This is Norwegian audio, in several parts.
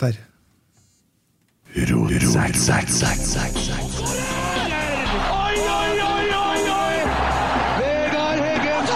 Der. Oi, oi, oi, oi, oi! Vegard Heggen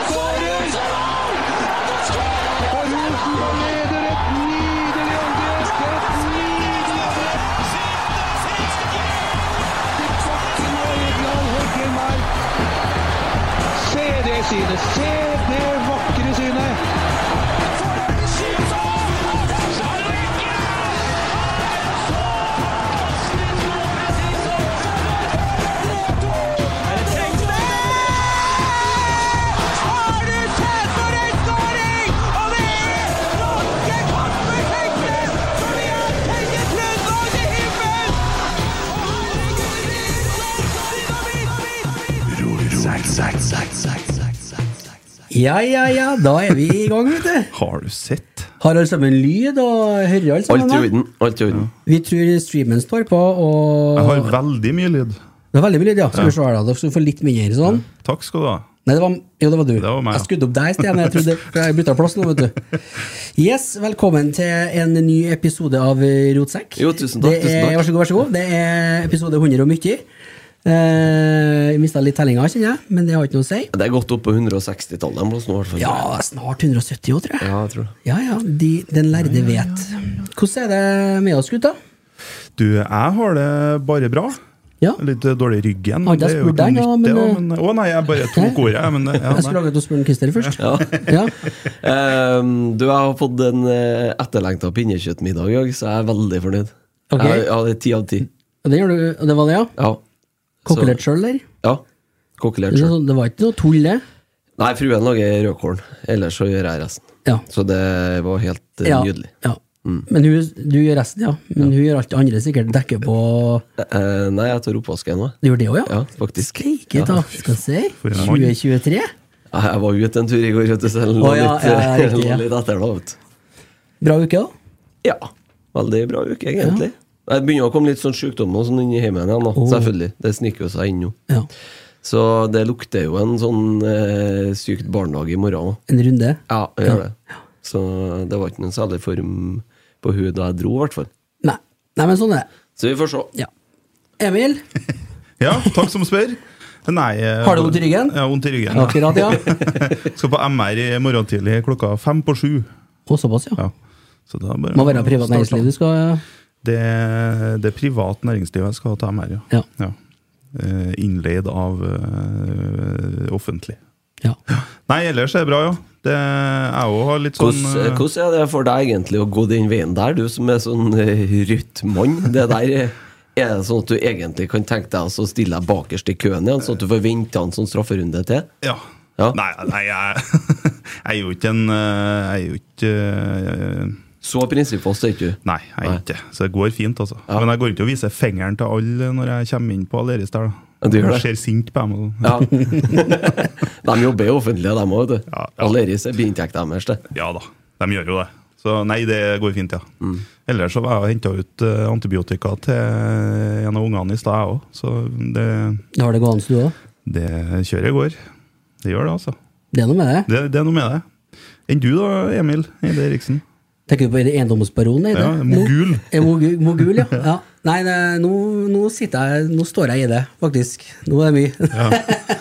Ja, ja, ja, da er vi i gang, vet du. Har du sett? Har alle sammen lyd og hører alle sammen? Alt i orden. Alt i orden. Vi tror streamen står på, og Jeg har veldig mye lyd. Det er veldig mye lyd, ja. Skal vi se her, da. Dere skal få litt mindre sånn. Takk skal du ha. Nei, det var, jo, det var du. Det var meg, ja. Jeg skudde opp deg i sted. Jeg trodde jeg bytta plass nå, vet du. Yes, velkommen til en ny episode av Rotsekk. Jo, tusen takk, Det tusen er, takk. Vær så god, vær så god. Det er episode 100 og mye. Eh, jeg mista litt tellinga, kjenner jeg, men det har ikke noe å si. Det er godt opp på 160-tallet en plass nå, i hvert fall. Ja, snart 170 år, tror jeg. Ja, jeg tror. Ja, ja, de, den lærde vet. Hvordan er det med oss, gutta? Du, jeg har det bare bra. Ja. Litt eh, dårlig i ryggen. Har ikke jeg spurt deg, ikke da, men, men Å nei, jeg bare tok ordet, jeg, men ja, Jeg skulle å spørre Christer først. Ja. Ja. Ehm, du, jeg har fått en etterlengta pinnekjøttmiddag i dag, så jeg er veldig fornøyd. Okay. Jeg, ja, det er ti av ti. Det, gjør du, det var det, ja? Ja. Kokkelert sjøl, eller? Ja. Kokkelert Det, sjøl. det var ikke noe tull, det? Nei, fruen lager rødkorn, ellers så gjør jeg resten. Ja. Så det var helt eh, ja. nydelig. ja. Men hun, du gjør resten, ja. Men hun gjør alt det andre, sikkert dekker på Eh, nei, jeg tar oppvasken nå. Du gjør det òg, ja? Ja, faktisk. Steike Ja. Skal vi se. For en mann. 2023? Jeg jeg var ute en tur i går, vet du, så jeg lå Å, ja, litt, ja, ja, riktig, litt etter da. Bra uke, da? Ja. Veldig bra uke, egentlig. Det begynner å komme litt sånn sykdom og sånn inn i heimen igjen, oh. Selvfølgelig. Det sniker jo seg inn nå. Ja. Så det lukter jo en sånn eh, sykt barnehage i morgen. En runde? Ja, det gjør det. Så det var ikke noen særlig form på hun da jeg dro, i hvert fall. Nei. Nei, men sånn er det. Så vi får se. Ja. Emil, Ja, takk som spør. Nei eh, Har du vondt i ryggen? Ja, vondt i ryggen. akkurat, ja. Skal på MR i morgen tidlig klokka fem på sju. Og såpass, ja. Ja. Så da bare Må være privat næringsliv du skal Det, det er privat næringsliv jeg skal ta MR, ja. Ja. ja. Innleid av uh, offentlig. Ja. Nei, ellers er det bra, ja. Det, jeg òg har litt sånn Hvordan, eh, hvordan er det for deg egentlig å gå den veien der, du som er sånn eh, rytmann? Det der eh, Er det sånn at du egentlig kan tenke deg å stille deg bakerst i køen igjen, sånn at du får vente en sånn strafferunde til? Ja. Ja. Nei, nei jeg, jeg er jo ikke en eh, Jeg er jo ikke eh, Så prinsippfast er ikke du? Nei, jeg er ikke det. Så det går fint, altså. Ja. Men jeg går ikke og viser fingeren til alle når jeg kommer inn på Aleris der, da. Du gjør det. Ser sint på dem. Ja. de jobber jo offentlig, de òg, vet du. Ja, ja. Aleris er biinntekta deres, det. Ja da, de gjør jo det. Så nei, det går fint, ja. Mm. Ellers så var jeg og henta ut eh, antibiotika til en av ungene i stad, jeg òg. Så det, Har det gående, du òg? det kjøret går. Det gjør det, altså. Det er noe med det. Det, det er noe med det. Enn du da, Emil Eide Eriksen? Tenker du på eiendomsbaronen? det? Ja, mogul. Nå- er mogul, ja. ja. Nei, nei nå, nå sitter jeg Nå står jeg i det, faktisk. Nå er det mye.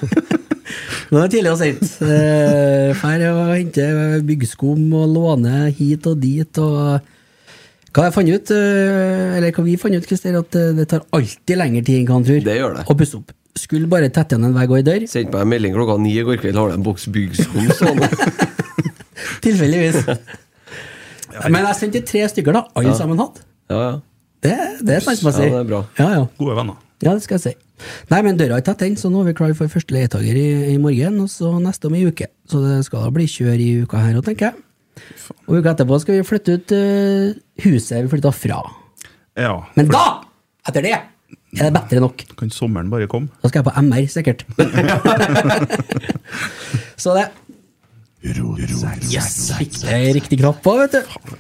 nå er det tidlig og sent. Drar Fær å hente byggskum og låne hit og dit og Hva jeg fant ut, eh, eller hva vi fant ut, Christer, at eh, det tar alltid lengre tid enn hva han tror. Det gjør det. Å pusse opp. Skulle bare tette igjen en vegg og ei dør. Sendte meg en melding klokka ni i går kveld. Har du en boks byggskum? Sånn. Tilfeldigvis. Men jeg sendte tre stykker, da. Alle sammen hatt. Ja, ja. Det, det er sant som jeg sier. Ja, det er bra. Ja, ja. Gode venner. Ja, det skal jeg si. Nei, men døra er tett inn, så nå er vi klar for første leietager i, i morgen, og så neste om ei uke. Så det skal da bli kjør i uka her òg, tenker jeg. Og uka etterpå skal vi flytte ut uh, huset vi flytta fra. Ja. Men da, etter det, er det bedre nok. Kan sommeren bare komme? Da skal jeg på MR, sikkert. så det Yes, fikk det riktig knapp på, vet du.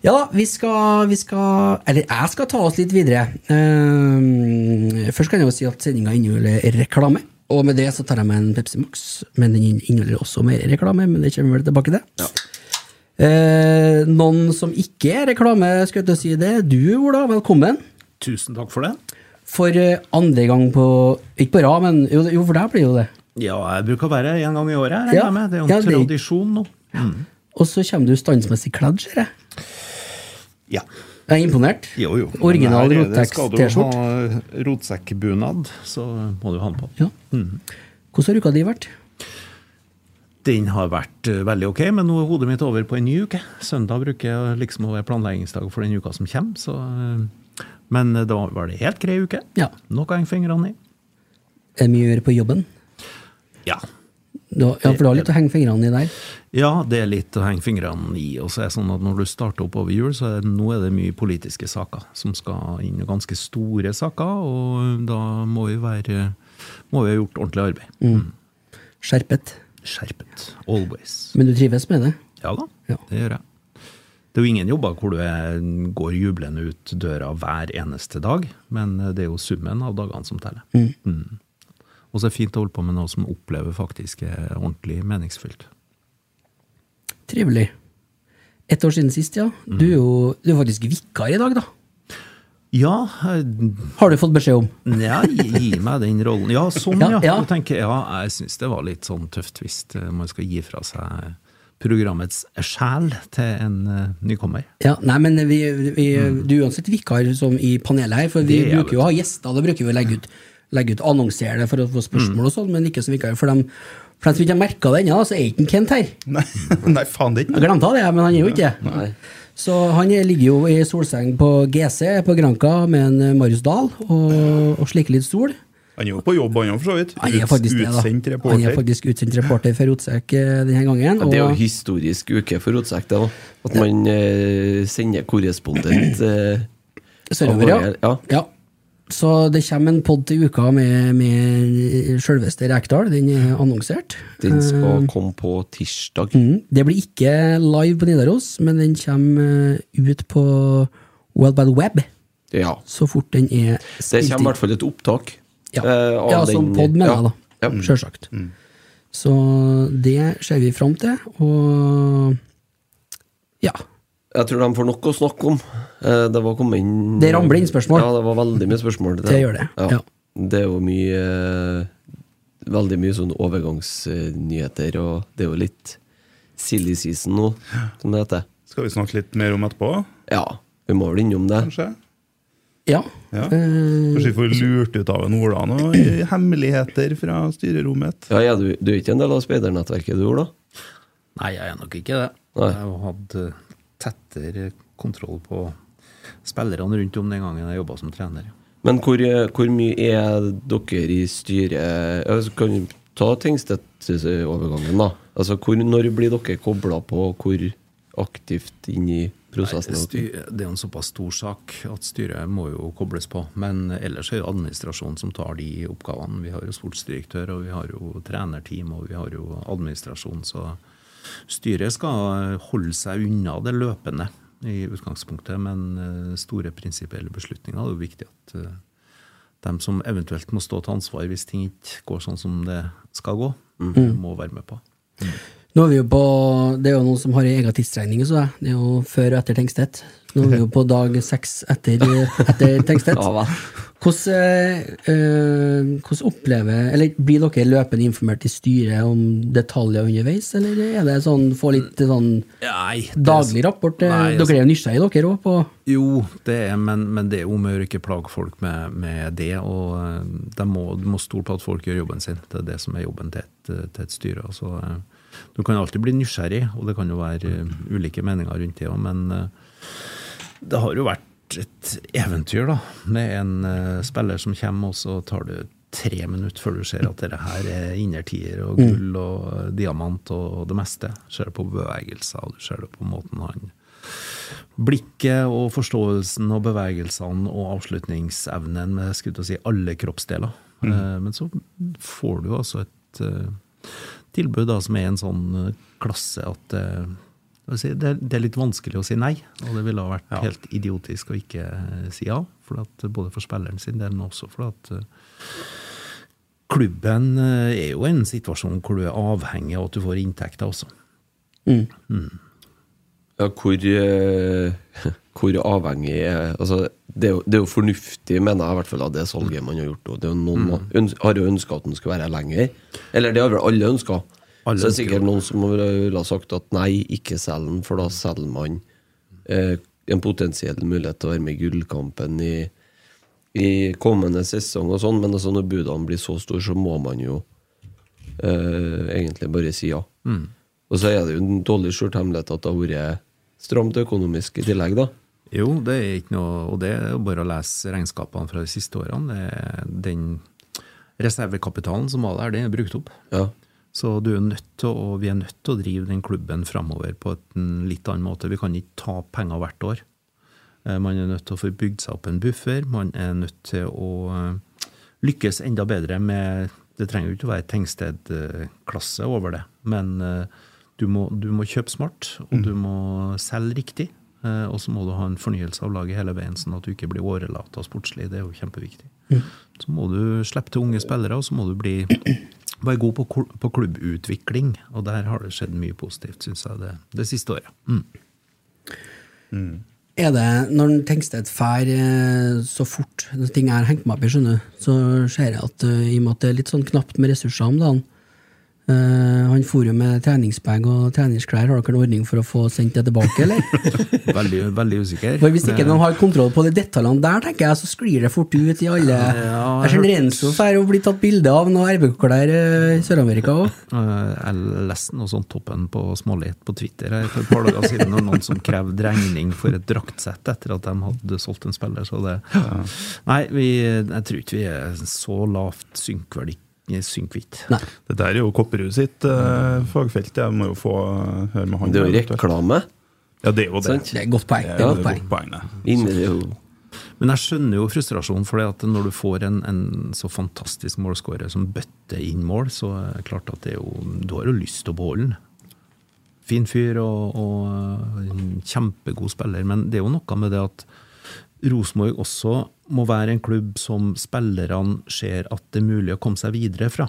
Ja da, vi skal, vi skal Eller jeg skal ta oss litt videre. Eh, først kan jeg jo si at sendinga inneholder reklame. Og med det så tar jeg meg en Pepsi Max. Men den inneholder også mer reklame, men det kommer vel tilbake til. Eh, noen som ikke er reklame, skal jeg til å si det. Du, Ola, velkommen. Tusen takk for det. For eh, andre gang på Ikke på rad, men jo, jo, for deg blir jo det. Ja, jeg bruker å være en gang i året. Her, Ja. med. Det er jo en Ja, tradisjon nå. Og så kommer du standsmessig kledd, ser jeg. Ja. Jeg er imponert. Jo, jo. Original Rotex-T-skjorte. Skal du ha rotsekkbunad, så må du ha den på. Ja. Hvordan har uka di vært? Den har vært eh, veldig ok, men nå er hodet mitt over på en ny uke. Søndag bruker jeg liksom å være planleggingsdag for den uka som kommer. Så, eh, men eh, da var det helt grei uke. Ja. Noe å henge fingrene i. Er det mye å gjøre på jobben? Ja. Da, ja, for du har litt å henge fingrene i der. Ja, det er litt å henge fingrene i. Og så er det sånn at når du starter opp over jul, så er det, nå er det mye politiske saker som skal inn. Ganske store saker, og da må vi være må vi ha gjort ordentlig arbeid. Skjerpet. Skjerpet. Always. Men du trives med det? Ja da, Ja. det gjør jeg. Det er jo ingen jobber hvor du er, går jublende ut døra hver eneste dag, men det er jo summen av dagene som teller. Mm. Og så er det fint å holde på med noe som opplever faktisk er ordentlig meningsfylt. Trivelig. Ett år siden sist, ja. Du er jo du er faktisk vikar i dag, da. Ja, Har du fått beskjed om? Ja, gi, meg den rollen. Ja, sånn, Ja, ja. ja. Tenker, ja jeg syns det var litt sånn tøft hvis eh, man skal gi fra seg programmets sjel til en uh, nykommer. Ja, nei, men vi, vi, Du er uansett vikar som i panelet her, for vi er bruker jo å ha gjester. Da bruker vi å legge ut, legge ut annonsere det for å få spørsmål og sånn, men ikke som vikar. For dem, for dem som ikke har merka det ennå, så er ikke Kent her. Nei, nei faen, det ikke. Jeg glemte det, men han er jo ikke det. Så han er- ligger jo i solseng på GC på Granka med en eh, Marius Dahl og, og slikker litt sol. Han er jo på jobb, han òg, for så vidt. Han er faktisk det, reporter. Utsendt Han er faktisk utsendt reporter for Rotsekk eh, denne gangen. Og... det er jo historisk uke for Rotsekk, det. da. At man eh, sender korrespondent eh, Sørover, ja. ja. Ja. Så det kommer en pod til uka med, med sjølveste Rekdal. Den er annonsert. Den skal Eh, komme på tirsdag. mm, det blir ikke live på Nidaros, men den kommer eh, ut på World the Web Ja. så fort den er Det kommer i hvert fall et opptak. Ja, eh, ja som den- pod, mener ja. jeg, da. Ja. Sjølsagt. Så det ser vi fram til, og ja. Jeg tror de får nok å snakke om. Eh, Det var kommet inn Det ramler inn spørsmål. Ja, det var veldig mye spørsmål. Det gjør det, ja. Det er jo mye eh, Veldig mye sånn overgangsnyheter, og det er jo litt silly season nå, som det heter. Skal vi snakke litt mer om etterpå, Ja, vi må vel innom det. kanskje? Ja. Ja. Eh, Kanskje vi får lurt ut av en Ola noen hemmeligheter fra styrerommet? Ja, ja du, du er ikke en del av speidernettverket, du, Ola? Nei, jeg er nok ikke det. Nei. Jeg har hatt tettere kontroll på spillerne rundt om den gangen jeg jobba som trener. Men hvor, hvor mye er dere i styret altså, Kan vi ta Tingstedt-overgangen, da? Altså, hvor, Når blir dere kobla på? Hvor aktivt inn i prosessen? Nei, styr, det er en såpass stor sak at styret må jo kobles på. Men ellers er det administrasjonen som tar de oppgavene. Vi har jo sportsdirektør, og vi har jo trenerteam, og vi har jo administrasjon. Så styret skal holde seg unna det løpende i utgangspunktet. Men eh, store prinsipielle beslutninger er jo viktig at eh, de som eventuelt må stå til ansvar hvis ting ikke går sånn som det skal gå, må være med på. Nå er vi jo på, Det er jo noen som har en egen tidsregning, så jeg. Det er jo før og etter Tengstedt. Nå er vi jo på dag seks etter, etter Tengstedt. Hvordan, øh, opplever Eller Blir dere løpende informert i styret om detaljer underveis, eller er det sånn få litt sånn Nei, det- daglig rapport? Eh, Nei, dere er jo nysgjerrige, dere òg, på Jo, det er, men, men det er om å ikke plage folk med, med det. Og de må, du må stole på at folk gjør jobben sin. Det er det som er jobben til et, til et styre. Altså, du kan alltid bli nysgjerrig, og det kan jo være ulike meninger rundt det òg, men det har jo vært et eventyr, da, med en eh, spiller som kommer, og så tar det tre minutter før du ser at dette her er innertier og gull og diamant og det meste. Du ser det på bevegelser, og du ser det på måten han Blikket og forståelsen og bevegelsene og avslutningsevnen med skulle til å si, alle kroppsdeler. Eh, Men så får du altså et eh, tilbud da, som er en sånn klasse at si, det, er, det er litt vanskelig å si nei, og det ville ha vært helt idiotisk å ikke eh, si ja. For at, både for spilleren sin del, men også for at uh, klubben eh, er jo en situasjon hvor du er avhengig av at du får inntekter også. Ja, hvor, eh, hvor avhengig er altså, det, er jo, det er jo fornuftig, mener jeg, i hvert fall av det salget man har gjort. Og det er jo noen Mm. har jo ønska at den skulle være lenger. Eller det har vel alle ønska. Alle Så det er sikkert noen som ville ha sagt at nei, ikke selg den, for da selger man eh, en potensiell mulighet til å være med i gullkampen i, i kommende sesong og sånn. Men altså, når budene blir så store, så må man jo eh, egentlig bare si ja. Mm. Og så er det jo en dårlig skjult hemmelighet at det har vært stramt økonomisk i tillegg, da. Jo, det er ikke noe, og det er jo bare å lese regnskapene fra de siste årene. Det Den reservekapitalen som var der, den er brukt opp. Ja. Så du er nødt til, å- vi er nødt til å drive den klubben framover på en litt annen måte. Vi kan ikke ta penger hvert år. Eh, Man er nødt til å få bygd seg opp en buffer. Man er nødt til å eh, lykkes enda bedre med Det trenger jo ikke å være Tengsted-klasse over det, men eh, du må, du må kjøpe smart, og du må selge riktig. Og så må du ha en fornyelse av laget hele veien, sånn at du ikke blir årelata sportslig. Det er jo kjempeviktig. Så må du slippe til unge spillere, og så må du bli være god på, klubbutvikling. Og der har det skjedd mye positivt, syns jeg, det, det siste året. Mm. Er det når Tengstedt drar eh, så fort når ting jeg har hengt meg opp i, skjønner så ser jeg at eh, i og med at det er litt sånn knapt med ressurser om dagen Han for jo med treningsbag og treningsklær. Har dere en ordning for å få sendt det tilbake, eller? Veldig, veldig usikker. For Hvis ikke de har kontroll på de detaljene der, tenker jeg, så sklir det fort ut i alle Ja, Jeg ser Renzo får bli tatt bilde av noen RBK-klær eh, i Sør-Amerika òg. Eh, Jeg leste noe sånt toppen på Smålighet på Twitter her for et par dager siden. og noen som krevde regning for et draktsett etter at de hadde solgt en spiller. Så det, nei, vi, jeg tror ikke vi er så lavt. Nei. Det der er jo Kopperud sitt uh, fagfelt. Jeg må jo få eh, høre med han. Det er jo reklame. Ja, det er jo det. Sånn? Det er godt poeng. Det er godt godt poeng. Er jo Men jeg skjønner jo frustrasjonen, for det at når du får en, en så fantastisk målskårer som bøtter inn mål, så er det klart at det er jo, du har jo lyst til å beholde den. Fin fyr og, og en kjempegod spiller, men det er jo noe med det at Rosenborg også må være en klubb som spillerne ser at det er mulig å komme seg videre fra.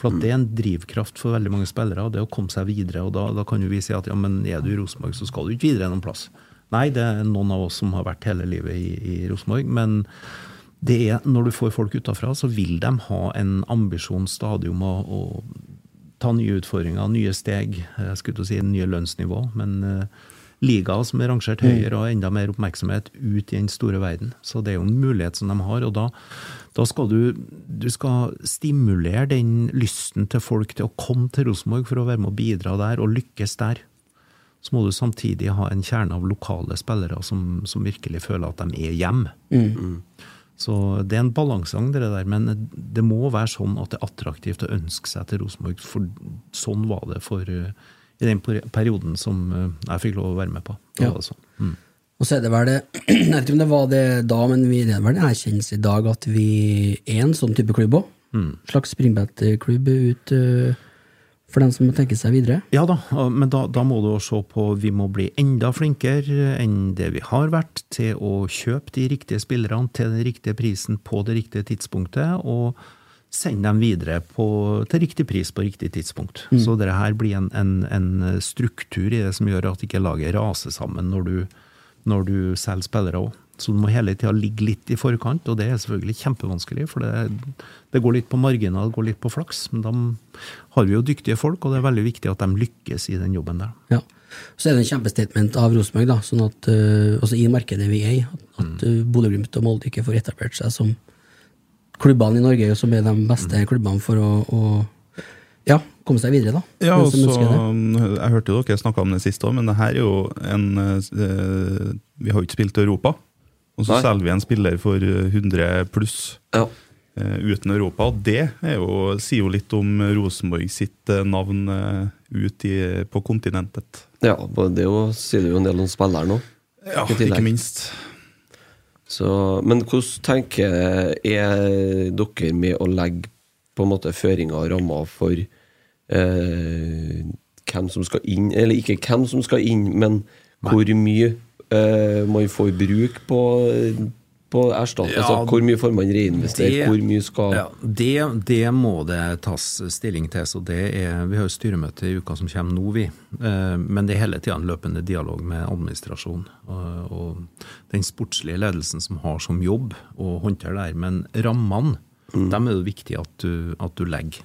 For at det er en drivkraft for veldig mange spillere, det å komme seg videre. Og da, da kan jo vi si at ja, men er du i Rosenborg, så skal du ikke videre noen plass. Nei, det er noen av oss som har vært hele livet i, i Rosenborg. Men det er, når du får folk utafra, så vil de ha en ambisjon stadig om å, å ta nye utfordringer, nye steg. Jeg skulle til å si nye lønnsnivå, men eh, liga som er rangert høyere og enda mer oppmerksomhet ut i den store verden. Så det er jo en mulighet som de har, og da, da skal du, du skal stimulere den lysten til folk til å komme til Rosenborg for å være med og bidra der, og lykkes der. Så må du samtidig ha en kjerne av lokale spillere som, som virkelig føler at de er hjemme. Så det er en balansegang, det der, men det må være sånn at det er attraktivt å ønske seg til Rosenborg. For sånn var det for i den perioden som eh, jeg fikk lov å være med på. Ja. Altså. Mm. Og så er det vel det Jeg vet ikke om det var det da, men vi, det er vel en erkjennelse i dag at vi er en sånn type klubb òg. Mm. Slags springbettklubb ut eh, for dem som må tenke seg videre. Ja da, men da, da må du se på Vi må bli enda flinkere enn det vi har vært til å kjøpe de riktige spillerne til den riktige prisen på det riktige tidspunktet, og sende dem videre på, til riktig pris på riktig tidspunkt. Så det her blir en, en, en struktur i det som gjør at ikke laget raser sammen når du, når du selger spillere òg. Så du må hele tida ligge litt i forkant, og det er selvfølgelig kjempevanskelig, for det, det går litt på marginer, det går litt på flaks. Men da har vi jo dyktige folk, og det er veldig viktig at de lykkes i den jobben der. Ja. Så er det en kjempestatement av Rosenborg, da, sånn at, eh, også i markedet vi er i, at, at uh, Bodø-Glimt og Molde ikke får etablert seg som klubbene i Norge, som er de beste klubbene for å, å ja, komme seg videre, da. Ja, Den og som så, ønsker det. Jeg hørte jo dere snakka om det sist òg, men det her er jo en eh, Vi har jo ikke spilt i Europa. Og så Nei. selger vi en spiller for eh, 100 pluss Ja. eh, uten Europa. Og det er jo, sier jo litt om Rosenborg sitt eh, navn eh, ut i, på kontinentet. ja, det er jo, sier det jo en del om spilleren òg. Ja, ikke minst. Så, men hvordan tenker er dere med å legge på en måte føringer og rammer for eh, hvem som skal inn, eller ikke hvem som skal inn, men hvor mye eh, man får bruk på, på erstatt? Ja, altså, hvor mye får man reinvestere? hvor mye skal Ja, det, det må det tas stilling til. så det er, Vi har jo styremøte i uka som kommer nå, vi. Eh, Men det er hele tida en løpende dialog med administrasjon. Og, og den sportslige ledelsen som har som jobb å håndtere det her. Men rammene, dem er det viktig at du, at du legger.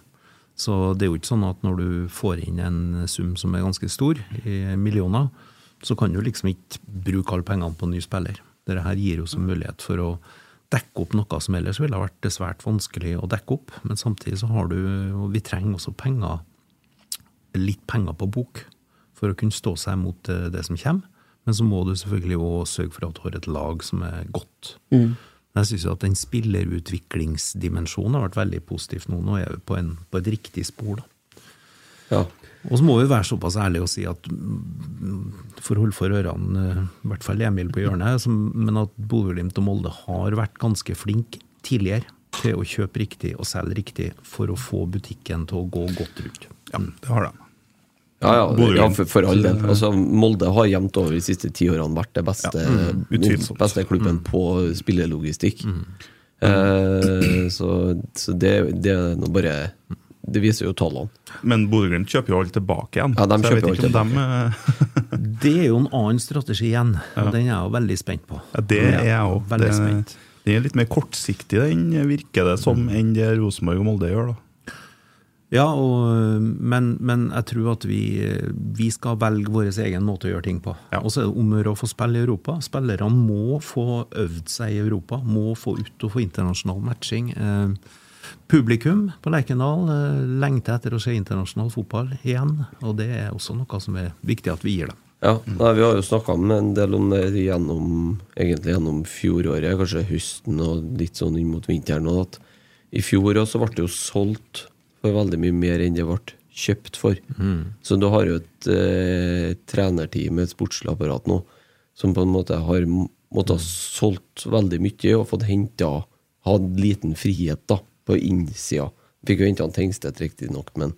Så det er jo ikke sånn at når du får inn en sum som er ganske stor, i millioner, så kan du liksom ikke bruke alle pengene på en ny spiller. Dette her gir jo som mulighet for å dekke opp noe som ellers ville ha vært svært vanskelig å dekke opp. Men samtidig så har du, og vi trenger også penger, litt penger på bok, for å kunne stå seg mot det, det som kommer. Men så må du selvfølgelig òg sørge for at du har et lag som er godt. Mm. jeg syns at den spillerutviklingsdimensjonen har vært veldig positivt nå. Nå er vi på, en, på et riktig spor, da. ja. Og så må vi være såpass ærlige og si at mm, for å holde for ørene, eh, i hvert fall Emil på hjørnet, som- men at Bodø-Glimt og Molde har vært ganske flinke tidligere til å kjøpe riktig og selge riktig for å få butikken til å gå godt rundt. Ja, det har de. Ja, ja, ja for, for all del. Altså, Molde har jevnt over de siste ti årene vært det beste, Ja, mm, beste klubben på spillelogistikk. Eh, så så det, det er nå bare Det viser jo tallene. Men Bodø-Glimt kjøper jo alt tilbake igjen. Ja, de så jeg vet ikke om de, eh, Det er jo en annen strategi igjen, og den er jeg jo veldig spent på. ja, Det er jeg òg. Veldig spent. Den er litt mer kortsiktig, den virker det som, enn det Rosenborg og Molde gjør. da. Ja, og, men, men jeg tror at vi, vi skal velge vår egen måte å gjøre ting på. Ja. Og så er det om å gjøre å få spille i Europa. Spillerne må få øvd seg i Europa, må få ut og få internasjonal matching. Eh, publikum på Lerkendal eh, lengter etter å se internasjonal fotball igjen, og det er også noe som er viktig at vi gir dem. Ja, nei, Vi har jo snakka en del om det gjennom, egentlig gjennom fjoråret, kanskje høsten og litt sånn inn mot vinteren. At I fjor også ble det jo solgt for veldig mye mer enn det ble kjøpt for. Så du har jo et eh, trenerteam, et sportslig apparat nå, som på en måte har måttet ha solgt veldig mye og fått henta Hatt liten frihet da, på innsida. Fikk jo henta Tengstedt, riktignok, men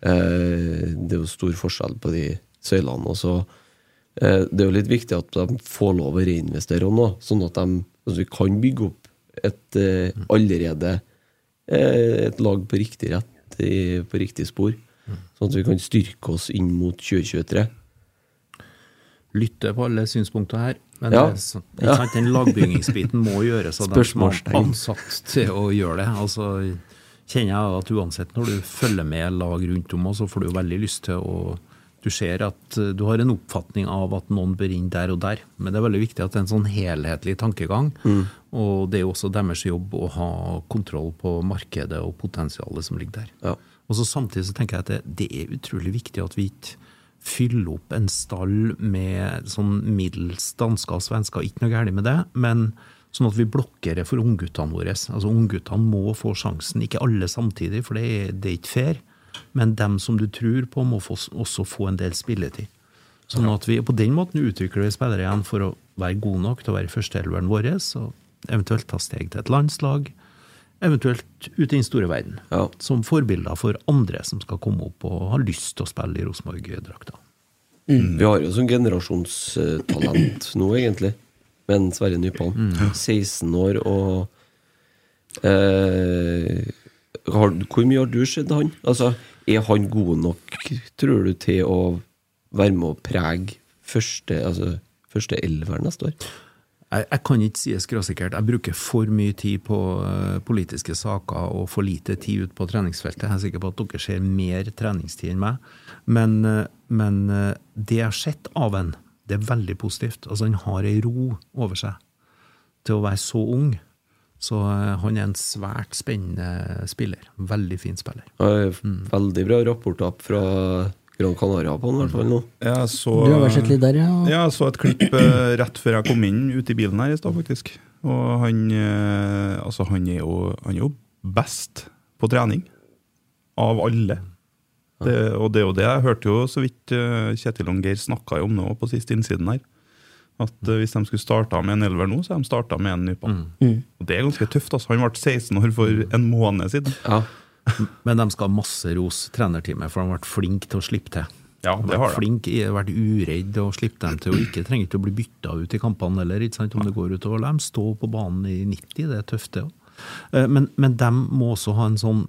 eh, det er jo stor forskjell på de søylene. Og så eh, Det er jo litt viktig at de får lov å reinvestere nå, sånn at de, altså kan bygge opp et eh, allerede eh, et lag på riktig rett, i, på riktig spor. Sånn at vi kan styrke oss inn mot 2023. Lytte på alle synspunkter her. Men Ja. så- sant, den lagbyggingsbiten må gjøres av dem som er ansatt til å gjøre det. Altså, kjenner jeg at uansett når du følger med lag rundt om, så får du veldig lyst til å Du ser at eh, du har en oppfatning av at noen bør inn der og der, men det er veldig viktig at det er en sånn helhetlig tankegang. Og det er jo også deres jobb å ha kontroll på markedet og potensialet som ligger der. Ja. Og så Samtidig så tenker jeg at det, det er utrolig viktig at vi ikke fyller opp en stall med sånn middels dansker og svensker, ikke noe galt med det, men sånn at vi blokkerer for ungguttene våre. Altså Ungguttene må få sjansen, ikke alle samtidig, for det er, det er ikke fair. men dem som du tror på, må få, også få en del spilletid. Sånn at vi på den måten utvikler vi spillere igjen for å være gode nok til å være i førsteelveren vår, og eventuelt ta steg til et landslag. Eventuelt ut i den store verden. Ja. Som forbilder for andre som skal komme opp og ha lyst til å spille i Rosenborg-drakta. Vi har jo sånn generasjonstalent nå, egentlig. Med en Sverre Nypan. 16 år og eh, har, Hvor mye har du sett han? Altså, er han god nok, tror du, til å være med å prege første, altså, første elver neste år? Jeg, jeg kan ikke si det skråsikkert. Jeg bruker for mye tid på eh, politiske saker og for lite tid ut på treningsfeltet. Jeg er sikker på at dere ser mer treningstid enn meg. Men, eh, men eh, det jeg har sett av en, det er veldig positivt. Altså, han har ei ro over seg til å være så ung. Så han er en svært spennende spiller. Veldig fin spiller. Mm. Veldig bra rapporter fra Gran Canaria på den, i hvert fall nå. Jeg så, Du har vært sett litt der, ja. Jeg så et klipp eh, rett før jeg kom inn ute i bilen her i stad, faktisk. Og han, eh, altså, han, er jo, han er jo best på trening. Av alle. Det, og det er jo det. Jeg hørte jo så vidt eh, Kjetil og Geir snakka om nå på siste innsiden her. At hvis de skulle starta med en elver nå, så har de starta med en Nypan. Og det er ganske tøft. altså. Han ble 16 år for en måned siden. Ja. Men de skal ha masse ros, trenerteamet, for de har vært flinke til å slippe til. Ja, De det har vært de. flinke, vært uredd og slippe dem til og ikke trenger ikke å bli bytta ut i kampene heller, om det går utover dem. Stå på banen i 90, det er tøft, det òg. Men, men de må også ha en sånn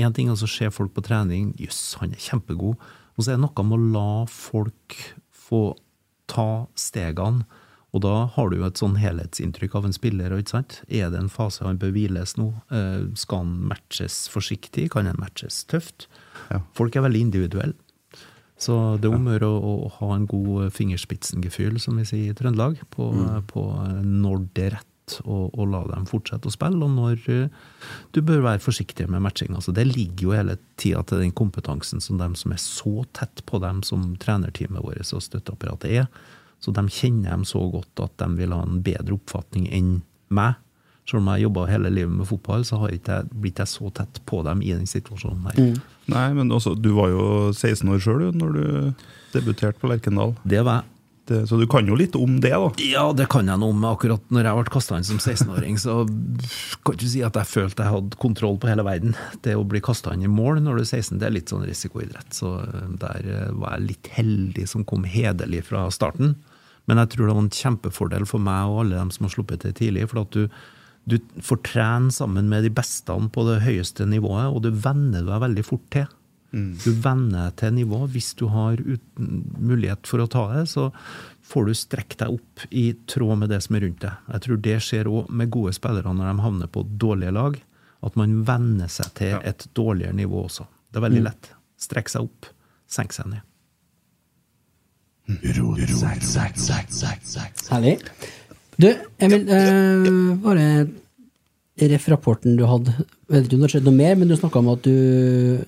En ting er å se folk på trening, jøss, han er kjempegod. Og så er det noe med å la folk få ta stegene. Og da har du jo et sånn helhetsinntrykk av en spiller. Ikke sant? Er det en fase han bør hviles nå? Eh, Skal han matches forsiktig? Kan han matches tøft? Ja. Folk er veldig individuelle. Så det er om å gjøre å, ha en god fingerspitsengefühl, som vi sier i Trøndelag, på, på når det er rett, og, og la dem fortsette å spille, og når eh, du bør være forsiktig med matching. Altså, det ligger jo hele tida til den kompetansen som dem som er så tett på dem som trenerteamet vårt og støtteapparatet er. Så de kjenner dem så godt at de vil ha en bedre oppfatning enn meg. Selv om jeg har jobba hele livet med fotball, så har ikke jeg blitt jeg så tett på dem i den situasjonen her. Nei, men også, du var jo 16 år sjøl når du debuterte på Lerkendal. Det var jeg. Det, så du kan jo litt om det, da. Ja, det kan jeg noe om. Akkurat når jeg ble kasta inn som 16-åring, så kan ikke si at jeg følte jeg hadde kontroll på hele verden. Det å bli kasta inn i mål når du er 16, det er litt sånn risikoidrett. Så eh, der eh, var jeg litt heldig som kom hederlig fra starten. Men jeg tror det var en kjempefordel for meg og alle dem som har sluppet til tidlig. For at du, du får trene sammen med de beste på det høyeste nivået, og du venner deg veldig fort til. Du venner til nivå. Hvis du har uten mulighet for å ta det, så får du strekke deg opp i tråd med det som er rundt deg. Jeg tror det skjer òg med gode spillere når de havner på dårlige lag. At man venner seg til et dårligere nivå også. Det er veldig lett. Strekke seg opp, senke seg ned. Herlig. Du, Emil, øh, bare ref rapporten du hadde. Vet ikke om det har skjedd noe mer, men du snakka om at du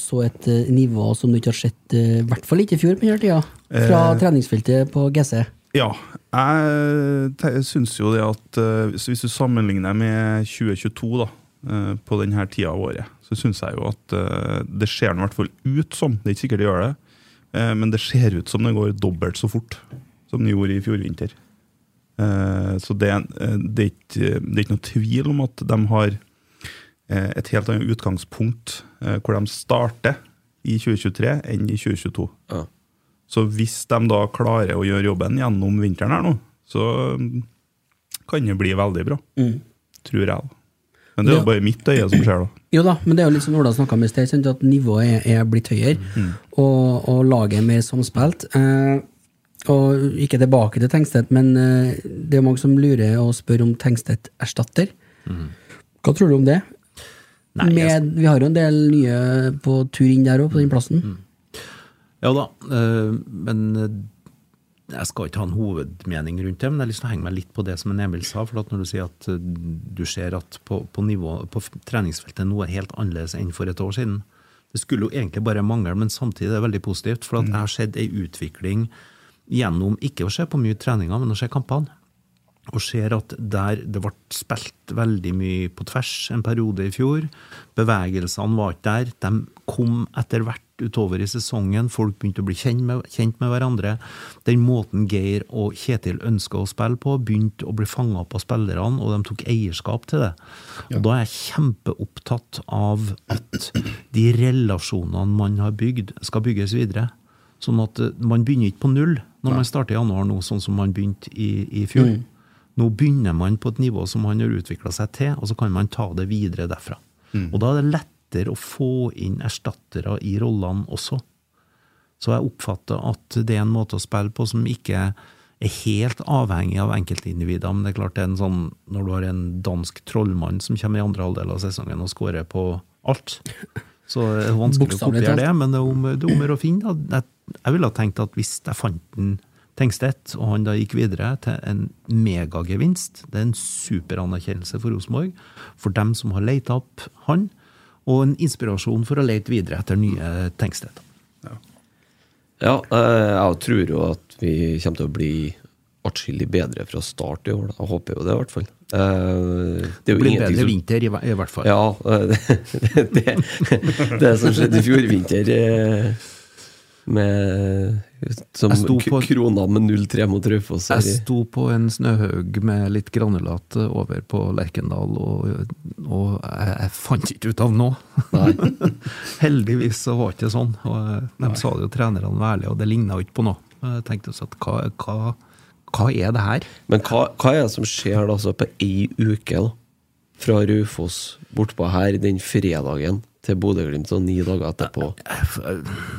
så et eh, nivå som du ikke har sett, eh, i hvert fall ikke i fjor på denne tida, fra Eh. treningsfeltet på GC. Ja, jeg syns jo det at eh, hvis du sammenligner med 2022, da, eh, på denne tida av året, så syns jeg jo at eh, det ser i hvert fall ut som, det er ikke sikkert det gjør det, eh, men det ser ut som det går dobbelt så fort som det gjorde i fjor vinter. Eh, Så det, eh, det, er ikke, det er ikke noe tvil om at de har eh, et helt annet utgangspunkt eh, hvor de starter i 2023 enn i 2022. Ja. Så hvis de da klarer å gjøre jobben gjennom vinteren her nå, så mm, kan det bli veldig bra. Tror jeg. Men det er jo bare mitt øye som ser, da. Jo da, men det er jo litt som Ola snakka om i sted, at nivået er, er blitt høyere, og, og laget er mer samspilt. Eh, og ikke tilbake til Tengstedt, men eh, det er mange som lurer og spør om Tengstedt erstatter. Hva tror du om det? Nei, jeg- vi har jo en del nye på tur inn der òg, på den plassen. Ja da, eh, men eh, jeg skal ikke ha en hovedmening rundt det, men jeg har lyst til å henge meg litt på det som Emil sa. For at når du sier at eh, du ser at på, på, nivå, på treningsfeltet noe er helt annerledes enn for et år siden Det skulle jo egentlig bare mangle, men samtidig er det veldig positivt. For at jeg har sett ei utvikling gjennom ikke å se på mye treninger, men å se kampene. Og ser at der det ble spilt veldig mye på tvers en periode i fjor, bevegelsene var ikke der, de kom etter hvert utover i sesongen, folk begynte å bli kjent med, kjent med hverandre. Den måten Geir og Kjetil ønska å spille på, begynte å bli fanga opp av spillerne, og de tok eierskap til det. Og Da er jeg kjempeopptatt av at de relasjonene man har bygd, skal bygges videre. Sånn at eh, man begynner ikke på null når man starter i januar nå, sånn som man begynte i, i fjor. Nå begynner man på et nivå som han har utvikla seg til, og så kan man ta det videre derfra. Og da er det lettere å få inn erstattere i rollene også. Så jeg oppfatter at det er en måte å spille på som ikke er helt avhengig av enkeltindivider. Men det er klart det er en sånn, når du har en dansk trollmann som kommer i andre halvdel av sesongen og scorer på alt, så er det vanskelig å kopiere det. Men det er om, det er å finne. Jeg, jeg ville ha tenkt at hvis jeg fant den Tengstedt, og han da gikk videre til en megagevinst. Det er en super anerkjennelse for Rosenborg, for dem som har leita opp han, og en inspirasjon for å lete videre etter nye Tengstedt. Ja, ja, jeg tror jo at vi kommer til å bli atskillig bedre fra start i år. Jeg håper jo det, i hvert fall. Eh, Det er Blir bedre som- vinter, i, i hvert fall. Ja, eh, det, det, det som skjedde i fjor vinter eh, med Som på- krona med 0-3 mot Raufoss. Jeg sto på en snøhaug med litt granulat over på Lerkendal, og, og jeg, jeg fant ikke ut av noe. Heldigvis så var det ikke sånn. Og de sa det jo trenerne var ærlige, og det ligna jo ikke på noe. Jeg tenkte også at hva, hva, hva er det her? Men hva, hva er det som skjer da, så på ei uke, da? Fra Raufoss bortpå her den fredagen til Bodø-Glimt, sånn ni dager etterpå.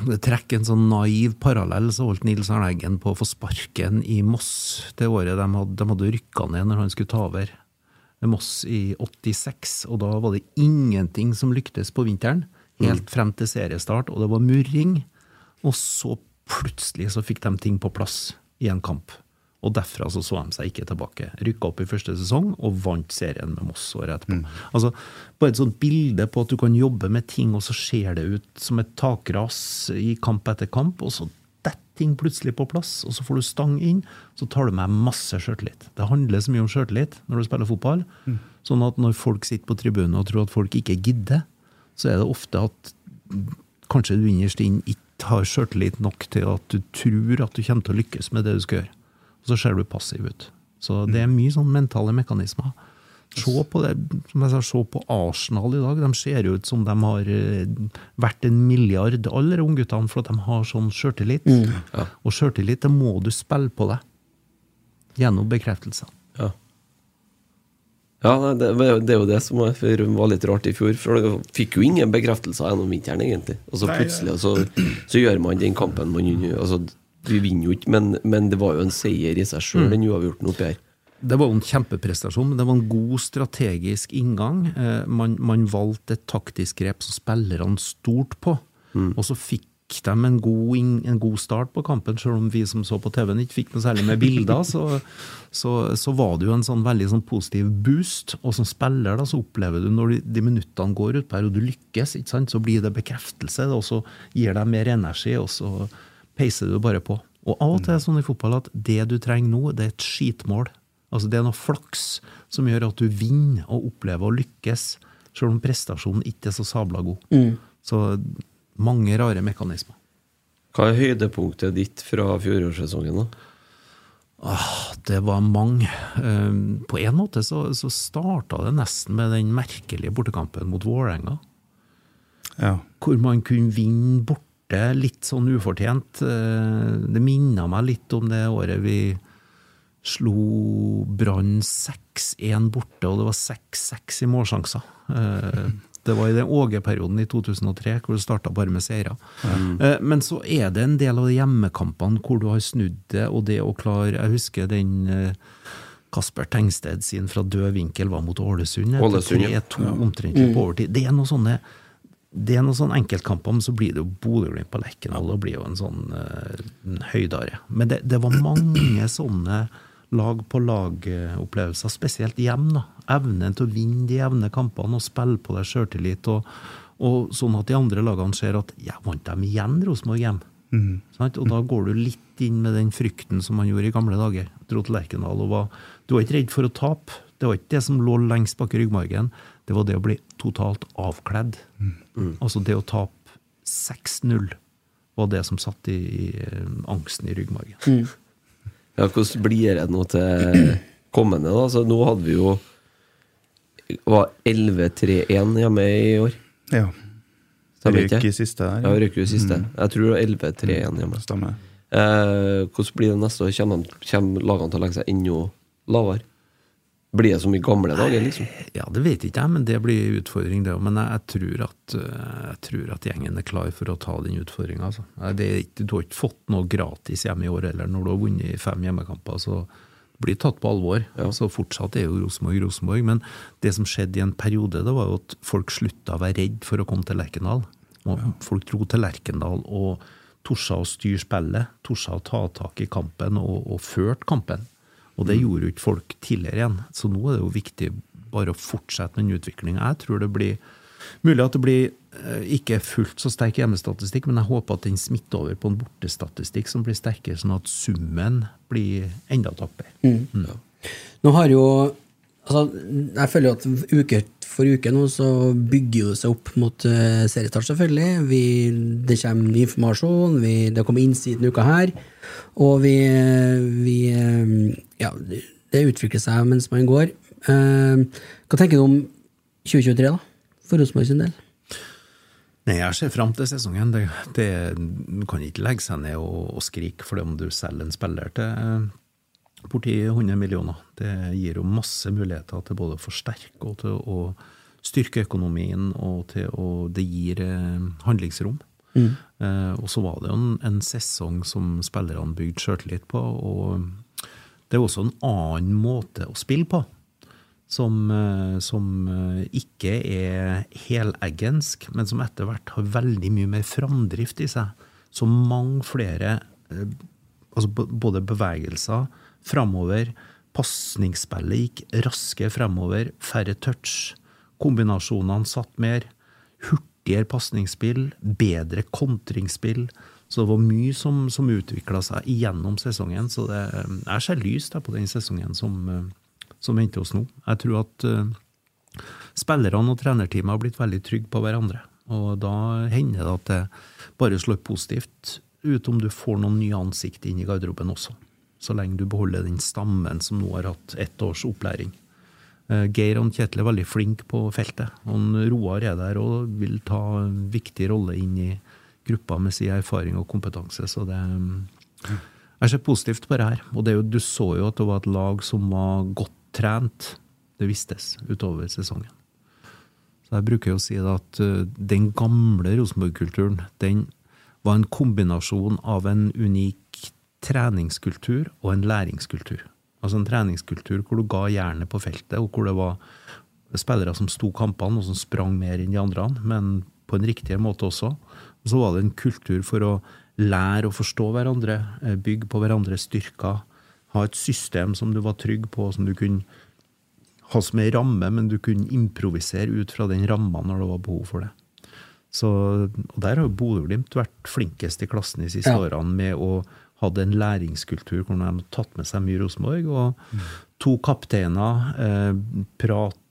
Det trekker en sånn naiv parallell, så holdt Nils Arne Eggen på å få sparken i Moss det året de hadde, de hadde rykka ned når han skulle ta over Moss i 86, og da var det ingenting som lyktes på vinteren, helt frem til seriestart, og det var murring, og så plutselig så fikk de ting på plass i en kamp. Og derfra så så de seg ikke tilbake. Rykka opp i første sesong og vant serien med Moss året etterpå. Altså, Bare et sånt bilde på at du kan jobbe med ting, og så ser det ut som et takras i kamp etter kamp, og så detter ting plutselig på plass, og så får du stang inn, så tar du med masse sjøltillit. Det handler så mye om sjøltillit når du spiller fotball. Sånn at når folk sitter på tribunen og tror at folk ikke gidder, så er det ofte at kanskje du innerst inn ikke har sjøltillit nok til at du tror at du kommer til å lykkes med det du skal gjøre. Og så ser du passiv ut. Så det er mye sånn mentale mekanismer. Se på det, som jeg sa, se på Arsenal i dag. De ser jo ut som de har eh, vært en milliard, alle ungguttene, for at de har sånn sjøltillit. Og sjøltillit, det må du spille på deg. Gjennom bekreftelser. Ja. Ja, det, det er jo det som var, litt rart i fjor. For du fikk jo ingen bekreftelser gjennom vinteren, egentlig. Og så plutselig plutselig så, så gjør man den kampen man altså, Vi vinner jo ikke, men, men det var jo en seier i seg sjøl, Mm. den uavgjorten oppi her. Det var jo en kjempeprestasjon, men det var en god strategisk inngang. Eh, man, man valgte et taktisk grep som spillerne stolte på, og så fikk de en god, en god start på kampen, selv om vi som så på TV-en ikke fikk noe særlig med bilder. Så, så, så var det jo en sånn veldig sånn positiv boost. Og som spiller da, så opplever du når de, de minuttene går utpå her, og du lykkes, ikke sant, så blir det bekreftelse, og så gir deg mer energi, og så peiser du bare på. Og av og til er det sånn i fotball at det du trenger nå, det er et skitmål. Altså Det er noe flaks som gjør at du vinner og opplever å lykkes, selv om prestasjonen ikke er så sabla god. Så mange rare mekanismer. Hva er høydepunktet ditt fra fjorårssesongen, da? Ah, det var mange. Um, på en måte så, så starta det nesten med den merkelige bortekampen mot Vålerenga. Ja. Hvor man kunne vinne borte litt sånn ufortjent. Eh, Det minna meg litt om det året vi slo Brann 6-1 borte, og det var 6-6 i målsjanser. Eh, Det var i den Åge-perioden i 2003, hvor det starta bare med seire. Mm. Men så er det en del av de hjemmekampene hvor du har snudd det, og det å klare Jeg husker den Kasper Tengsted sin fra død vinkel var mot Ålesund. Ålesund, ja. 3-2 omtrent på overtid. Det er noe sånne det er noen sånne enkeltkamper, men så blir det jo Bodø-Glimt på Lerkendal. Det blir jo en sånn en høydare. Men det, det var mange sånne lag-på-lag-opplevelser, spesielt hjem. da. Evnen til å vinne de jevne kampene og spille på deg sjøltillit. Og, og sånn at de andre lagene ser at 'jeg vant dem igjen Rosenborg hjem? Sant? Og da går du litt inn med den frykten som man gjorde i gamle dager. Dro til Lerkendal og var Du var ikke redd for å tape. Det var ikke det som lå lengst bak i ryggmargen. Det var det å bli totalt avkledd. Altså det å tape 6-0 var det som satt i, i eh, angsten i ryggmargen. Ja, hvordan blir det nå til kommende, da? Så nå hadde vi jo var 11-3-1 hjemme i år. Ja. Røyk i siste der. Ja, røyk i siste. Jeg tror det var 11-3-1 hjemme. Stemmer. Eh, hvordan blir det neste år? Kommer, kommer lagene til å legge seg enda lavere? Blir det som i gamle dager, liksom? Ja, det vet ikke jeg, men det blir en utfordring, det òg. Men jeg, jeg, tror at, øh, jeg tror at gjengen er klar for å ta den utfordringa. Altså. Du har ikke fått noe gratis hjemme i år heller. Når du har vunnet fem hjemmekamper, så blir det tatt på alvor. Så fortsatt er jo Rosenborg Rosenborg. Men det som skjedde i en periode, det var jo at folk slutta å være redd for å komme til Lerkendal. Folk dro til Lerkendal og torde å styre spillet, torde å ta tak i kampen og, og førte kampen. Og det gjorde jo ikke folk tidligere igjen. Så nå er det jo viktig bare å fortsette med den utviklinga. Jeg tror det blir mulig at det blir eh, ikke fullt så sterk hjemmestatistikk, men jeg håper at den smitter over på en bortestatistikk som blir sterkere, sånn at summen blir enda tappere. Nå har jo altså, Jeg føler jo at uke for uke nå så bygger det seg opp mot uh, seriestart, selvfølgelig. Vi, det kommer ny informasjon, vi, det kommer innsiden uka her. Og vi, vi eh, Ja, det det utvikler seg mens man går. Uh, hva tenker du om 2023, da? For Rosenborg sin del? Nei, jeg ser fram til sesongen. Det, det, du kan ikke legge seg ned og, og skrike fordi om du selger en spiller til eh, borti 100 millioner. Det gir jo masse muligheter til både å forsterke og til å styrke økonomien, og til å Det gir handlingsrom. handlingsrom. Eh, og så var det jo en, en sesong som spillerne bygde sjøltillit på, og det er også en annen måte å spille på som, eh, som eh, ikke er heleggensk, men som etter hvert har veldig mye mer framdrift i seg. Så mange flere eh, altså både bevegelser framover, pasningsspillet gikk raskere fremover, færre touch, kombinasjonene satt mer, hurtigere pasningsspill, bedre kontringsspill. Så det var mye som, som utvikla seg gjennom sesongen. Så det, jeg ser lyst på den sesongen som, som venter oss nå. Jeg tror at uh, spillerne og trenerteamet har blitt veldig trygge på hverandre. Og da hender det at det bare slår positivt ut om du får noen nye ansikt inn i garderoben også. Så lenge du beholder den stammen som nå har hatt ett års opplæring. Eh, Geir og Kjetil er veldig flinke på feltet. Han Roar er der og vil ta en viktig rolle inn i gruppa med sin erfaring og kompetanse. Så det Jeg ser positivt på det her. Og det jo, du så jo at det var et lag som var godt trent. Det vistes utover sesongen. Så jeg bruker jo å si at eh, den gamle Rosenborg-kulturen, den var en kombinasjon av en unik treningskultur og en læringskultur. Altså en treningskultur hvor du ga jernet på feltet, og hvor det var spillere som sto kampene, og som sprang mer enn de andre, men på en riktigere måte også. Og så var det en kultur for å lære å forstå hverandre, eh, bygge på hverandres styrker, ha et system som du var trygg på, som du kunne ha som ei ramme, men du kunne improvisere ut fra den ramma når det var behov for det. Så, og Der har Bodø-Glimt vært flinkest i klassen de siste Ja. årene med å ha en læringskultur hvor de hadde tatt med seg mye Rosenborg. Og to kapteiner, eh, prat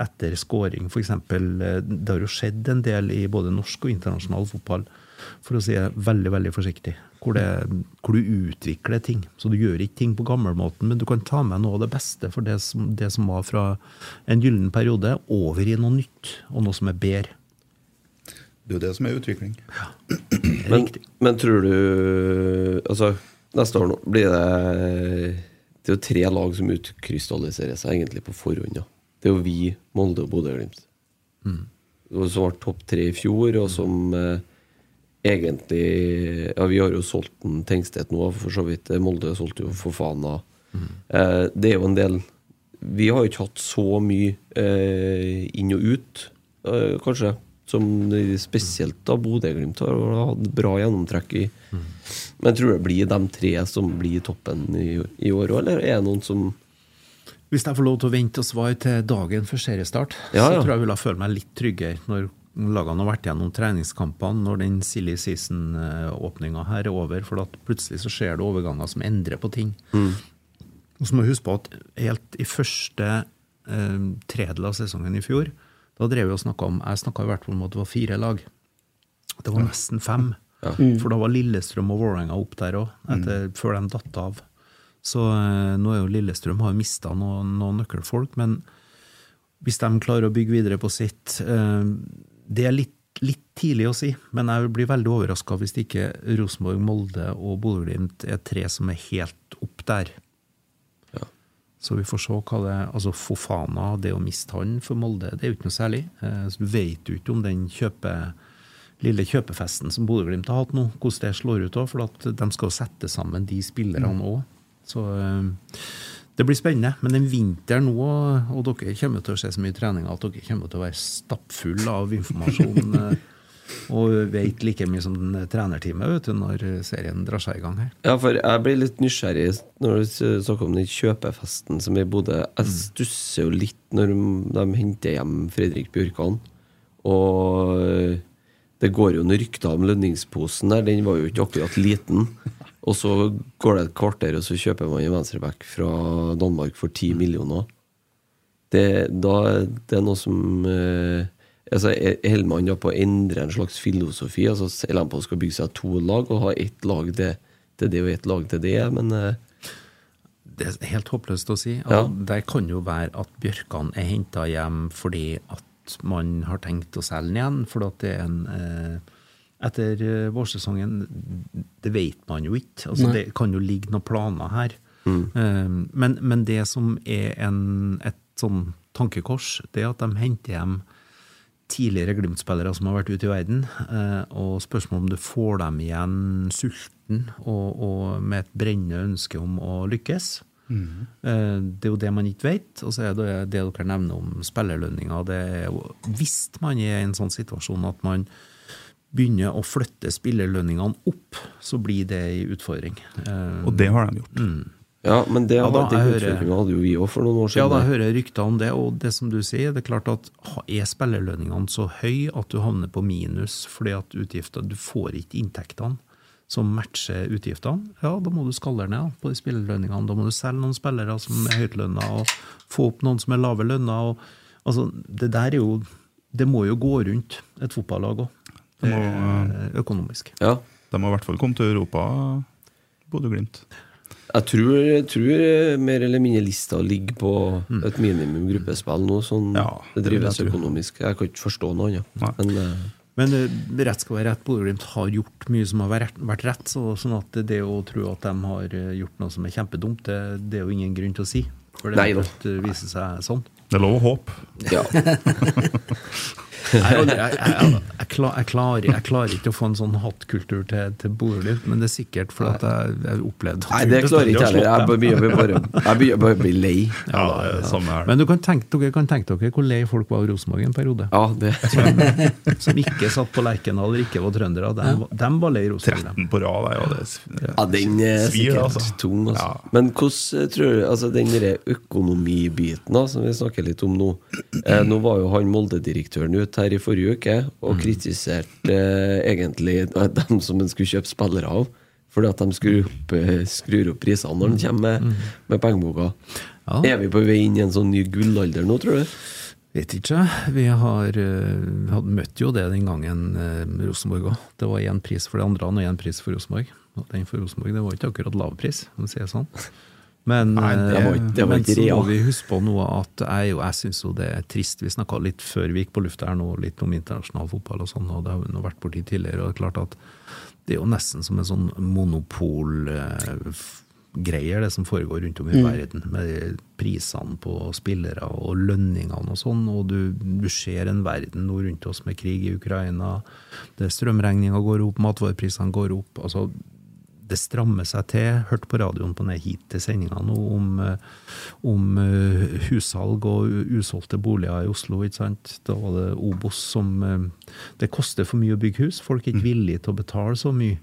etter scoring f.eks. Eh, det har jo skjedd en del i både norsk og internasjonal fotball, for å si det veldig veldig forsiktig. Hvor, det, hvor du utvikler ting. Så du gjør ikke ting på gammelmåten, men du kan ta med noe av det beste for det som, det som var fra en gyllen periode, over i noe nytt, og noe som er bedre. Det er jo det som er utvikling. Men, men tror du Altså, neste år nå blir det Det er jo tre lag som utkrystalliserer seg egentlig på forhånd. Ja. Det er jo vi, Molde og Bodø-Glimt. Mm. Som var topp tre i fjor, og som eh, egentlig Ja, vi har jo solgt en Tengstedt nå, for så vidt. Molde solgte jo for Fana. Eh, det er jo en del Vi har jo ikke hatt så mye eh, inn og ut, eh, kanskje, som spesielt da Bodø-Glimt har hatt bra gjennomtrekk i. Men tror du det blir de tre som blir toppen i, i år òg, eller er det noen som Hvis jeg får lov til å vente og svare til dagen før seriestart, Ja, så tror jeg jeg ville ha følt meg litt tryggere når lagene har vært gjennom treningskampene når den silly season-åpninga her er over, for at plutselig så skjer det overganger som endrer på ting. Og så må vi huske på at helt i første eh, tredel av sesongen i fjor, da drev vi og snakka om Jeg snakka i hvert fall om at det var fire lag. Det var nesten fem. For da var Lillestrøm og Vålerenga opp der òg, før de datt av. Så eh, nå er jo Lillestrøm har mista noen, noen nøkkelfolk, men hvis de klarer å bygge videre på sitt eh, Det er litt, litt tidlig å si, men jeg blir veldig overraska hvis ikke Rosenborg, Molde og Bodø-Glimt er tre som er helt opp der. Så vi får se hva det Altså Fofana, det å miste han for Molde, det er jo ikke noe særlig. Eh, så Du vet jo ikke om den kjøpe, lille kjøpefesten som Bodø-Glimt har hatt nå, hvordan det slår ut òg, for at de skal jo sette sammen de spillerne òg. Så eh, det blir spennende. Men den vinteren nå, og dere kommer til å se så mye trening at dere kommer til å være stappfulle av informasjon. Og vet like mye som den trenerteamet vet du, når serien drar seg i gang her. Ja, for jeg blir litt nysgjerrig når du snakker om den kjøpefesten som er i Bodø. Jeg stusser jo litt når de henter hjem Fredrik Bjørkan. Og eh, det går jo noen rykter om lønningsposen der. Den var jo ikke akkurat liten. Og så går det et kvarter, og så kjøper man en venstreback fra Danmark for 10 millioner. Det, da, det er noe som eh, altså, Holder man da på å endre en slags filosofi? Altså, Holder man på å skal bygge seg to lag og ha ett lag til, til det og ett lag til det? Men eh, Det er helt håpløst å si. Ja. Altså, Det kan jo være at Bjørkan er henta hjem fordi at man har tenkt å selge den igjen. For at det er en eh, Etter eh, vårsesongen Det vet man jo ikke. Altså, det kan jo ligge noen planer her. Eh, men, men det som er en, et sånn tankekors, det er at de henter hjem tidligere Glimt-spillere som har vært ute i verden, eh, og spørsmålet om du får dem igjen sulten og, og med et brennende ønske om å lykkes. Mm. Det er jo det man ikke vet. Og så er det det dere nevner om spillerlønninger. Det er jo, hvis man er i en sånn situasjon at man begynner å flytte spillerlønningene opp, så blir det en utfordring. Eh, Og det har de gjort. Ja, men det, Ja, da, den jeg hører- hadde jo vi òg for noen år siden. Ja, da da hører jeg rykter om det, og det som du sier, det er klart at er spillerlønningene så høye at du havner på minus fordi at utgifter, du får ikke inntektene som matcher utgiftene, ja, da må du skalere ned på de spillerlønningene. Da må du selge noen spillere som er høytlønna, og få opp noen som er lave lønna. Og, altså, det der er jo Det må jo gå rundt et fotballag òg, økonomisk. Ja. de må i hvert fall komme til Europa, Bodø-Glimt. Jeg tror, jeg tror eh, mer eller mindre lista ligger på et minimum gruppespill nå. Sånn Ja, det drives jeg økonomisk. Jeg kan ikke forstå noe annet. Men uh, Men uh, rett skal være rett, Bodø-Glimt har gjort mye som har vært, vært rett. Så, sånn at det å tro at de har gjort noe som er kjempedumt, det, det er jo ingen grunn til å si. For det Nei vise viser seg sånn. Det er lov å håpe. ja. Jeg, jeg, jeg, jeg, jeg, klar, jeg, klarer, jeg klarer ikke å få en sånn hattkultur til, til Bodø-Glimt, men det er sikkert fordi jeg, jeg opplevde Nei, det klarer jeg ikke heller. Jeg begynner bare, å bli lei. Ja, det er samme her. Men du kan tenke, dere kan tenke dere hvor lei folk var av Rosenborg en periode. Ja, det Som ikke satt på Lerkendal eller ikke var trøndere. De, de var lei Rosenborg. dem. 13 på rad, det er det. Ja, den er sikkert altså. tung. Altså. Ja. Men hvordan eh, tror du altså Den økonomibiten som vi snakker litt om nå eh, Nå var jo han Molde-direktøren ute her i forrige uke og Mm. kritiserte eh, egentlig dem som en skulle kjøpe spillere av. Fordi at de skrur opp, eh, skrur opp prisene når de kommer med, med pengeboka. Mm. Ja. Er vi på vei inn i en sånn ny gullalder nå, tror du? Vet ikke. Vi har uh, møtt jo det den gangen uh, Rosenborg òg. Det var én pris for de andre og én pris for Rosenborg. Og den for Rosenborg det var ikke akkurat lav pris, om vi sier sånn. Men, Nei, det eh, var ikke- det var men så må vi huske på noe at jeg, jeg syns jo det er trist. Vi snakka litt før vi gikk på lufta her nå, litt om internasjonal fotball og sånn, og det har vi nå vært borti tidligere. og det er klart at det er jo nesten som en sånn monopolgreier, det som foregår rundt om i verden, med prisene på spillere og lønningene og sånn. Og du, du ser en verden nå rundt oss med krig i Ukraina, det strømregninga går opp, matvareprisene går opp. altså det strammer seg til. Hørte på radioen på ned hit til sendinga nå om, eh, om eh, hussalg og usolgte boliger i Oslo. ikke sant? Da var det Obos som eh, Det koster for mye å bygge hus. Folk er ikke villige til å betale så mye.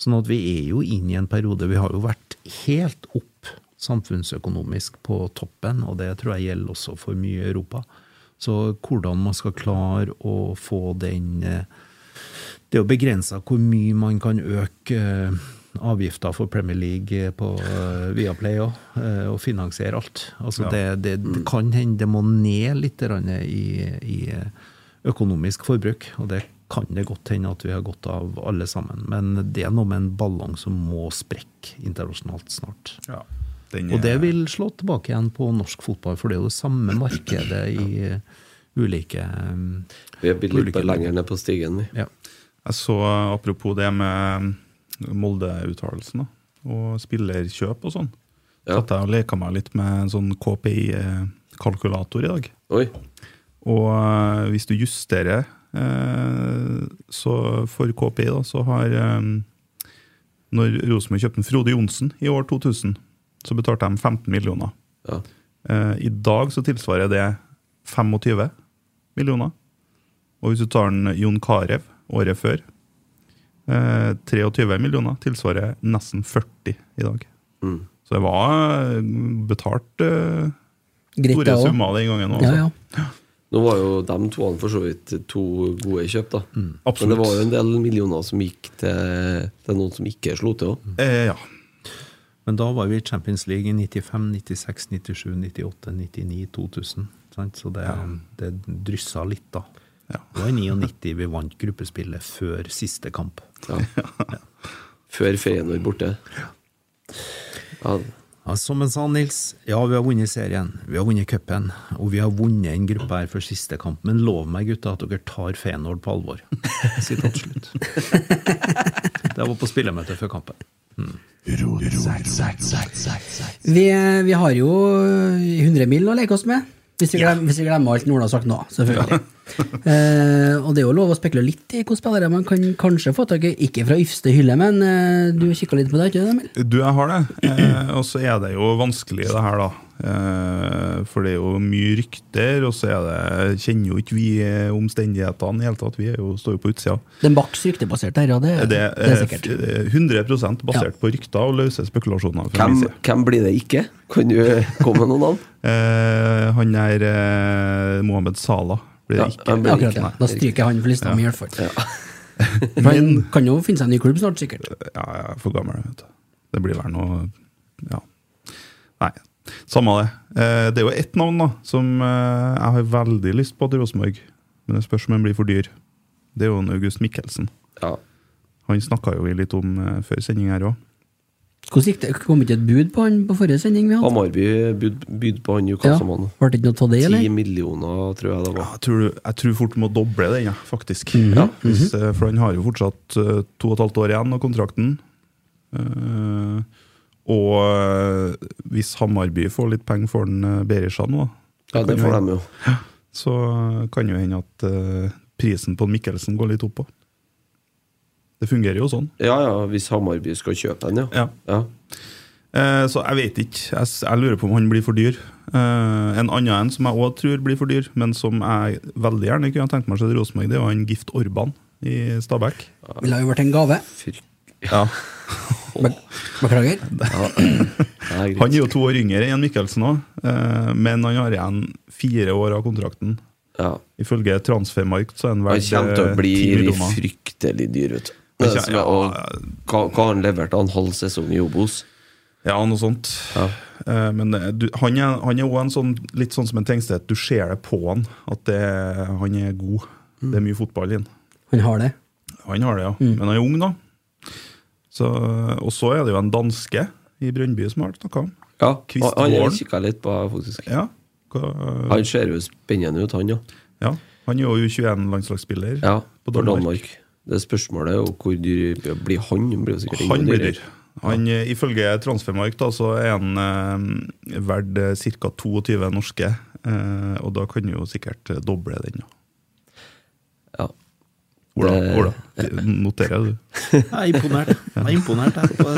Sånn at vi er jo inne i en periode Vi har jo vært helt opp samfunnsøkonomisk på toppen, og det tror jeg gjelder også for mye i Europa. Så hvordan man skal klare å få den Det jo begrensa hvor mye man kan øke avgifter for Premier League på uh, Viaplay òg, og finansiere alt. Altså Ja. det, det, det kan hende det må ned litt i, i økonomisk forbruk, og det kan det godt hende at vi har godt av alle sammen. Men det er noe med en ballong som må sprekke internasjonalt snart. Ja. Den Og det er- vil slå tilbake igjen på norsk fotball, for det er jo det samme markedet i eh, ulike um, Vi er blitt litt lenger ned på stigen, vi. Ja. Jeg så, apropos det med Molde-uttalelsen, og spillerkjøp og sånn. Ja. Satt jeg og leka meg litt med en sånn KPI-kalkulator i dag. Oi. Og eh, hvis du justerer eh, så for KPI, da, så har eh, Når Rosenborg kjøpte Frode Johnsen i år 2000, så betalte de 15 millioner. Ja. I dag så tilsvarer det 25 millioner. Og hvis du tar en Jon Carew året før, eh, 23 millioner, tilsvarer nesten 40 i dag. Mm. Så det var eh, betalt eh, store også. summer den gangen. Også. Ja, ja. Nå var jo de to for så vidt to gode kjøp, da. Men det var jo en del millioner som gikk til, til noen som ikke slo til òg. Eh, ja. Men da var vi i Champions League i 95, 96, 97, 98, 99, 2000. Sant? Så det, det dryssa litt, da. Ja. Det var i 99 vi vant gruppespillet før siste kamp. Ja. Før Feyenoord borte. Ja, Ja, som han sa, Nils, ja, vi har vunnet serien, vi har vunnet cupen, og vi har vunnet en gruppe her før siste kamp. Men lov meg, gutta, at dere tar Feyenoord på alvor. Sitat slutt. Det var på spillemøte før kampen. Vi, vi har jo 100 mil å leke oss med. Hvis vi, glemmer, hvis vi glemmer alt Norda har sagt nå, selvfølgelig. eh, og det er jo lov å spekulere litt i hvilke spillere man kan kanskje få tak i. Ikke fra ypperste hylle, men eh, du kikka litt på det, ikke Emil? Du, jeg har det. Eh, og så er det jo vanskelig, det her, da. Eh, for det er jo mye rykter, og så er det, kjenner jo ikke vi eh, omstendighetene i det hele tatt. Vi er jo, står jo på utsida. Det er maks ryktebasert der, ja. Det, Det det er er sikkert. f- 100 basert på rykter og løse spekulasjoner. hvem, hvem blir det ikke? Kan du komme med noen navn? Eh, han er eh, Mohammed Salah. Blir det ikke. Ja, blir Akkurat, ikke. ja. Da stryker jeg han for lista mi, i hvert fall. Ja. Men kan jo finne seg en ny klubb snart, sikkert. Ja, jeg er for gammel, vet du. Det blir vel noe Ja. Nei, samme det. Eh, det er jo ett navn da som eh, jeg har veldig lyst på til Rosenborg, men det spørs om den blir for dyr. Det er jo en August Mikkelsen. Ja. Han snakka jo vi litt om eh, før sending her òg. Hvordan gikk det? Kom ikke et bud på han på forrige sending vi hadde? Hamarby bud, bud på han Ja. Newcastle-mann. Ble det ikke noe av det, Ti millioner, tror jeg det var. Jeg, tror- jeg tror fort må doble den, ja, faktisk. Mhm. ja, hvis, eh, For han har jo fortsatt eh, to og et halvt år igjen av kontrakten. Uh, og uh, hvis Hamarby får litt penger for den uh, Berisha nå, Ja, det får de jo. så kan jo hende at prisen på Mikkelsen går litt opp òg. Det fungerer jo sånn. Ja ja, hvis Hamarby skal kjøpe den, ja. Ja. ja. Eh, så jeg vet ikke. Jeg, jeg lurer på om han blir for dyr. Eh, en annen en som jeg òg tror blir for dyr, men som jeg veldig gjerne kunne tenkt meg til Rosenborg, det er han Gift Orban i Stabæk. Ville jo vært en gave. Fyrk. Ja. Be beklager. Ja. Han er jo to år yngre enn Mikkelsen òg, men han har igjen fire år av kontrakten. Ja. Ifølge Transfermarkt så er han Han verdt kommer til å eh, bli fryktelig dyr, vet du. Som er- ja, og. Hva, hva har han levert han? en halv sesong i Obos? Ja, noe sånt. Ja. Eh, Men du, han er han er også sånn, litt sånn som en Tengstedt. Du ser det på han, at det, han er god. Det er mye fotball i han. Han har det. Han har det, ja. Men han er ung, da. Så, og så er det jo en danske i Brøndby som har snakka om. Ja, Kvist han kikka litt på, faktisk. Ja. Hva, Han ser jo spennende ut, han, ja. ja. Han er jo U21-landslagsspiller ja på Danmark. Det spørsmålet er hvor dyr blir han? Blir jo sikkert Han blir dyr. Han, ja. Ifølge Transfermark da, så er han eh, verdt ca. 22 norske. Eh, og da kan du jo sikkert eh, doble den. Ja. Ola, Det- Ola noterer du? Jeg er imponert. Jeg er imponert jeg, på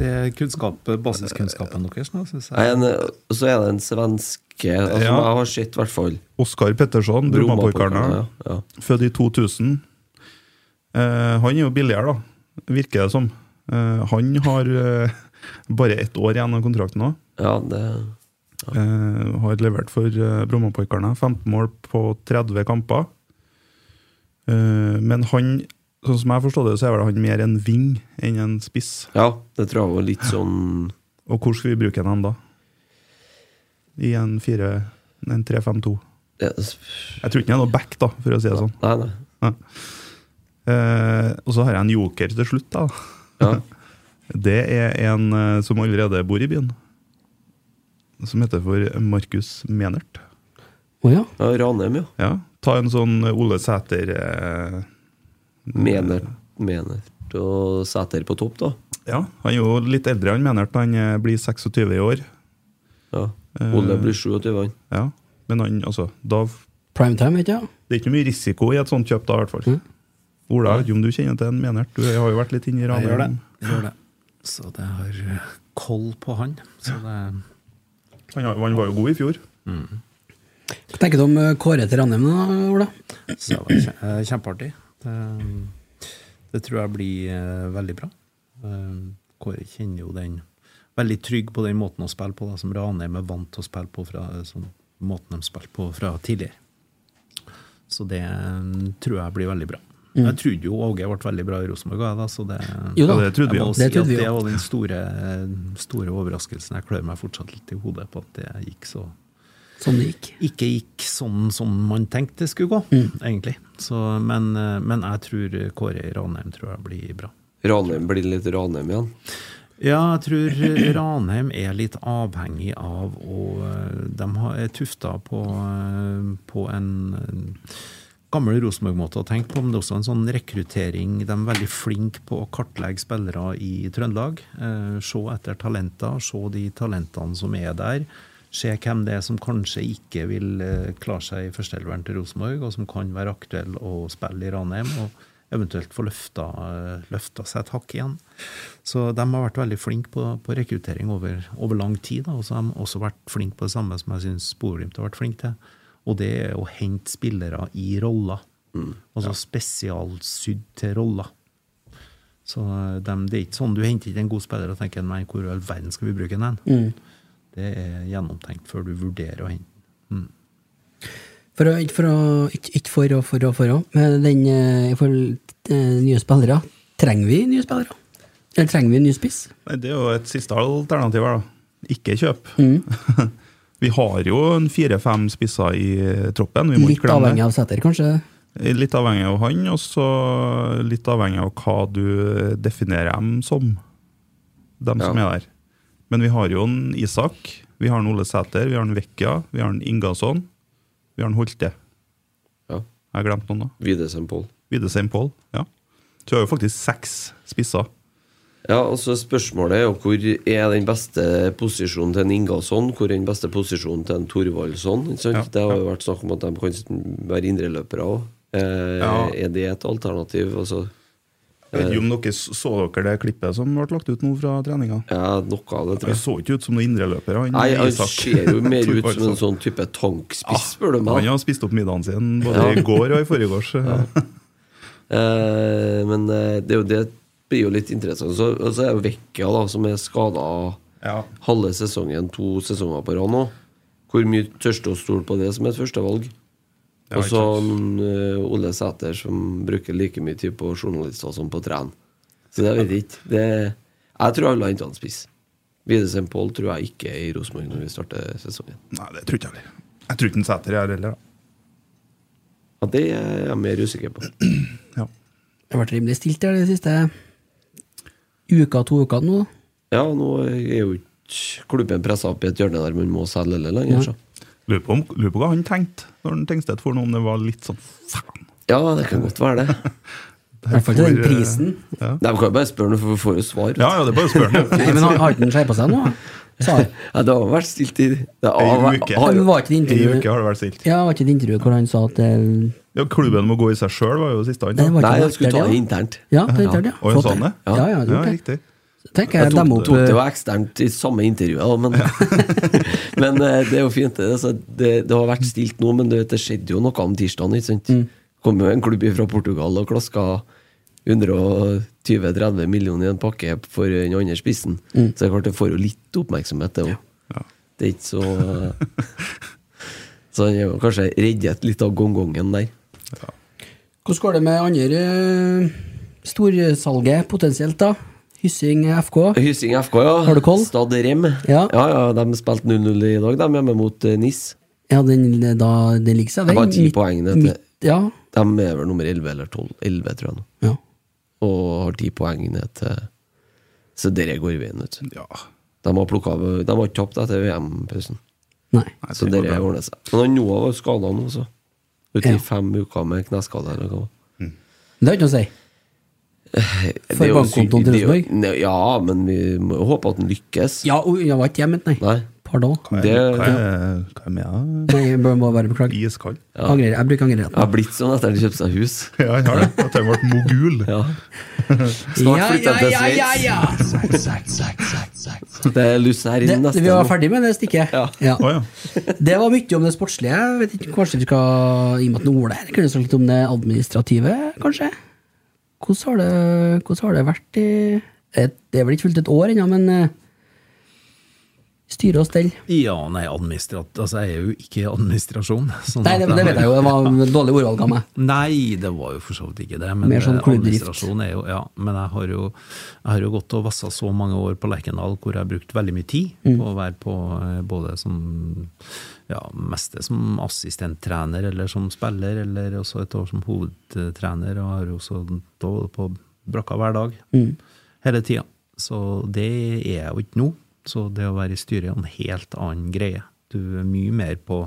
det kunnskap, basiskunnskapen deres nå, synes jeg. en, så er det en svenske altså, Ja. Jeg har sett, i hvert fall. Oskar Petterson, Brommapojkarna. Ja, ja. Født i 2000. Eh, han er jo billigere, da, virker det som. Eh, han har eh, bare ett år igjen av kontrakten nå. ja, det Eh, har levert for eh, Brommapoikerne. 15 mål på 30 kamper. Eh, men han, sånn som jeg forstår det, så er vel han mer en ving enn en spiss. Ja, det tror jeg var litt sånn Og hvor skal vi bruke den da? I en 3-5-2? Yes. Jeg tror ikke han er noe back, da, for å si det sånn. Nei, nei. Ja. Eh, og så har jeg en joker til slutt. da. Ja. Det er en eh, som allerede bor i byen. Som heter for Markus Menert. Å ja. ja Ranheim, ja. Ja, Ta en sånn Ole Sæter eh, Menert, Menert og Sæter på topp, da. Ja, Han er jo litt eldre han Menert. Han eh, blir 26 i år. Ja. Eh, Ole blir 27, han. Ja, Men han, altså, da, Primetime, vet jeg. det er ikke mye risiko i et sånt kjøp, da, i hvert fall. Ola, jeg vet ikke om du kjenner til en Menert? Du har jo vært litt inne i Jeg gjør det. Jeg gjør det. Så det har eh, koll på han. Så det Han, han var jo god i fjor. Hva tenker du om eh, Kåre til Ranheim, da, Ola? Så det var eh, kjempeartig. Det, det tror jeg blir veldig bra. Kåre kjenner jo den veldig trygg på den måten å spille på, da, som Ranheim er vant til å spille på fra sånn, måten de spilte på fra tidligere. Så det tror jeg blir veldig bra. Jeg trodde jo Åge ble veldig bra i Rosenborg, da, så det, Jo da. Ja, det trodde vi jeg må si Det at det var den store, store overraskelsen. Jeg klør meg fortsatt litt i hodet på at det gikk så Sånn det gikk. ikke gikk sånn som man tenkte det skulle gå, egentlig. Så, men, eh, men jeg tror Kåre i Ranheim tror jeg blir bra. Ranheim blir litt Ranheim igjen. Ja, jeg tror Ranheim er litt avhengig av å De er tufta på, eh, på en eh, gammel Rosenborg-måte å tenke på, men det er også en sånn rekruttering. De er veldig flinke på å kartlegge spillere i Trøndelag. Eh, se etter talenter, se de talentene som er der. Se hvem det er som kanskje ikke vil eh, klare seg i førsteelveren til Rosenborg, og som kan være aktuell å spille i Ranheim. og eventuelt få løfta, eh, løfta seg et hakk igjen. Så de har vært veldig flinke på, på rekruttering over, over lang tid. Og så har de også vært flinke på det samme som jeg syns Bodø-Glimt har vært flink til. Og det er å hente spillere i roller. Altså spesialsydd til roller. Så de, det er ikke sånn du henter ikke en god spiller og tenker nei, hvor i all verden skal vi bruke den? Mm. Det er gjennomtenkt før du vurderer å hente den. For å, ikke for å Ikke, ikke for å, for å, for å. Men den eh, for eh, nye spillere. Trenger vi nye spillere? Eller trenger vi en ny spiss? Det er jo et siste alternativ her, da. Ikke kjøp. vi har jo en fire-fem spisser i troppen. Vi må Litt ikke avhengig av Sæter, kanskje? Litt avhengig av han, og så litt avhengig av hva du definerer dem som. Dem som er der. Men vi har jo en Isak, vi har en Ole Sæter, vi har en Vekkia, vi har en Ingasson, vi har en Holte. Ja. Jeg har glemt noen, da. Videsheim Pål. Videsheim Pål. Ja. Så vi har jo faktisk seks spisser. Ja, altså Spørsmålet er jo hvor er den beste posisjonen til en Ingasson? Hvor er den beste posisjonen til en Thorvaldsson? Ja, Det har jo vært snakk om at de kan være indreløpere òg. Eh, Ja. Er det et alternativ? Altså, Jeg vet ikke om dere så dere det klippet som ble lagt ut nå fra treninga? ja, noe av det, tror Det Han så ikke ut som noen indreløper. han Nei, han ser jo mer ut som en sånn type tankspiss, spør du Han har spist opp middagen sin både Ja. i går og i forgårs. Eh, men eh, det, er jo, det blir jo litt interessant. Så, så er Vekka, da, som er skada Ja. halve sesongen, to sesonger på rad nå. Hvor mye tørs du å stole på det som et førstevalg? Og så eh, Ole Sæter, som bruker like mye tid på journalister som på tren. Så det vet jeg ikke. Det, jeg tror alle har henta en spiss. Videsen Pål tror jeg ikke er i Rosenborg når vi starter sesongen. Nei, det tror ikke jeg heller. Jeg tror ikke Sæter er her heller. da. Ja, Det er jeg mer usikker på. Ja. Det har vært rimelig stilt der det siste uka, to uker nå. Ja, nå er jo ikke klubben pressa opp i et hjørne der man må selge eller lenger. Så. Lurer på, lurer på hva han tenkte når han Tengstedt for noe, om det var litt sånn faen. Ja, det kan godt være det. I hvert fall til den eh, prisen. Ja. Nei, Vi kan jo bare spørre, for vi får jo svar. ja, ja, det er bare å spørre ham. Nei, men har har ikke han skjerpa seg nå? Sa. Ja, det har vært stilt i det Ei har, uke. har, Men var ikke det I intervjuet uke har det vært stilt. Ja, var ikke et intervjuet hvor han sa at det, Ja, Klubben må gå i seg sjøl, var jo siste han. Nei, jeg skulle ta det, internt. Ja, det er det, ja. Og sånn det. Ja, ja, det Ja, riktig. Tenk Jeg jeg tok, opp tok det eh, jo eksternt i samme intervjuet, men, men eh, det er jo fint. Det, altså, det, det har vært stilt nå, men det, det skjedde jo noe om tirsdagen. Ikke sant? Mm. Kom jo en klubb fra Portugal og klaska 120-30 millioner i en pakke for den andre spissen. Mm. Så det er klart det får jo litt oppmerksomhet, det òg. Ja. Det er ikke så Så han er jo kanskje reddet litt av gongongen der. Hvordan går det med andre eh, storsalget potensielt, da? Hyssing FK? Hyssing FK, ja. Har du koll? Stad Rem. Ja. ja, ja, de spilte 0-0 i dag, de hjemme mot eh, NIS. Ja, den, da, den ligger seg det. har ti poeng. ned til- Ja. De er vel nummer 11 eller 12. 11, tror jeg nå. ja. Og har ti poeng ned til Så dere går veien, vet du. Ja. De har, plukket, de har ikke tapt etter VM-pausen. Nei. Så det bra. ordner seg. Men Noah var skada nå, så. Ute Ja. i fem uker med kneskade. Eller hva. Det har ikke noe å si. Det For bankkontoen til Rosenborg? Ja, men vi må jo håpe at den lykkes. Ja, og jeg var ikke hjemme, nei. Nei. Pardon. Hva er, hva er, hva er med deg? Jeg bør må bare beklage. Iskald? Angrer, jeg bruker Jeg har blitt sånn etter at han kjøpte seg hus. Ja, han har det. At han ble mogul. Ja. Ja, Snart flytter ja, han til ja, ja, ja. Det er lyst her Det, inn neste vi var ferdig med det stikket. Ja. Ja. Oh, ja. Det var mye om det sportslige. Jeg vet ikke, Kanskje vi skal, i og med at nå Ole her, kunne vi snakke litt om det administrative, kanskje? Hvordan har det, hvordan har det vært i et, Det er vel ikke fullt et år ennå, men eh, styre og stell. Ja, nei, administrat... Altså, jeg er jo ikke i administrasjon. sånn Nei, det, det vet jeg jo, det var en dårlig ordvalg av meg. Nei, det var jo for så vidt ikke det. Men Mer sånn eh, administrasjon er jo Ja, men jeg har jo, jeg har jo gått og vassa så mange år på Lerkendal hvor jeg har brukt veldig mye tid Mm. på å være på eh, både som ja, meste som assistenttrener eller som spiller, eller også et år som hovedtrener, og har også på brakka hver dag. Mm. Hele tida. Så det er jeg jo ikke nå. Så det å være i styret er en helt annen greie. Du er mye mer på,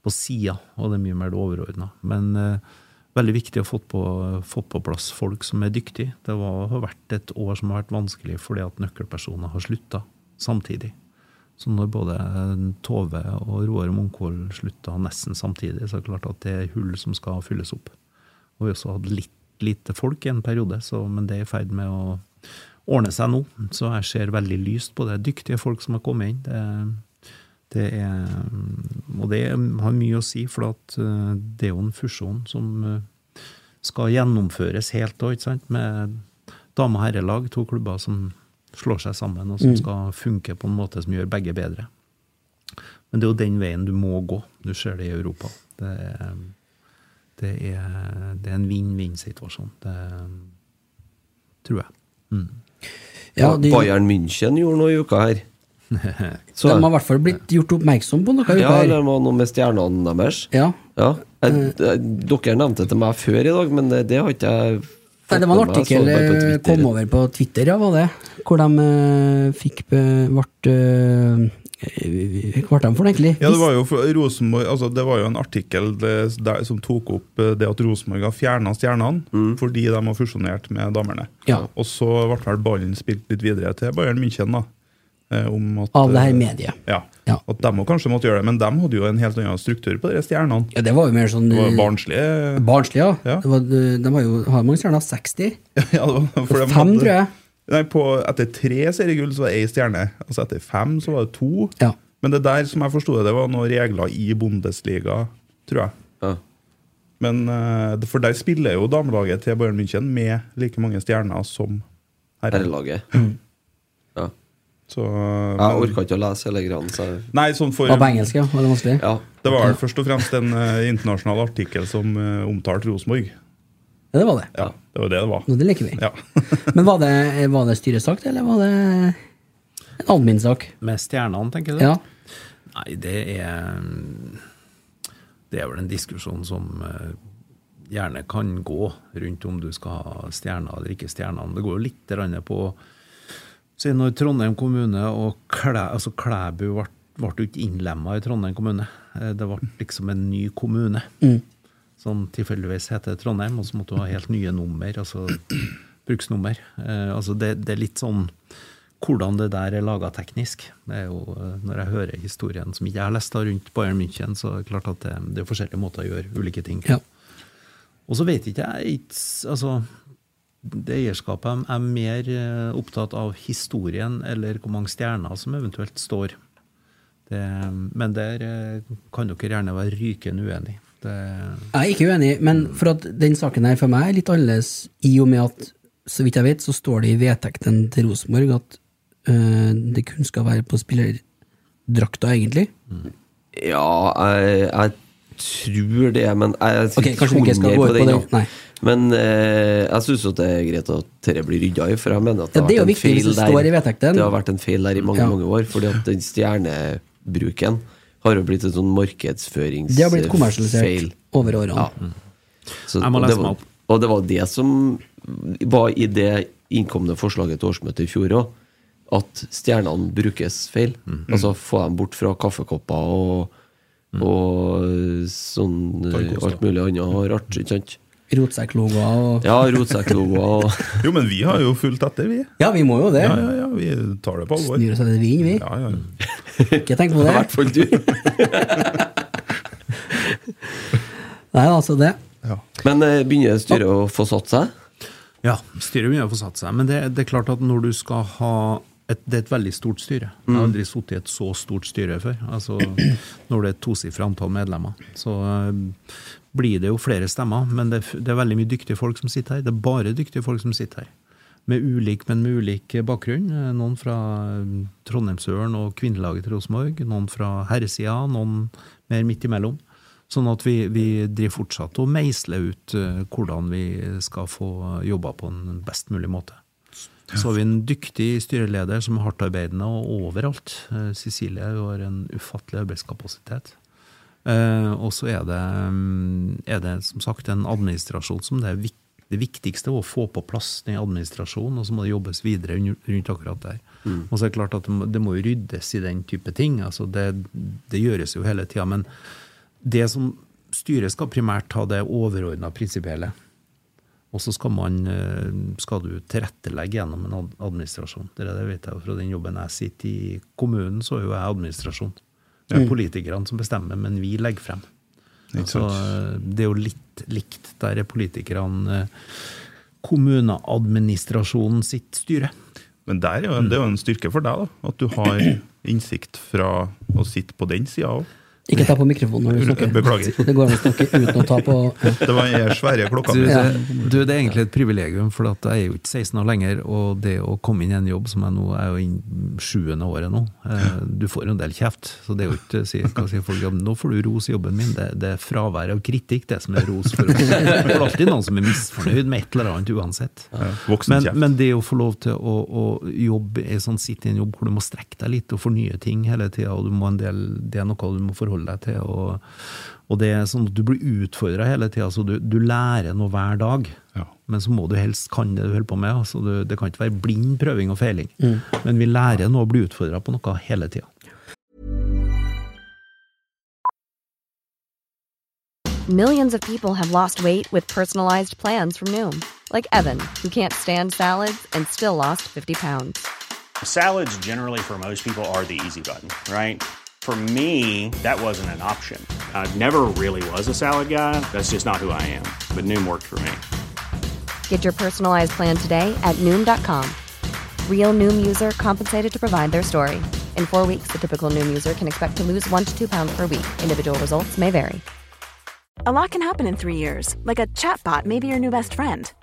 på sida, og det er mye mer det overordna. Men eh, veldig viktig å få på, få på plass folk som er dyktige. Det var, har vært et år som har vært vanskelig fordi at nøkkelpersoner har slutta samtidig. Så når både Tove og Roar Munkvold slutta nesten samtidig, så er det klart at det er hull som skal fylles opp. Og vi også hadde litt lite folk i en periode, så, men det er i ferd med å ordne seg nå. Så jeg ser veldig lyst på det. Dyktige folk som har kommet inn. Det, det er, og det har mye å si, for eh, det er jo en fusjon som eh, skal gjennomføres helt òg? Med dame- og herrelag, to klubber som slår seg sammen, og som skal funke på en måte som gjør begge bedre. Men det er jo den veien du må gå. Du ser det i Europa. Det er, det er, det er en vinn-vinn-situasjon. Det tror jeg. Mm. Ja, de, Bayern München gjorde noe i uka her. Så, de har i hvert fall blitt gjort oppmerksom på noe. ja, uka her. det var noe med stjernene deres. Ja. Ja. Jeg, jeg, dere nevnte det til meg før i dag, men det, det har ikke jeg Nei, det var en artikkel. Jeg eh, Twitter. kom over på Twitter, ja, var det? Hvor de uh, fikk ble eh, Hva ble de for, egentlig? Ja, det var jo for Rosenborg, altså det var jo en artikkel det, der, som tok opp eh, det at Rosenborg har fjerna stjernene fordi de har fusjonert med damene. Ja. Og så ble vel ballen spilt litt videre til Bayern München, da. eh, Om at, Av det her eh, mediet. Ja, Ja. At de kanskje måtte gjøre det, men de hadde jo en helt annen struktur på de stjernene. Ja, det var jo mer sånn Det var eh, barnslige barnslig, ja. Ja. Det var, eh, de har jo, har mange stjerner? 60? ja, det var, for de hadde- tror jeg. Nei, på, Etter tre seriegull så var det én stjerne. Altså Etter fem så var det to. Ja. Men det der, som jeg forsto det, det var noen regler i Bundesliga, tror jeg. Ja. Men eh, For der spiller jo damelaget til Bayern München med like mange stjerner som herre. Herrelaget. Mm. Ja. Så, Jeg men- orka ikke å lese hele greia. Nei, sånn for Var på engelsk, ja. Var det vanskelig? Ja. Det var først og fremst en uh, internasjonal artikkel som uh, omtalte Rosenborg. Ja, det var det. Ja, det var det det var. Nå, det liker vi. Ja. Men var det, var det styresak, eller var det en admin-sak? Med stjernene, tenker du? Ja. Nei, det er Det er vel en diskusjon som eh, gjerne kan gå rundt om du skal ha stjerner eller ikke stjerner. Det går jo litt på Se når Trondheim kommune og Klæ, altså Klæbu ble, ble ikke innlemma i Trondheim kommune. Eh, Det ble liksom en ny kommune. Som tilfeldigvis heter Trondheim, og så måtte du ha helt nye nummer, altså bruksnummer. Eh, altså det, det er litt sånn hvordan det der er laga teknisk. Det er jo, eh, når jeg hører historien som ikke jeg har lest da rundt Bayern München, så er det klart at det, det er forskjellige måter å gjøre ulike ting på. Ja. Og så vet ikke jeg Altså, det eierskapet er mer eh, opptatt av historien eller hvor mange stjerner som eventuelt står. Det, men der eh, kan dere gjerne være rykende uenig. Det, Jeg er ikke uenig, men for at den saken her for meg er litt annerledes, i og med at, så vidt jeg vet, så står det i vedtekten til Rosenborg at øh, det kun skal være på spillerdrakta, egentlig? Ja, jeg, jeg tror det, men jeg Ok, kanskje vi ikke skal gå ut på det. det. nei. Men eh, jeg syns det er greit at dette blir rydda i, for jeg mener at det, Ja, det er har vært en feil det står i der. Det har vært en feil der i mange Ja. mange år, fordi at den stjernebruken har jo blitt en sånn markedsføringsfeil. Det har blitt kommersialisert over årene. Så, Jeg må lese meg opp. Og det var det som var i det innkomne forslaget til årsmøtet i fjor òg, at stjernene brukes feil. Mm. Altså få dem bort fra kaffekopper og, og sånn eh, alt mulig annet rart. Ikke sant? Rotsekklogoer og Ja, rotsekklogoer og Jo, men vi har jo fulgt etter, vi. Ja, vi må jo det. Ja, ja, ja, vi tar det på alvor. Snur oss etter vind, vi. Ja, ja. Ikke tenk på I det. hvert fall du. Nei, altså det. Men eh, begynner styret å få satt seg? Ja, styret begynner å få satt seg. Men det, det er klart at når du skal ha et, Det er et veldig stort styre. Jeg har aldri sittet i et så stort styre før. Altså, når det er et tosifra antall medlemmer. Så eh, blir det jo flere stemmer, men det, det er veldig mye dyktige folk som sitter her. Det er bare dyktige folk som sitter her. Med ulik, men med ulik bakgrunn. Eh, Noen fra eh, Trondheimsøren og kvinnelaget til Rosenborg. Noen fra herresida, noen mer midt imellom. Sånn at vi, vi driver fortsatt og meisler ut eh, hvordan vi skal få jobba på en best mulig måte. Så har vi en dyktig styreleder som er hardtarbeidende og overalt. Eh, Cecilie har en ufattelig arbeidskapasitet. Eh, og så er det, mm, er det som sagt en administrasjon som det er viktig det viktigste er å få på plass den administrasjonen, og så må det jobbes videre rundt akkurat der. Og så er det klart at det må, ryddes i den type ting. altså Det, det gjøres jo hele tida. Men det som styret skal primært ha det overordna prinsipielle. Og så skal, man, eh, skal du tilrettelegge gjennom en administrasjon. Det, er det vet jeg fra den jobben jeg sitter i kommunen, så er jo jeg administrasjon. Det er politikerne som bestemmer, men vi legger frem. Altså, det er jo litt likt. Der er politikerne eh, kommuneadministrasjonen sitt styre. Men er jo, det er jo en styrke for deg, da. At du har innsikt fra å sitte på den sida òg. Ikke ta på mikrofonen når du snakker. Beklager. Det går an å snakke uten å ta på ja. Det var den svære klokka. Du, det, du, det er egentlig et privilegium, for at jeg er jo ikke 16 år lenger. Og det å komme inn i en jobb som jeg nå er jo inn sjuende året nå eh, Du får en del kjeft. Så det er jo ikke si, sier folk, ja, nå får du ros i jobben min. Det, det er fravær av kritikk det som er ros for oss. Det er alltid noen som er misfornøyd med et eller annet uansett. Men, men det å få lov til å, å jobbe i sånn, sitte i en jobb hvor du må strekke deg litt og fornye ting hele tida, og du må en del, det er noe du må forholde deg til. og og det er sånn at Du blir utfordra hele tida, så du, du lærer noe hver dag. Ja. Men så må du helst kan det du holder på med. Altså du, det kan ikke være blind prøving og feiling. Men vi lærer noe og blir utfordra på noe hele tida. Millions of people have lost weight with personalized plans from Noom, like Evan, who can't stand salads and still lost 50 pounds. Salads, generally, for most people, are the easy button, right? For me, that wasn't an option. I never really was a salad guy. That's just not who I am. But Noom worked for me. Get your personalized plan today at Noom.com. Real Noom user compensated to provide their story. In four weeks, the typical Noom user can expect to lose one to two pounds per week. Individual results may vary. A lot can happen in three years, like a chatbot may be your new best friend.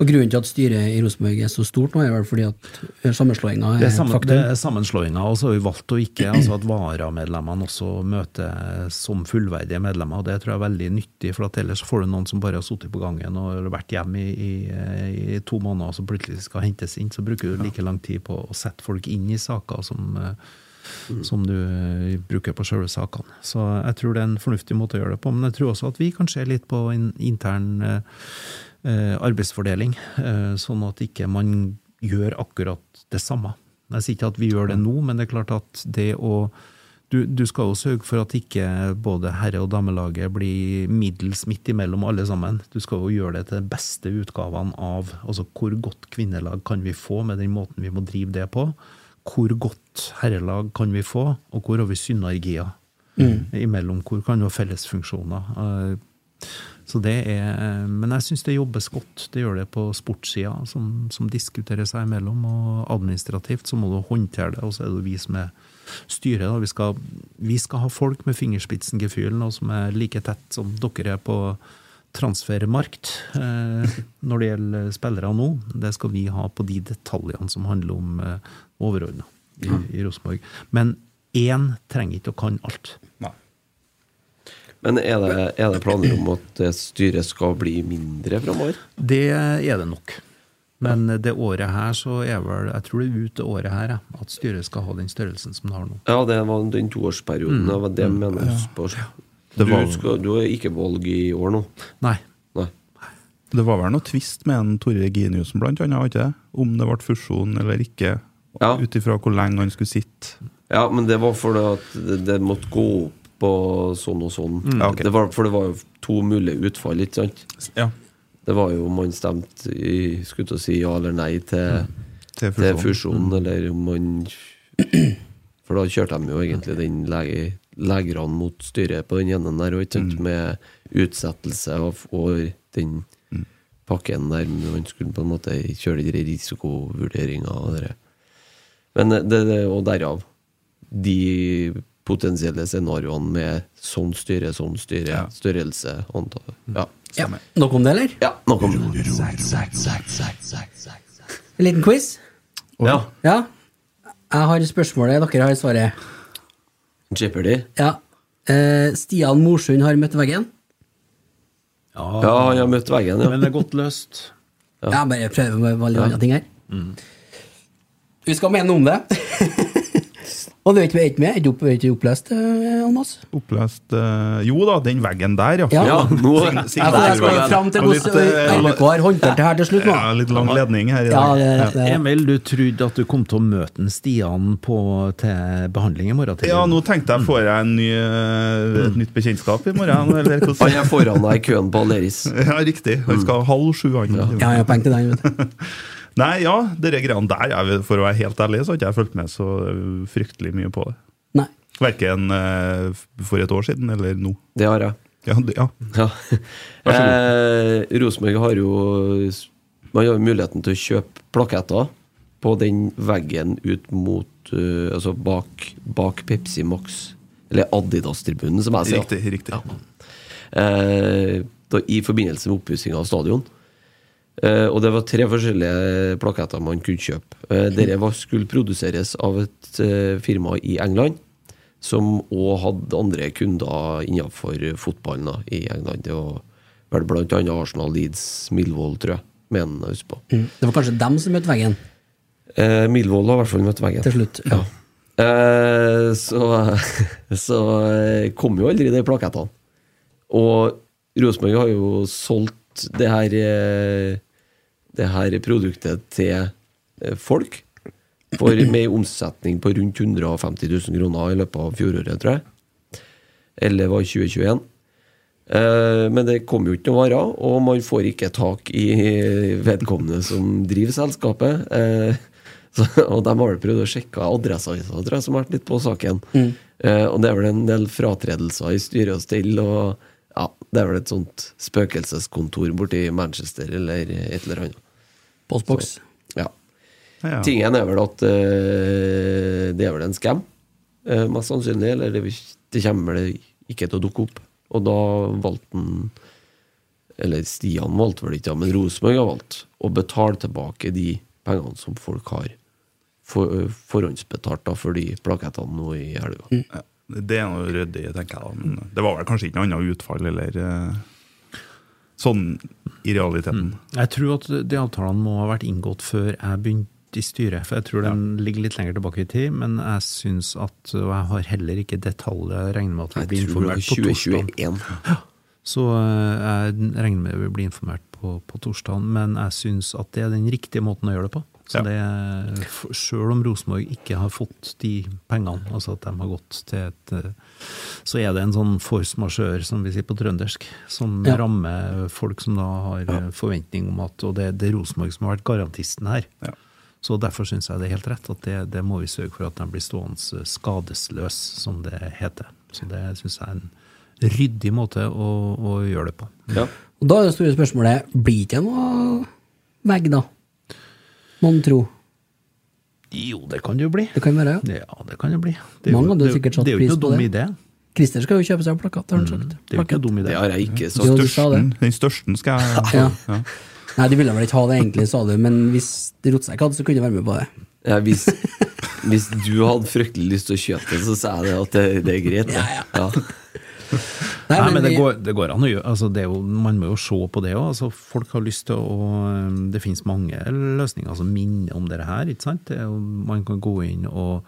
Og Grunnen til at styret i Rosenborg er så stort nå, er vel fordi at sammenslåinga er er, sammen, faktum. det er sammenslåinga, og så har vi valgt å ikke altså at varamedlemmene også møter som fullverdige medlemmer. og Det tror jeg er veldig nyttig, for at ellers får du noen som bare har sittet på gangen og vært hjemme i, i, i to måneder, og så plutselig skal hentes inn. Så bruker du like lang tid på å sette folk inn i saker som, eh, som du eh, bruker på selve sakene. Så jeg tror det er en fornuftig måte å gjøre det på. Men jeg tror også at vi kan se litt på intern eh, eh, arbeidsfordeling, eh, sånn at ikke man gjør akkurat det samme. Jeg sier ikke at vi gjør det nå, men det er klart at det å du, du skal jo sørge for at ikke både herre- og damelaget blir middels midt imellom alle sammen. Du skal jo gjøre det til de beste utgavene av altså hvor godt kvinnelag kan vi få med den måten vi må drive det på. Hvor godt herrelag kan vi få, og hvor har vi synergier Mm. imellom? Hvor kan vi ha fellesfunksjoner? Så det er, men jeg syns det jobbes godt. Det gjør det på sportssida, som, som diskuterer seg imellom. Og administrativt så må du håndtere det, og så er det vi som er styret. Vi, skal, vi skal ha folk med fingerspitsengefühl, og som er like tett som dere er på transfermarkt eh, når det gjelder spillere nå. Det skal vi ha på de detaljene som handler om eh, overordna i, i Rosenborg. Men én trenger ikke å kan alt. Men er det, er det planer om at styret skal bli mindre framover? Det er det nok. Men det året her så er vel Jeg tror det er ut det året her at styret skal ha den størrelsen som det har nå. Ja, det var den toårsperioden. Mm. Det var det jeg Mm. mener. Ja. på. Det Du, var- skal, du har ikke valg i år nå? Nei. Nei. Det var vel noe tvist med en Tore Reginiussen, blant annet, ikke? Om det ble fusjon eller ikke. Ut ifra hvor lenge han skulle sitte. Ja, men det var fordi at det, det måtte gå opp på sånn og sånn. Mm. okay. det var, for det var jo to mulige utfall, ikke sant? Ja. Det var jo om man stemte i, skulle til å si ja eller nei til, Til fusjonen, fusjon. mm. eller om man For da kjørte de jo egentlig den lege, legerne mot styret på den ene der, og ikke sant, med utsettelse av og den pakken der man skulle på en måte kjøre de risikovurderinger og det. Men det, det, og derav de potensielle scenarioene med sånn styre, sånn styre, størrelse, antall Ja. Ja. Nok om det, eller? Ja, nok om det. En liten quiz? Ja. Ja. Jeg har spørsmålet, dere har svaret. Jeopardy? Ja. Eh, Stian Morsund har møtt veggen. Ja, jeg har møtt veggen, ja. Men det er godt løst. Ja, bare prøve med veldig Ja. andre ting her. Mm. Vi skal mene noe om det. Og vet er ikke med? Er ikke opplest, eh, Almas? Opplest eh, Jo da, den veggen der, ja. Ja. Ja, nå- sign- Ja, jeg skal fram til hvordan eh, RBK har håndtert det her til slutt nå. Ja, litt lang ledning her i Ja, dag. det- det- Emil, du trodde at du kom til å møte en Stian på, til behandling i morgen tidlig? Ja, nå tenkte jeg får jeg en ny, eh, et nytt bekjentskap i morgen. Eller hvordan? Han er foran deg i køen på Aleris. Ja, riktig. Han skal ha halv sju, han. Ja, jeg har penger til den. vet du. Nei, ja, dere greiene der, jeg, for å være helt ærlig, så har ikke jeg fulgt med så fryktelig mye på det. Nei. Verken uh, for et år siden eller nå. Det har jeg. Ja, det, ja. Ja. Vær så Eh, Rosenborg har jo Man har jo muligheten til å kjøpe plaketter på den veggen ut mot uh, Altså bak, bak Pepsi Max. Eller Adidas-tribunen, som jeg sier. Riktig. riktig. Eh, da, I forbindelse med oppussing av stadion. Eh, og det var tre forskjellige plaketter man kunne kjøpe. Eh, Dere skulle produseres av et eh, firma i England, som òg hadde andre kunder innenfor fotballen da, i England. Det var vel annet Arsenal, Leeds, Milvold, tror jeg. Mener jeg husker på. Mm. Det var kanskje dem som møtte veggen Eh, Milvold har i hvert fall møtt veggen. til slutt. Ja. Eh, så så kom jo aldri de plakettene. Og Rosenborg har jo solgt det her eh, Det her produktet til eh, folk for med en omsetning på rundt 150 000 kroner i løpet av fjoråret, tror jeg. Eller var 2021. Eh, men det kom jo ikke noe varer, og man får ikke tak i vedkommende som driver selskapet. Eh, så, og de har vel prøvd å sjekke adressa tror jeg, som har vært litt på saken. Mm. Og det er vel en del fratredelser i styre og stell, og ja, det er vel et sånt spøkelseskontor borti Manchester eller et eller annet. Postboks. Ja. Ja. Tingen er vel at uh, det er vel en scam, uh, mest sannsynlig. Eller det, det kommer vel ikke til å dukke opp. Og da valgte han Eller Stian valgte vel ikke, men Rosenborg har valgt å betale tilbake de pengene som folk har for, forhåndsbetalt da, for de plakettene nå i helga. Ja, det er noe ryddig, tenker jeg. da Men det var vel kanskje ikke noe annet utfall, eller eh, sånn i realiteten. Jeg tror at de avtalene må ha vært inngått før jeg begynte i styret. For jeg tror den ligger litt lenger tilbake i tid, men jeg syns at Og jeg har heller ikke detaljer. Jeg regner med at vi blir informert på torsdag. 2021. Så eh, jeg regner med vi blir informert på, på torsdag, men jeg syns at det er den riktige måten å gjøre det på. Så det, Selv om Rosenborg ikke har fått de pengene, altså at de har gått til et eh, Så er det en sånn force majeure, som vi sier på trøndersk, som Ja. rammer folk som da har ja. forventning om at Og det, det er Rosenborg som har vært garantisten her. Så derfor syns jeg det er helt rett at det, det må vi sørge for at de blir stående skadesløs, som det heter. Så det syns jeg er en ryddig måte å, å gjøre det på. Og da er det store spørsmålet Blir det noe vegg, da? Mon tro. Jo, det kan det jo bli. Det kan være, ja. Ja, det kan det bli. Det er Mange jo- hadde det- sikkert satt Det er jo pris ikke på noe dum det. idé. Christer skal jo kjøpe seg en plakat, har han sagt. Det er jo ikke en dum idé. Det har jeg ikke sagt. Du det. Den største skal jeg Ja. ja. Nei, de ville vel ikke ha det egentlig, sa du, men hvis Rotsekk hadde, så kunne de være med på det. Ja, hvis, hvis du hadde fryktelig lyst til å kjøpe det, så sa jeg det at det, det er greit. Ja, Ja. Nei, men, men det, går, det går an å gjøre altså, det jo, Man må jo se på det òg. Altså, folk har lyst til å Det finnes mange løsninger som minner om dette her. ikke sant? Det man kan gå inn og,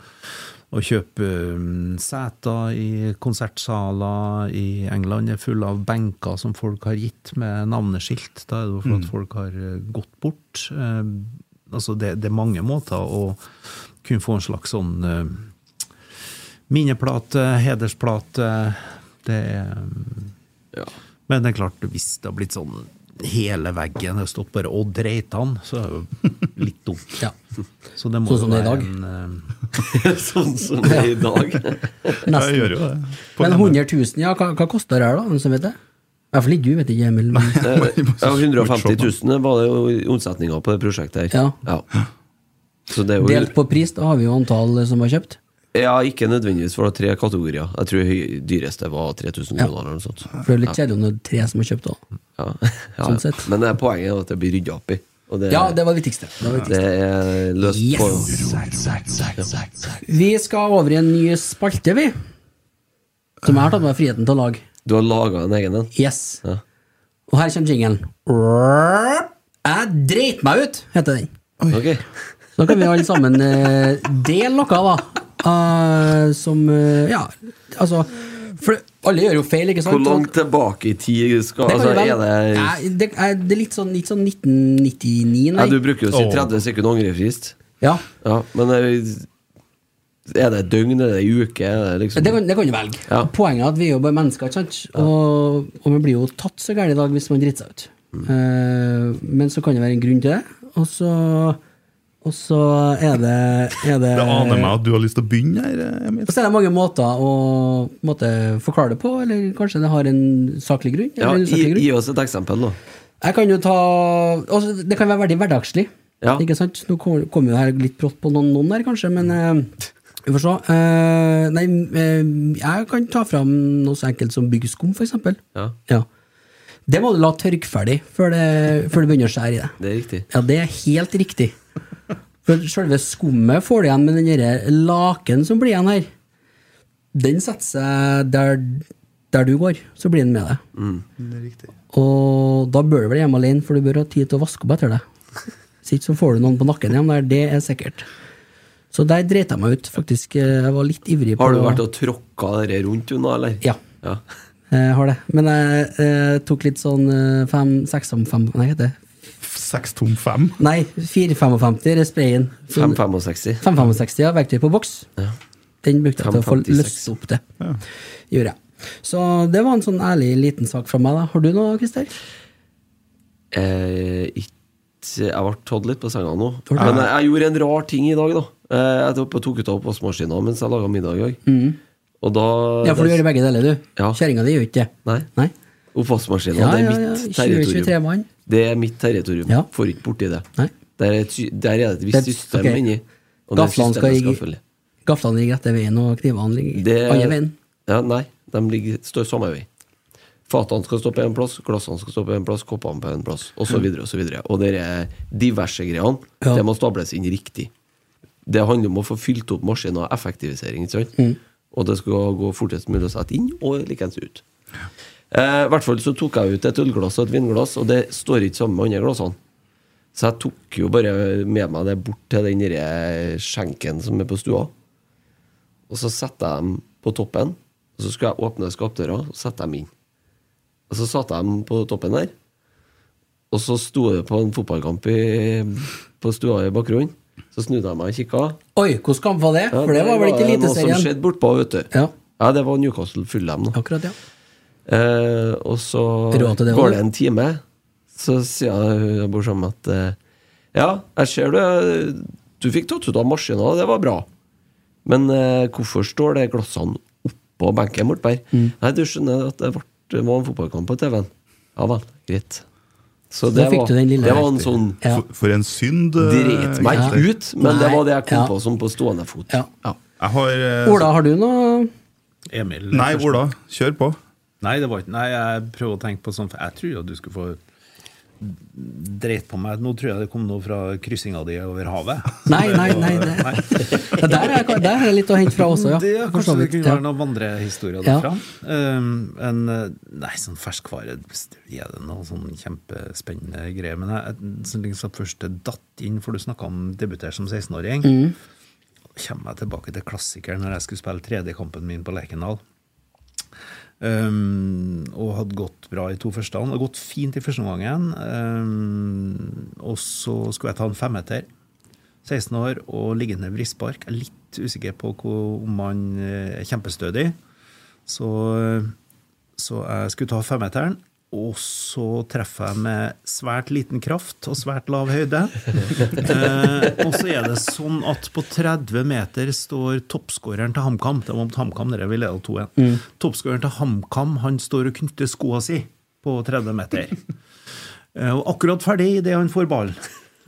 og kjøpe um, seter i konsertsaler i England. er fulle av benker som folk har gitt med navneskilt. Da er det jo for at Mm. folk har eh, gått bort. Eh, altså det, det er mange måter å kunne få en slags sånn eh, minneplate, hedersplate. Det er Men det er klart, hvis det har blitt sånn hele veggen har stått bare Odd Reitan, så er det jo litt dumt. Så det må Sånn som det er i dag. en, uh... sånn som det er i dag. Nesten. gjør jo det. På Men 100 000, ja, hva, hva koster det her, da? Noen som vet det? I hvert fall ikke du, vet ikke, Emil. men- Ja, 150 000 var det jo omsetninga på det prosjektet her. Ja. Så det er jo Delt på pris, da har vi jo antall som har kjøpt. Ja, ikke nødvendigvis, for det er tre kategorier. Jeg tror dyreste var 3000 Ja. kroner eller noe sånt. For det er litt kjedelig om det er tre som har kjøpt òg. Ja. Ja, Sånn. Men det er poenget er at det blir rydda opp i. Det, Ja, det var det viktigste. Det var viktigste. det er løst på Vi skal over i en ny spalte, vi. Som jeg har tatt meg friheten til å lage. Du har laga en egen en? Yes. Ja. Og her kommer jingelen. Jeg dreit meg ut, heter den. Okay. Så kan vi alle sammen eh, dele noe, da. Eh, som uh, Ja, altså For alle gjør jo feil, ikke sant? Hvor langt tilbake i tid skal Det altså, er det Nei, det, er, det er litt sånn, litt sånn 1999, nei. ja, Du bruker jo å si 30 sekunder angrefrist. Ja. Ja, men er, er det et døgn, er det ei uke? Er det liksom Det kan, det kan du velge. Ja. Poenget er at vi er jo bare mennesker, ikke sant? Og, og vi blir jo tatt så gærent i dag hvis man driter seg ut. Mm. Uh, men så kan det være en grunn til det, og så og så er det, er det Det aner meg at du har lyst til å begynne her, Emil. Og så er det mange måter å måte, forklare det på, eller kanskje det har en saklig grunn? Ja, en gi, grunn. gi oss et eksempel, da. Jeg kan jo ta også, Det kan være veldig hverdagslig. Ja. Ikke sant? Nå kom- kommer jo her litt brått på noen, noen der, kanskje, men eh, vi får se. Eh, nei, eh, jeg kan ta fram noe så enkelt som byggskum, for eksempel. Ja, Ja. Det må du la tørke ferdig før det, før det begynner å skjære i det. det er riktig. Ja, det er helt riktig. For selve skummet får du igjen med den laken som blir igjen her. Den setter seg der, der du går, så blir den med deg. Det er. Og da bør du vel hjemme alene, for du bør ha tid til å vaske opp etter deg. Hvis ikke så får du noen på nakken igjen der, det er sikkert. Så der dreit jeg meg ut, faktisk. Jeg var litt ivrig på Har du vært og tråkka det rundt nå, eller? Ja. Ja. Jeg har det. Men jeg jeg tok litt sånn eh, fem, seks om fem Nei, heter det? Seks tom fem? Nei, 4,55 er sprayen. Sånn- 565. 565, ja. Verktøy på boks. Den brukte jeg til å få 556. løst opp det. Gjorde jeg. Så det var en sånn ærlig liten sak fra meg. da Har du noe, Christer? Eh, ikke Jeg ble tatt litt på senga nå. Men jeg, jeg gjorde en rar ting i dag, da. Eh, jeg tok ut av oppvaskmaskina mens jeg laga middag i dag. Mm. Og da Ja, for du gjør begge deler, du. Ja. Kjerringa di gjør ikke det. Nei. Nei. Oppvaskmaskina, Ja, det er mitt ja. territorium. 20-23-mann. Det er mitt territorium. Ja. Får ikke borti det. Nei. Der er, et, der er det et visst system okay. inni. Gaflene skal, ligge- følge. gaflene ligger etter veien, og knivene ligger andre veien. Ja, nei, de ligger, står samme vei. Fatene skal stå på en plass, glassene skal stå på en plass, koppene på en plass, osv. Og, så videre. og det er diverse greiene. Ja. Det må stables inn riktig. Det handler om å få fylt opp maskinen, og effektivisering? Mm. Og det skal gå fortest mulig å sette inn, og likeens ut. Eh, I hvert fall så tok jeg ut et ølglass og et vinglass, og det står ikke sammen med andre glassene. Så jeg tok jo bare med meg det bort til den skjenken som er på stua. Og så setter jeg dem på toppen, og så skulle jeg åpne skapdøra og sette dem inn. Og så satte jeg dem på toppen der. og så sto det på en fotballkamp i, på stua i bakgrunnen. Så snudde jeg meg og kikka. Oi, hvilken kamp var det? Ja, For det var vel ikke Noe som skjedde bortpå, vet du. Ja. det var Newcastle Fulham. da. Akkurat, ja. Eh, og så Råd til det går det en time, så sier hun jeg bor sammen med at eh, Ja, jeg ser du Du fikk tatt ut av maskina, det var bra. Men eh, hvorfor står det glassene oppå benken bortpå her? Mm. Nei, du skjønner at det, ble, det var en fotballkamp på TV-en. Ja vel, greit. Så det fikk var, du den lille- det var en sånn Ja. For, for en synd. Drit meg ja. ut, men det var det jeg kom ja. på som på stående fot. Ja. Jeg har Ola, har du noe Emil Nei, først. Ola, kjør på. Nei, det var ikke Nei, jeg prøver å tenke på sånn For jeg tror at du skulle få dreit på meg. Nå tror jeg det kom noe fra kryssinga di over havet. Nei, nei, nei. Det. Ja, der, er, der er litt å hente fra også, ja. Det, ja kanskje det kunne være noen vandrehistorier Ja. derfra. Um, en, nei, sånn ferskvare Er det noe sånn kjempespennende greier? Men jeg, jeg liksom først datt inn, for du snakka om debutere som 16-åring. Mm. kommer jeg tilbake til klassikeren når jeg skulle spille tredjekampen min på Lerkendal. Um, og hadde gått bra i to første. Det hadde gått fint i første omgang. Um, og så skulle jeg ta en femmeter. 16 år og liggende vrispark. Jeg er litt usikker på om han eh, er kjempestødig. Så, så jeg skulle ta femmeteren. Og så treffer jeg med svært liten kraft og svært lav høyde. Eh, og så er det sånn at på 30 meter står toppskåreren til HamKam. Det var mot HamKam dere ville lede 2-1. Mm. Toppskåreren til HamKam han står og knytter skoa si på 30 meter. Eh, og akkurat ferdig idet han får ballen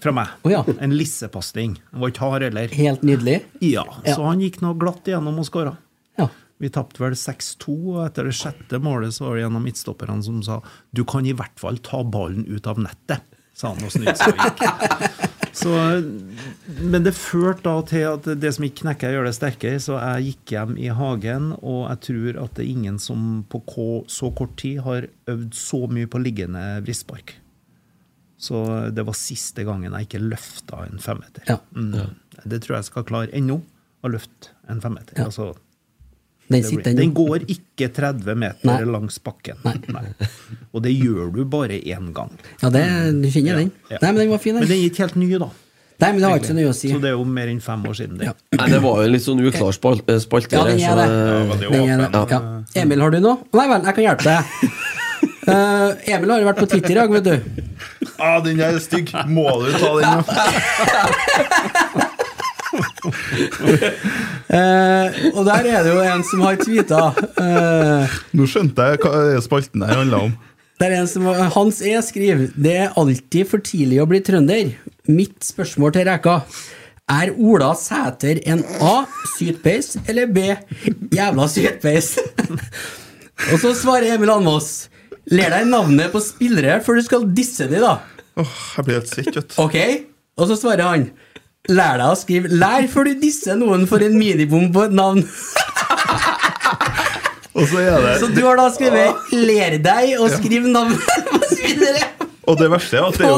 fra meg. Oh, ja. En lissepasning. Han var ikke hard heller. Helt nydelig. Ja, Ja. så han gikk nå glatt igjennom og skåra. Ja. Vi tapte vel 6-2, og etter det sjette målet så var det en av midtstopperne som sa du kan i hvert fall ta ballen ut av nettet, sa han og snudde seg og gikk. Så, men det førte da til at det som ikke knekker, gjør det sterkere, så jeg gikk hjem i hagen, og jeg tror at det er ingen som på K- så kort tid har øvd så mye på liggende vrispark. Så det var siste gangen jeg ikke løfta en femmeter. Ja. Mm. Det tror jeg skal klare ennå, å løfte en femmeter. Ja. Altså, Den sitter den. den går ikke 30 meter Nei. langs bakken. Nei. Og det gjør du bare én gang. Ja, det, du kjenner den. Ja. Nei, men den var fin, Men den. den er ikke helt ny, da. Nei, men det har ikke så nye å si. Så det er jo mer enn fem år siden. det. Ja. Nei, det var jo en litt sånn uklar eh, spalte. Ja, den er det. så det- Den er det. Ja. Emil, har du noe? Nei vel, jeg kan hjelpe deg. Uh, Emil har jo vært på Twitter i dag, vet du. Ah, den der er stygg. Må du ta den? ja? Eh, og der er det jo en som har tweeta eh, Nå skjønte jeg hva spalten der handla om. Der er en som, Hans E skriver Det er alltid for tidlig å bli trønder. Mitt spørsmål til Reka er Ola Sæter en A. Sytpeis eller B. Jævla sytpeis? Og så svarer Emil Almås Ler deg navnet på spillere før du skal disse de, da. Åh, jeg blir helt svett, vet du. Ok? Og så svarer han Lær deg å skrive Lær før du disser noen for en minibom på et navn. Og så er det Så du har da skrevet 'ler deg' og skriv navnet på spillere. Og det verste er at det er jo,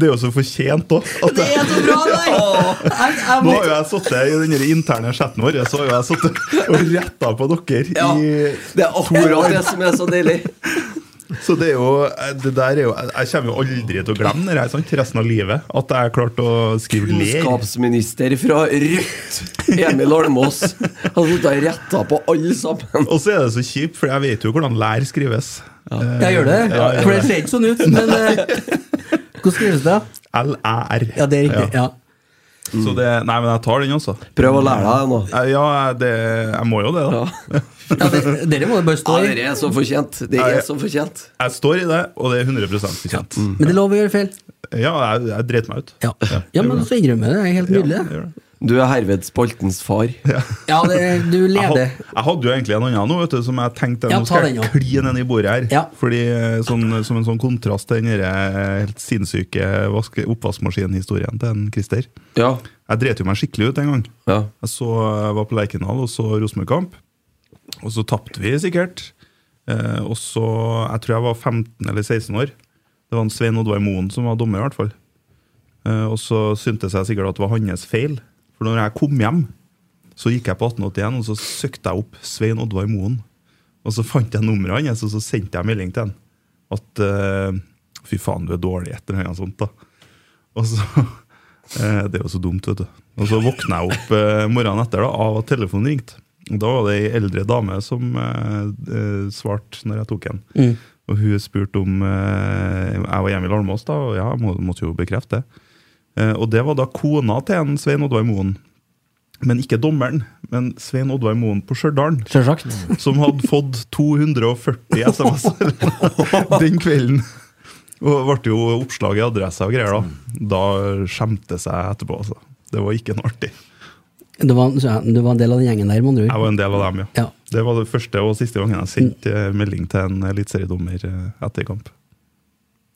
det er jo så fortjent òg. Det er så bra, nei! Jeg, jeg, Nå har jo jeg sittet i den interne chatten vår Så har jo jeg sittet og retta på dere. Ja, I, det er akkurat det som er så deilig. Så det er jo det der er jo Jeg kommer jo aldri til å glemme det her sant? resten av livet. At jeg klarte å skrive ler. Kunnskapsminister fra Rødt, Emil Almås, har sittet og retta på alle sammen. Og så er det så kjipt, for jeg vet jo hvordan lær skrives. jeg gjør det, Ja, ja, for det ser ikke sånn ut. Men eh, hvordan skrives det? L-æ-r. Ja, det er riktig. ja Så det, nei, men jeg tar den også. Prøv å lære deg det nå. Eh, Ja, det, jeg må jo det, da. Ja, det- Dere må jo bare stå Ja, Dere er så fortjent. Det er så fortjent. Jeg står i det, og det er 100% fortjent. Men det er lov å gjøre feil. Ja, jeg, jeg dreit meg ut. Ja, ja men så innrømmer jeg det. Det er helt nydelig. Ja, jeg. Du er herved spaltens far. Ja, det, du Jeg, had, leder. jeg hadde jo egentlig en annen nå, vet du, som jeg tenkte Ja, nå skal jeg kline ned i bordet her. Ja. Fordi eh, sånn, Som en sånn kontrast til den der, eh, helt sinnssyke oppvaskmaskinhistorien til en Christer. Ja. Jeg dreit jo meg skikkelig ut en gang. ja. Jeg så, jeg var på Lerkendal og så Rosenborg-kamp. Og så tapte vi sikkert. Eh, og så Jeg tror jeg var 15 eller 16 år. Det var en Svein Oddvar Moen som var dommer, i hvert fall. Eh, og så syntes jeg sikkert at det var hans feil. For når jeg kom hjem, så gikk jeg på 1881 og så søkte jeg opp Svein Oddvar Moen. Og så fant jeg nummeret hans, og så sendte jeg melding til han. At eh, Fy faen, du er dårlig etter noe sånt, da. Og så eh, Det er jo så dumt, vet du. Og så våkna jeg opp eh, morgenen etter da, av at telefonen ringte. Da var det ei eldre dame som eh, eh, svarte når jeg tok den. Mm. Og hun spurte om eh, jeg var hjemme i Larmås, da, og ja, må, måtte jo bekrefte det. Eh, og det var da kona til en Svein Oddvar Moen. Men ikke dommeren, men Svein Oddvar Moen på Stjørdal. Som hadde fått 240 SMS-er den kvelden. Og det ble jo oppslag i adressa og greier, da. Da skjemte seg etterpå, altså. Det var ikke noe artig. Du var, så, du var en del av den gjengen der, Man? Jeg var en del av dem, ja. Ja. Det var det første og siste gangen jeg sendte mm. melding til en eliteseriedommer eh, etter kamp.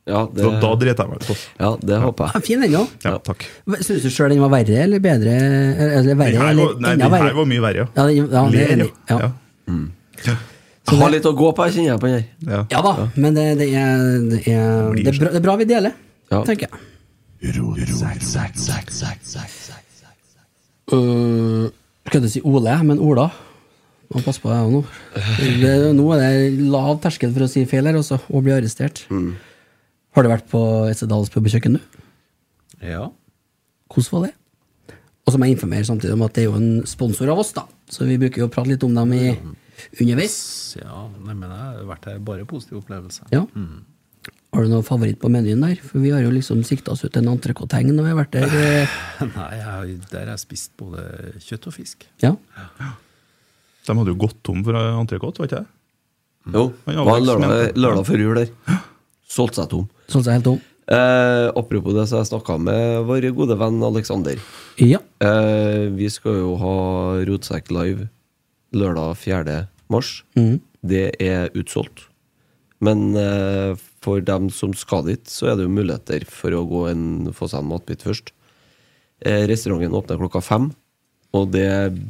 Ja, det, Så da driter jeg meg ut. Altså. ja, det håper jeg. Ja, fin ennå. Ja, takk. Syns du sjøl den var verre eller bedre? Eller verre, nei, var, nei, den her var mye verre, ja. Ja, ja, det er enig. Ja. ja. Jeg har litt å gå på, jeg kjenner jeg på den her. Ja. Ja da, men det, det, er, det, er, det, er bra, det er bra vi deler, Ja. tenker jeg. Øh, skal du si Ole, men Ola? Må passe på deg nå. Det, nå er det lav terskel for å si feil her, også, og bli arrestert. Har du vært på Etsedals pub og kjøkken, du? Ja. Hvordan var det? Og så må jeg informere samtidig om at det er jo en sponsor av oss, da. Så vi bruker jo å prate litt om dem i, underveis. ja nei, men det har vært ei bare positiv opplevelse. Ja. Har du noe favoritt på menyen der? For vi har jo liksom sikta oss ut en entrecôte-heng når vi har vært der. eh, Nei, jeg, har- der har jeg spist både kjøtt og fisk. Ja. De hadde jo gått tom for entrecôte, var ikke det? Jo, det var lørdag, lørdag før jul der. Solgte seg tom. Solgte seg helt tom. Eh, apropos det, så jeg snakka med vår gode venn Aleksander. Ja. Eh, vi skal jo ha Rotsekk live lørdag 4. mars. Mhm. Det er utsolgt. Men eh, for dem som skal dit, så er det jo muligheter for å gå en, få seg en matbit først. Eh, restauranten åpner klokka fem, og det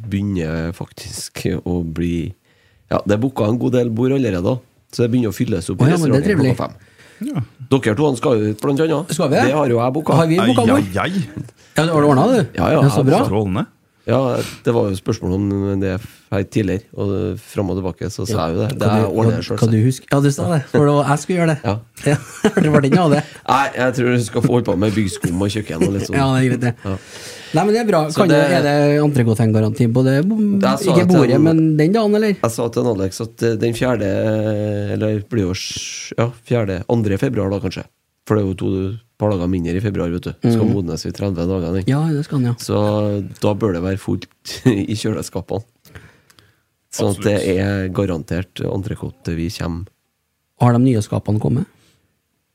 begynner faktisk å bli Ja, det er booka en god del bord allerede, så det begynner å fylles opp Oh, i ja, men det er restauranten klokka fem. Dere to skal jo ut, blant annet. Skal vi det? Har jo jeg booka. Har vi booka bord? Ja, har du ordna det? Ja, ja, Det så bra. Strålende. Ja, det var jo spørsmål om det her tidligere, og fram og tilbake, så sa jeg jo det. Det er du- ordner kan- jeg Kan du huske Ja, du sa det, for det var jeg skulle gjøre det. Ja. Ja, det var den av det. Nei, jeg tror du skal få holde på med byggskum og kjøkken og litt sånn. Ja, det er greit, det. Ja. Nei, men det er bra. Kan det- det, er det entrecôte-garanti på det? Ikke bordet, men den dagen, eller? Jeg sa til Alex at eh, den fjerde eh, Eller blir jo ja, fjerde, andre februar, da kanskje. For det er jo to par dager mindre i februar, vet du. Skal modnes i 30 dager. Den. Mm. Ja, det skal den, ja. Så da bør det være fullt i kjøleskapene. Sånn at det er garantert entrecôte vi kommer Har de nye skapene kommet?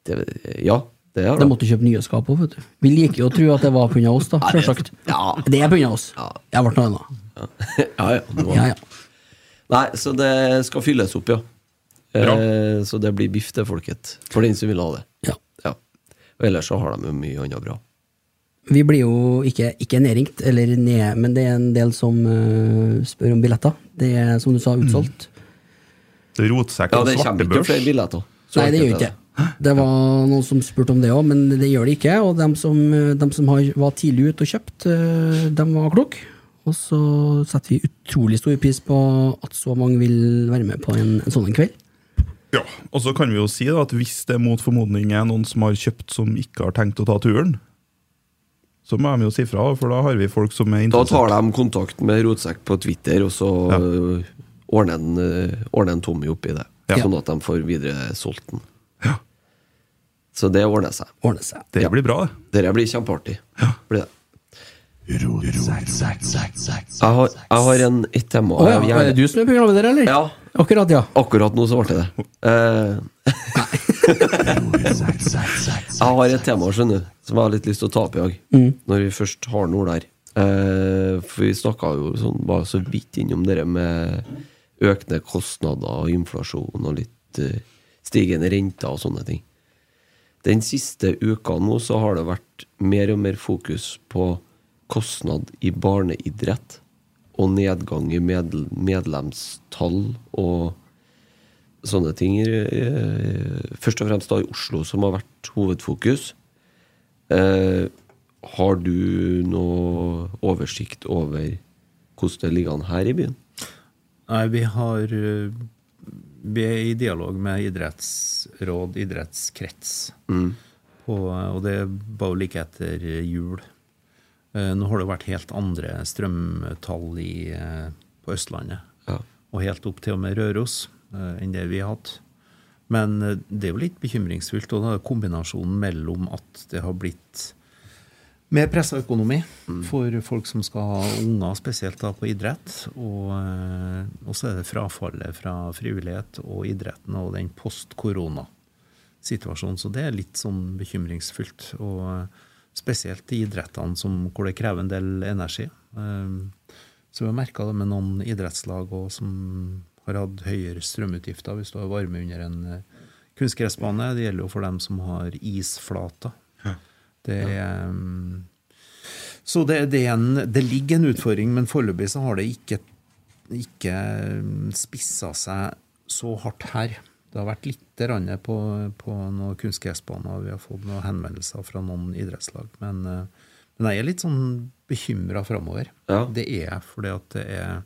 det, Ja, det har De måtte kjøpe nye skap òg, vet du. Vi liker jo å tro at det var pga. oss, da. Ja, det- Selvsagt. ja. Det er pga. oss. Ja. Jeg ble noe annet. ja, ja. Ja, ja. Nei, så det skal fylles opp, ja. Bra. Eh, så det blir biff til folket. For den som vil ha det. ja. Og ellers så har de jo mye annet bra. Vi blir jo ikke, ikke nedringt, eller ned, men det er en del som uh, spør om billetter. Det er, som du sa, utsolgt. Det er Rotsekk Ja, det kommer ikke flere billetter. Så Nei, det gjør ikke det. Det var noen som spurte om det òg, men det gjør det ikke. Og dem som, dem som har, var tidlig ute og kjøpt, de var kloke. Og så setter vi utrolig stor pris på at så mange vil være med på en, en sånn en kveld. Ja, og så kan vi jo si da, at hvis det mot formodning er noen som har kjøpt som ikke har tenkt å ta turen, så må de jo si fra, for da har vi folk som er interessert. Da tar de kontakt med Rotsekk på Twitter, og så Ja. øh, ordner en, øh, ordner en Tommy oppi det. Ja. Sånn at de får videre solgt den. Ja. Så det ordner seg. Ordner seg. Det Ja. blir bra, det. Det blir kjempeartig. Blir det. Jeg har, jeg har en, et tema Oh, ja, er det du som er programleder, eller? Ja. Akkurat, ja. Akkurat nå så ble det det. Eh, jeg har et tema skjønner du, som jeg har litt lyst til å ta opp i dag. Når vi først har noe der. Eh, for vi snakka jo sånn, bare så vidt innom det med økende kostnader og inflasjon og litt eh, stigende renter og sånne ting. Den siste uka nå så har det vært mer og mer fokus på kostnad i barneidrett og nedgang i medl medlemstall og sånne ting. eh, Først og fremst da i Oslo, som har vært hovedfokus. Eh, har du noe oversikt over hvordan det ligger an her i byen? Nei, vi har eh, vi er i dialog med idrettsråd, idrettskrets. Mm. På, og det var jo like etter jul. Eh, Nå har det vært helt andre strømtall i, eh, på Østlandet. Og helt opp til og med Røros eh, enn det vi har hatt. Men det er jo litt bekymringsfullt. Og da er kombinasjonen mellom at det har blitt mer pressa økonomi for folk som skal ha unger, spesielt da på idrett. Og, og så er det frafallet fra frivillighet og idretten og den post-korona-situasjonen. Så det er litt sånn bekymringsfullt. Og spesielt i idrettene som, hvor det krever en del energi. Så vi har merka det med noen idrettslag også, som har hatt høyere strømutgifter hvis du har varme under en eh, kunstgressbane. Det gjelder jo for dem som har isflater. Det er um, Så det, det, er en, det ligger en utfordring, men foreløpig så har det ikke, ikke spissa seg så hardt her. Det har vært litt på, på noen kunstgressbaner. Vi har fått noen henvendelser fra noen idrettslag. Men, eh, men jeg er litt sånn bekymra framover. Det er jeg, fordi at det er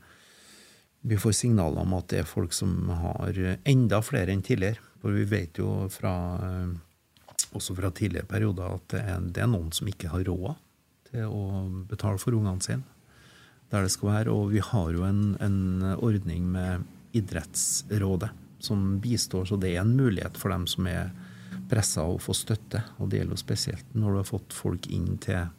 Vi får signaler om at det er folk som har enda flere enn tidligere. For vi vet jo fra eh, også fra tidligere perioder at det er, det er noen som ikke har råd til å betale for ungene sine der det skal være. Og vi har jo en, en ordning med Idrettsrådet som bistår, så det er en mulighet for dem som er pressa å få støtte. Og det gjelder jo spesielt når du har fått folk inn til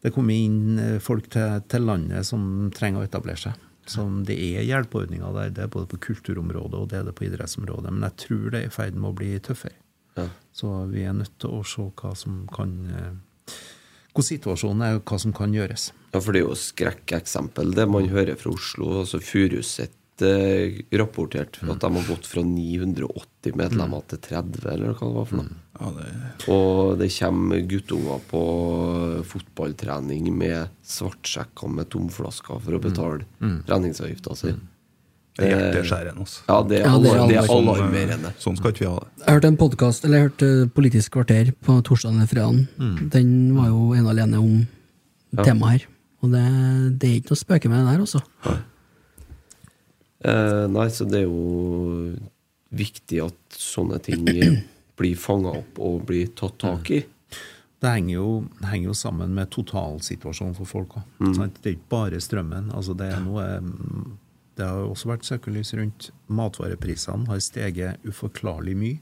Det kommer inn eh, folk til, til landet som trenger å etablere seg. Som det er hjelpeordninger der. Det er både på kulturområdet og det er det på idrettsområdet. Men jeg tror det er i ferd med å bli tøffere. Så vi er nødt til å se hva som kan hvor situasjonen er, og hva som kan gjøres. Ja, for det er jo skrekkeksempel, det man hører fra Oslo. altså Furuset eh, rapporterte at de har gått fra 980 medlemmer til 30, eller hva det var for noe. Og det kommer guttunger på fotballtrening med svartsekker med tomflasker for å betale Mm. treningsavgifta si. Det er hjerteskjærende. Altså. Ja, det er, Ja, det er det er alarmerende. Sånn skal ikke vi ha det. Jeg hørte en podcast, eller jeg hørte Politisk kvarter på torsdag eller fredag. Mm. Den var jo ene alene om Ja. temaet her. Og det, det er ikke noe å spøke med det der, altså. Eh, nei, så det er jo viktig at sånne ting blir fanga opp og blir tatt tak i. Det henger jo, det henger jo sammen med totalsituasjonen for folk òg. Mm. Det er ikke bare strømmen. Altså det, er noe, det har jo også vært søkelys rundt matvareprisene. Har steget uforklarlig mye.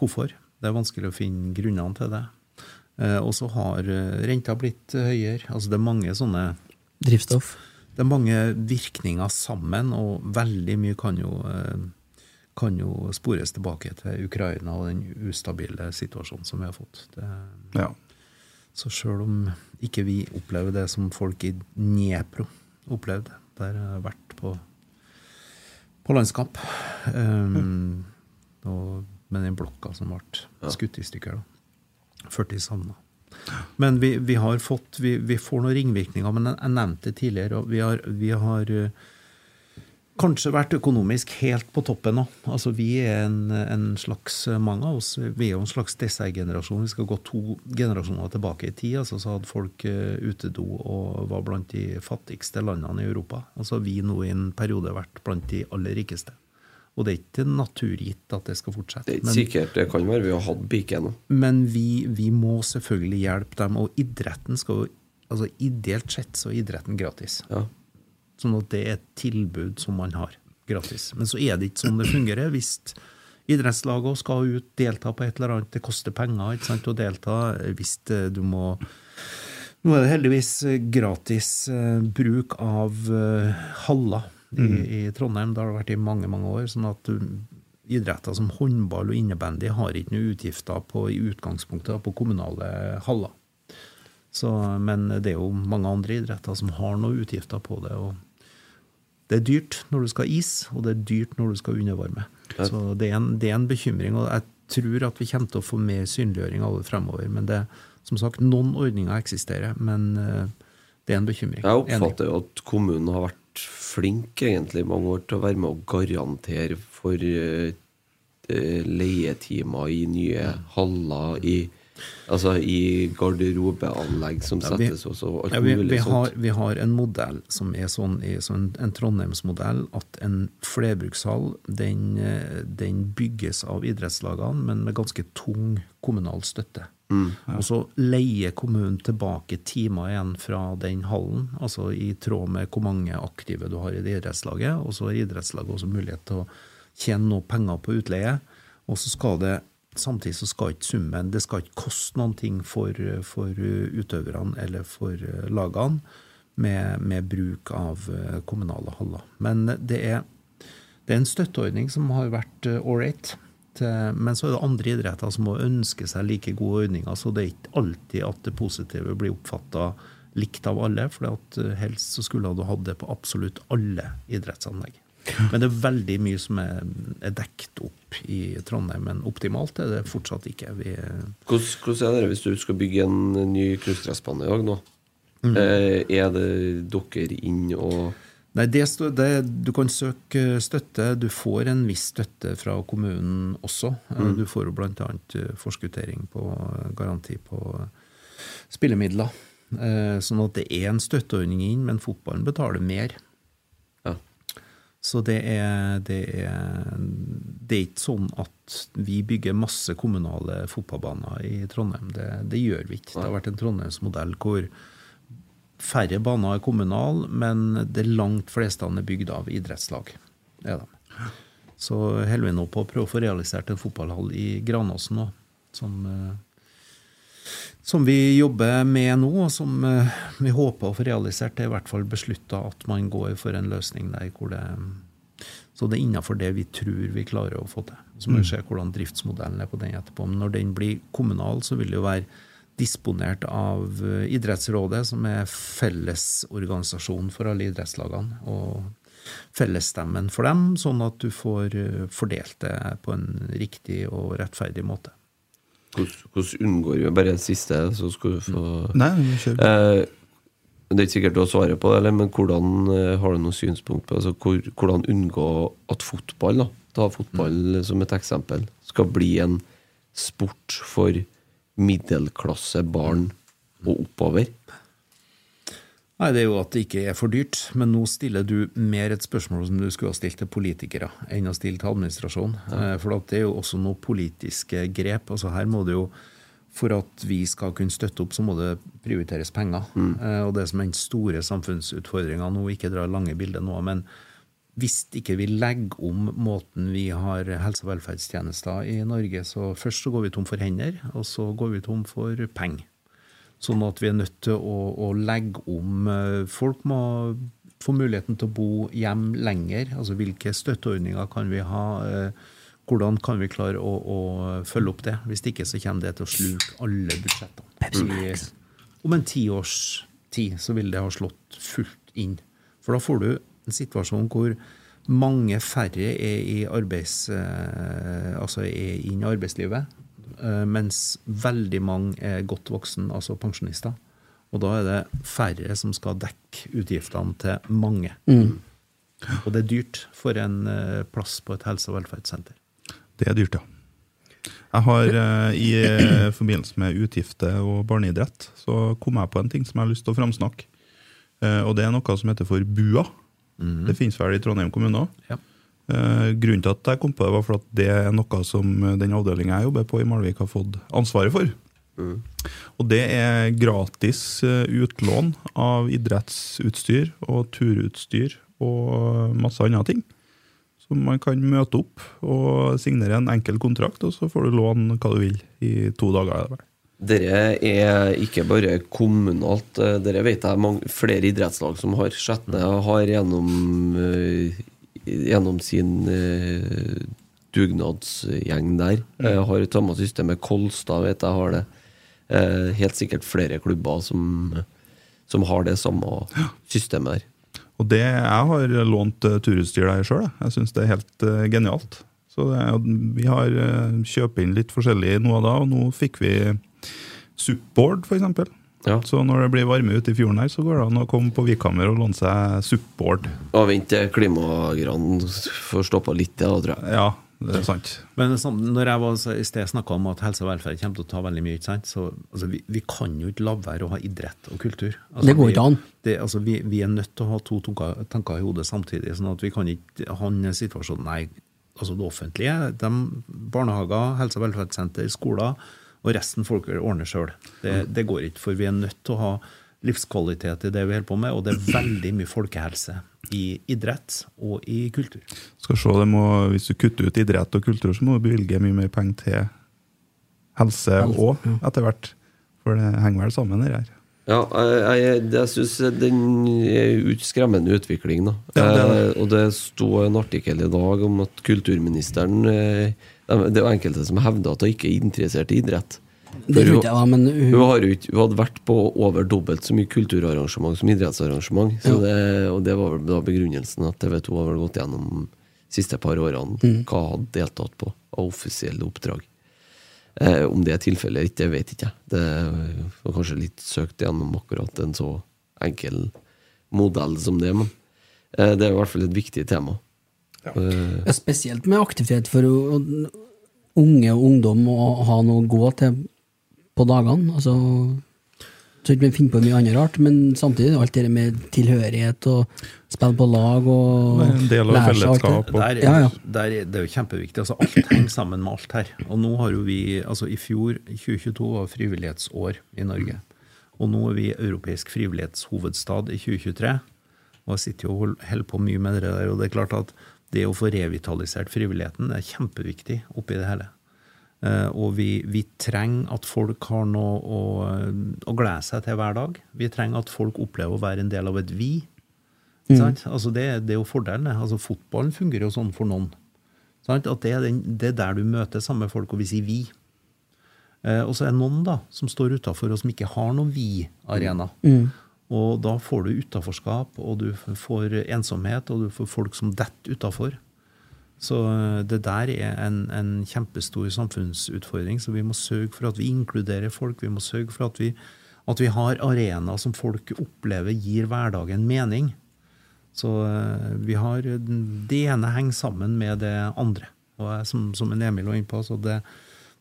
Hvorfor? Det er vanskelig å finne grunnene til det. Eh, og så har eh, renta blitt eh, høyere. Altså det er mange sånne Drivstoff. Det er mange virkninger sammen, og veldig mye kan jo, eh, kan jo spores tilbake til Ukraina og den ustabile situasjonen som vi har fått. Det, Ja. Så sjøl om ikke vi opplever det som folk i Dnepro opplevde, der jeg har vært på, på landskamp, um, og med den blokka som ble skutt i stykker, da. 40 savna. Men vi, vi har fått vi, vi får noen ringvirkninger, men jeg, nevnte det tidligere, og vi har, vi har eh, kanskje vært økonomisk helt på toppen nå. Altså, vi er en, en slags, mange av oss, vi er jo en slags dessertgenerasjon. Vi skal gå to generasjoner tilbake i tid. Altså, så hadde folk uh, utedo og var blant de fattigste landene i Europa. Altså, vi nå i en periode har vært blant de aller rikeste. Og det er ikke naturgitt at det skal fortsette. Det er ikke Men- sikkert det kan være vi har hatt pike ennå. men vi, vi må selvfølgelig hjelpe dem, og idretten skal jo altså Ideelt sett så er idretten gratis. Sånn at det er et tilbud som man har gratis. Men så er det ikke sånn det fungerer. Hvis idrettslaget skal ut, delta på et eller annet, det koster penger ikke sant, å delta. Hvis du må Nå er det heldigvis gratis eh, bruk av eh, haller i, mm. i Trondheim. Det har det vært i mange, mange år. sånn at idretter som håndball og innebandy har ikke noe utgifter på, i utgangspunktet på kommunale haller. Så, men det er jo mange andre idretter som har noen utgifter på det. og Det er dyrt når du skal ha is, og det er dyrt når du skal undervarme. Så det er, en, det er en bekymring, og jeg tror at vi kommer til å få mer synliggjøring av det fremover. Men det, som sagt, noen ordninger eksisterer, men eh, det er en bekymring. Jeg oppfatter jo at kommunen har vært flink egentlig mange år til å være med å garantere for eh, leietimer i nye haller, i Altså i garderobeanlegg som Ja, vi- settes også, og alt ja, vi, mulig vi, har, vi har en modell som er sånn i så en, Trondheimsmodell at en flerbrukshall den, eh, den bygges av idrettslagene, men med ganske tung kommunal støtte. Mm. Og så leier kommunen tilbake timer igjen fra den hallen, altså i tråd med hvor mange aktive du har i det idrettslaget. Og så har idrettslaget også mulighet til å tjene noe penger på utleie. Og så skal det Samtidig så skal ikke summen Det skal ikke koste noen ting for, for utøverne eller for lagene med, med bruk av eh, kommunale haller. Men det er, det er en støtteordning som har vært ålreit. Men så er det andre idretter som må ønske seg like gode ordninger. Så det er ikke alltid at det positive blir oppfatta likt av alle. For helst så skulle du hatt det på absolutt alle idrettsanlegg. Men det er veldig mye som er, er dekt opp i Trondheim. Men optimalt er det fortsatt ikke. Vi, Hvordan, hvordan er det hvis du skal bygge en ny kunstgressbane i dag nå? Mm. Eh, er det dere inn og Nei, det, det, Du kan søke støtte. Du får en viss støtte fra kommunen også. Eh, Mm. Du får jo bl.a. forskuttering på garanti på spillemidler. Eh, Sånn at det er en støtteordning inn, men fotballen betaler mer. Så det er, det er Det er ikke sånn at vi bygger masse kommunale fotballbaner i Trondheim. Det, det gjør vi ikke. Det har vært en trondheimsmodell hvor færre baner er kommunale, men det langt fleste er bygd av idrettslag. Er de. Så holder vi nå på å prøve å få realisert en fotballhall i Granåsen nå, som, eh, som vi jobber med nå, og som eh, vi håper å få realisert. Det er i hvert fall beslutta at man går for en løsning der hvor det Så det er innafor det vi tror vi klarer å få til. Så må vi Mm. se hvordan driftsmodellen er på den etterpå. Men når den blir kommunal, så vil det jo være disponert av eh, Idrettsrådet, som er fellesorganisasjon for alle idrettslagene. og fellesstemmen for dem, sånn at du får eh, fordelt det på en riktig og rettferdig måte. Hvordan, unngår vi? Bare en siste, så skal du få Nei, kjør. Eh, det er ikke sikkert du har svaret på det, eller, men hvordan eh, har du noen synspunkt på altså, hvor, hvordan unngå at fotball, da, ta fotball som et eksempel, skal bli en sport for middelklasse barn og oppover? Nei, Det er jo at det ikke er for dyrt, men nå stiller du mer et spørsmål som du skulle ha stilt til politikere, enn å stille til administrasjon. Ja. For det er jo også noe politiske grep. altså Her må det jo, For at vi skal kunne støtte opp, så må det prioriteres penger. Mm. Og det som er den store samfunnsutfordringa nå, ikke dra lange bilder nå, men hvis ikke vi legger om måten vi har helse- og velferdstjenester i Norge, så først så går vi tom for hender, og så går vi tom for penger. Sånn at vi er nødt til å, å legge om eh, Folk må få muligheten til å bo hjem lenger. Altså hvilke støtteordninger kan vi ha? eh, Hvordan kan vi klare å, å følge opp det? Hvis ikke så kommer det til å sluke alle budsjettene. I, om en tiårs tid så vil det ha slått fullt inn. For da får du en situasjon hvor mange færre er i arbeids, eh, altså er inn i arbeidslivet, mens veldig mange er godt voksen, altså pensjonister. Og da er det færre som skal dekke utgiftene til mange. Mm. Og det er dyrt for en eh, plass på et helse- og velferdssenter. Det er dyrt, ja. Jeg har eh, I eh, forbindelse med utgifter og barneidrett så kom jeg på en ting som jeg har lyst til å framsnakke. Eh, og det er noe som heter for BUA. Det finnes vel i Trondheim kommune òg. Ja. Eh, grunnen til at jeg kom på det, var for at det er noe som den avdelinga jeg jobber på i Malvik, har fått ansvaret for. Og det er gratis eh, utlån av idrettsutstyr og turutstyr og masse andre ting. Så man kan møte opp og signere en enkel kontrakt, og så får du låne hva du vil i to dager. er. Dere er ikke bare kommunalt. eh, Dere vet jeg mange, flere idrettslag som har Skjetne har gjennom, gjennom sin eh, dugnadsgjeng der. Jeg har et samme system med Kolstad, vet jeg har det. Eh, helt sikkert flere klubber som, som har det samme systemet der. Og det, jeg har lånt turutstyr der sjøl. Jeg, syns det er helt eh, genialt. Så det, vi har kjøpt inn litt forskjellig nå og da, og nå fikk vi suppboard, f.eks. Så når det blir varme ute i fjorden her, så går det an å komme på Vikhammer og låne seg support. Og vente til klimagrann får stoppa litt, det, da, tror jeg. Ja, Det er sant. Men når jeg var, i sted snakka om at helse og velferd kommer til å ta veldig mye, ikke sant? så altså, vi, vi kan jo ikke la være å ha idrett og kultur. Altså, Det går ikke an. Det, altså, vi, vi er nødt til å ha to tanker, tanker i hodet samtidig. sånn at vi kan ikke ha en situasjon Nei, altså det offentlige, de, barnehager, helse- og velferdssenter, skoler, og resten folk ordner sjøl. Det, det går ikke, for vi er nødt til å ha livskvalitet i det vi holder på med, og det er veldig mye folkehelse i idrett og i kultur. Skal se, det må, Hvis du kutter ut idrett og kultur, så må du bevilge mye mer penger til helse òg, etter hvert. For det henger vel sammen, det her. Ja, jeg, jeg, jeg syns den er ut skremmende utvikling, da. Ja, det det. Eh, og det sto en artikkel i dag om at kulturministeren eh, Det er jo enkelte som hevder at hun ikke er interessert i idrett. Det tror ikke jeg, men hun- hun, har jo ikke, hun hadde vært på over dobbelt så mye kulturarrangement som idrettsarrangement. Så Ja. det, og det var vel da begrunnelsen at TV 2 har vel gått gjennom de siste par årene Mm. hva hun hadde deltatt på av offisielle oppdrag. Eh, om det er tilfellet eller ikke, det vet ikke jeg. Det var kanskje litt søkt gjennom akkurat en så enkel modell som det, men eh, det er i hvert fall et viktig tema. Eh, Ja, spesielt med aktivitet for unge og ungdom å ha noe å gå til på dagene. Altså, så ikke vi finner på mye annet rart, men samtidig alt det med tilhørighet og spille på lag og en del av det. fellesskap og- Der, Ja, ja. Der, er- det er jo kjempeviktig. Altså, alt henger sammen med alt her. Og nå har jo vi, altså I fjor, 2022, var frivillighetsår i Norge. Og nå er vi europeisk frivillighetshovedstad i 2023. Og jeg sitter jo og holder på mye med det der. Og det er klart at det å få revitalisert frivilligheten er kjempeviktig oppi det hele. Eh, og vi, vi trenger at folk har noe å, å glede seg til hver dag. Vi trenger at folk opplever å være en del av et vi. Sant? Altså det, det er jo fordelen. Altså Fotballen fungerer jo sånn for noen. Sant? At det er, den, det er der du møter samme folk, og vi sier vi. Eh, og så er det noen da, som står utafor, og som ikke har noen vi-arena. Og da får du utaforskap, og du får ensomhet, og du får folk som detter utafor. Så eh, det der er en, en kjempestor samfunnsutfordring, så vi må sørge for at vi inkluderer folk. Vi må sørge for at vi, at vi har arenaer som folk opplever gir hverdagen mening. Så eh, vi har Det ene henger sammen med det andre. Og jeg, som, som en Emil var inne på, så det,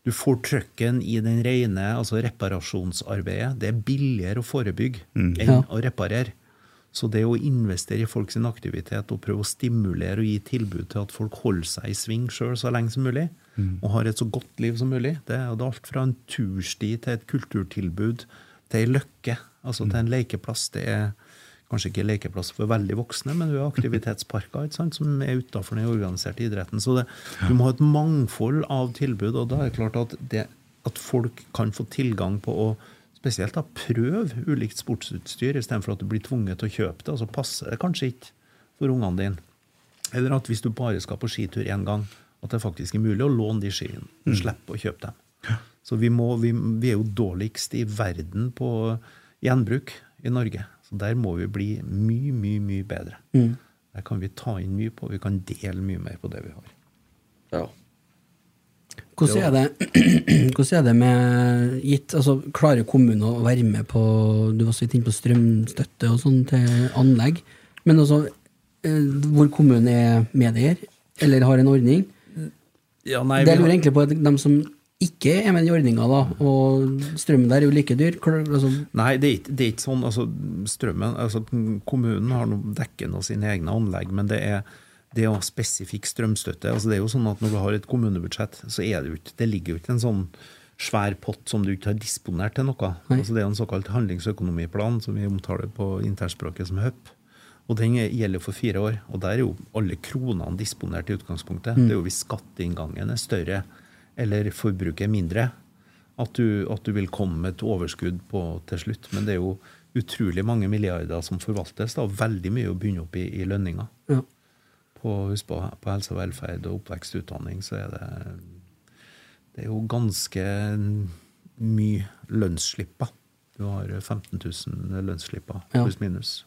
du får trøkken i den rene altså reparasjonsarbeidet. Det er billigere å forebygge enn Ja. å reparere. Så det å investere i folks aktivitet og prøve å stimulere og gi tilbud til at folk holder seg i sving sjøl så lenge som mulig, og har et så godt liv som mulig, det er alt fra en tursti til et kulturtilbud til ei løkke, altså til en lekeplass. Det er kanskje ikke lekeplass for veldig voksne, men du har aktivitetsparker sant, som er utafor den organiserte idretten. Så det, du må ha et mangfold av tilbud, og da er det klart at, det, at folk kan få tilgang på å spesielt da, prøve ulikt sportsutstyr, istedenfor at du blir tvunget til å kjøpe det, og så passer det kanskje ikke for ungene dine. Eller at hvis du bare skal på skitur én gang, at det faktisk er mulig å låne de skiene. og Slippe å kjøpe dem. Så vi, må, vi, vi er jo dårligst i verden på gjenbruk i Norge. Så der må vi bli mye, mye, mye bedre. Der kan vi ta inn mye på, vi kan dele mye mer på det vi har. ja. Hvordan er, det, hvordan er det med gitt altså, Klarer kommunen å være med på Du var så vidt inne på strømstøtte og sånn til anlegg. Men altså, eh, hvor kommunen er medeier, eller har en ordning Ja, nei, Det lurer egentlig på at de som ikke er med i ordninga, da, og strømmen der er jo like dyr. Altså, Nei, det er ikke, det er ikke sånn. Altså, strømmen, altså, kommunen har noe dekker nå sine egne anlegg, men det er, det å jo spesifikk strømstøtte. Altså, det er jo sånn at Når du har et kommunebudsjett, så er det jo ikke, det ligger jo ikke en sånn svær pott som du ikke har disponert til noe. Altså, det er en såkalt handlingsøkonomiplan, som vi omtaler på internspråket som HUP. Og den er- gjelder for fire år. Og der er jo alle kronene disponert i utgangspunktet. Det er jo hvis skatteinngangen er større eller forbruket mindre, at du, at du vil komme med et overskudd på til slutt. Men det er jo utrolig mange milliarder som forvaltes, da, og veldig mye å begynne opp i, i lønninger. ja. På, husk på, på helse og velferd og oppvekst og utdanning så er det Det er jo ganske mye lønnsslipper. Du har 15 000 lønnsslipper, Ja. pluss minus.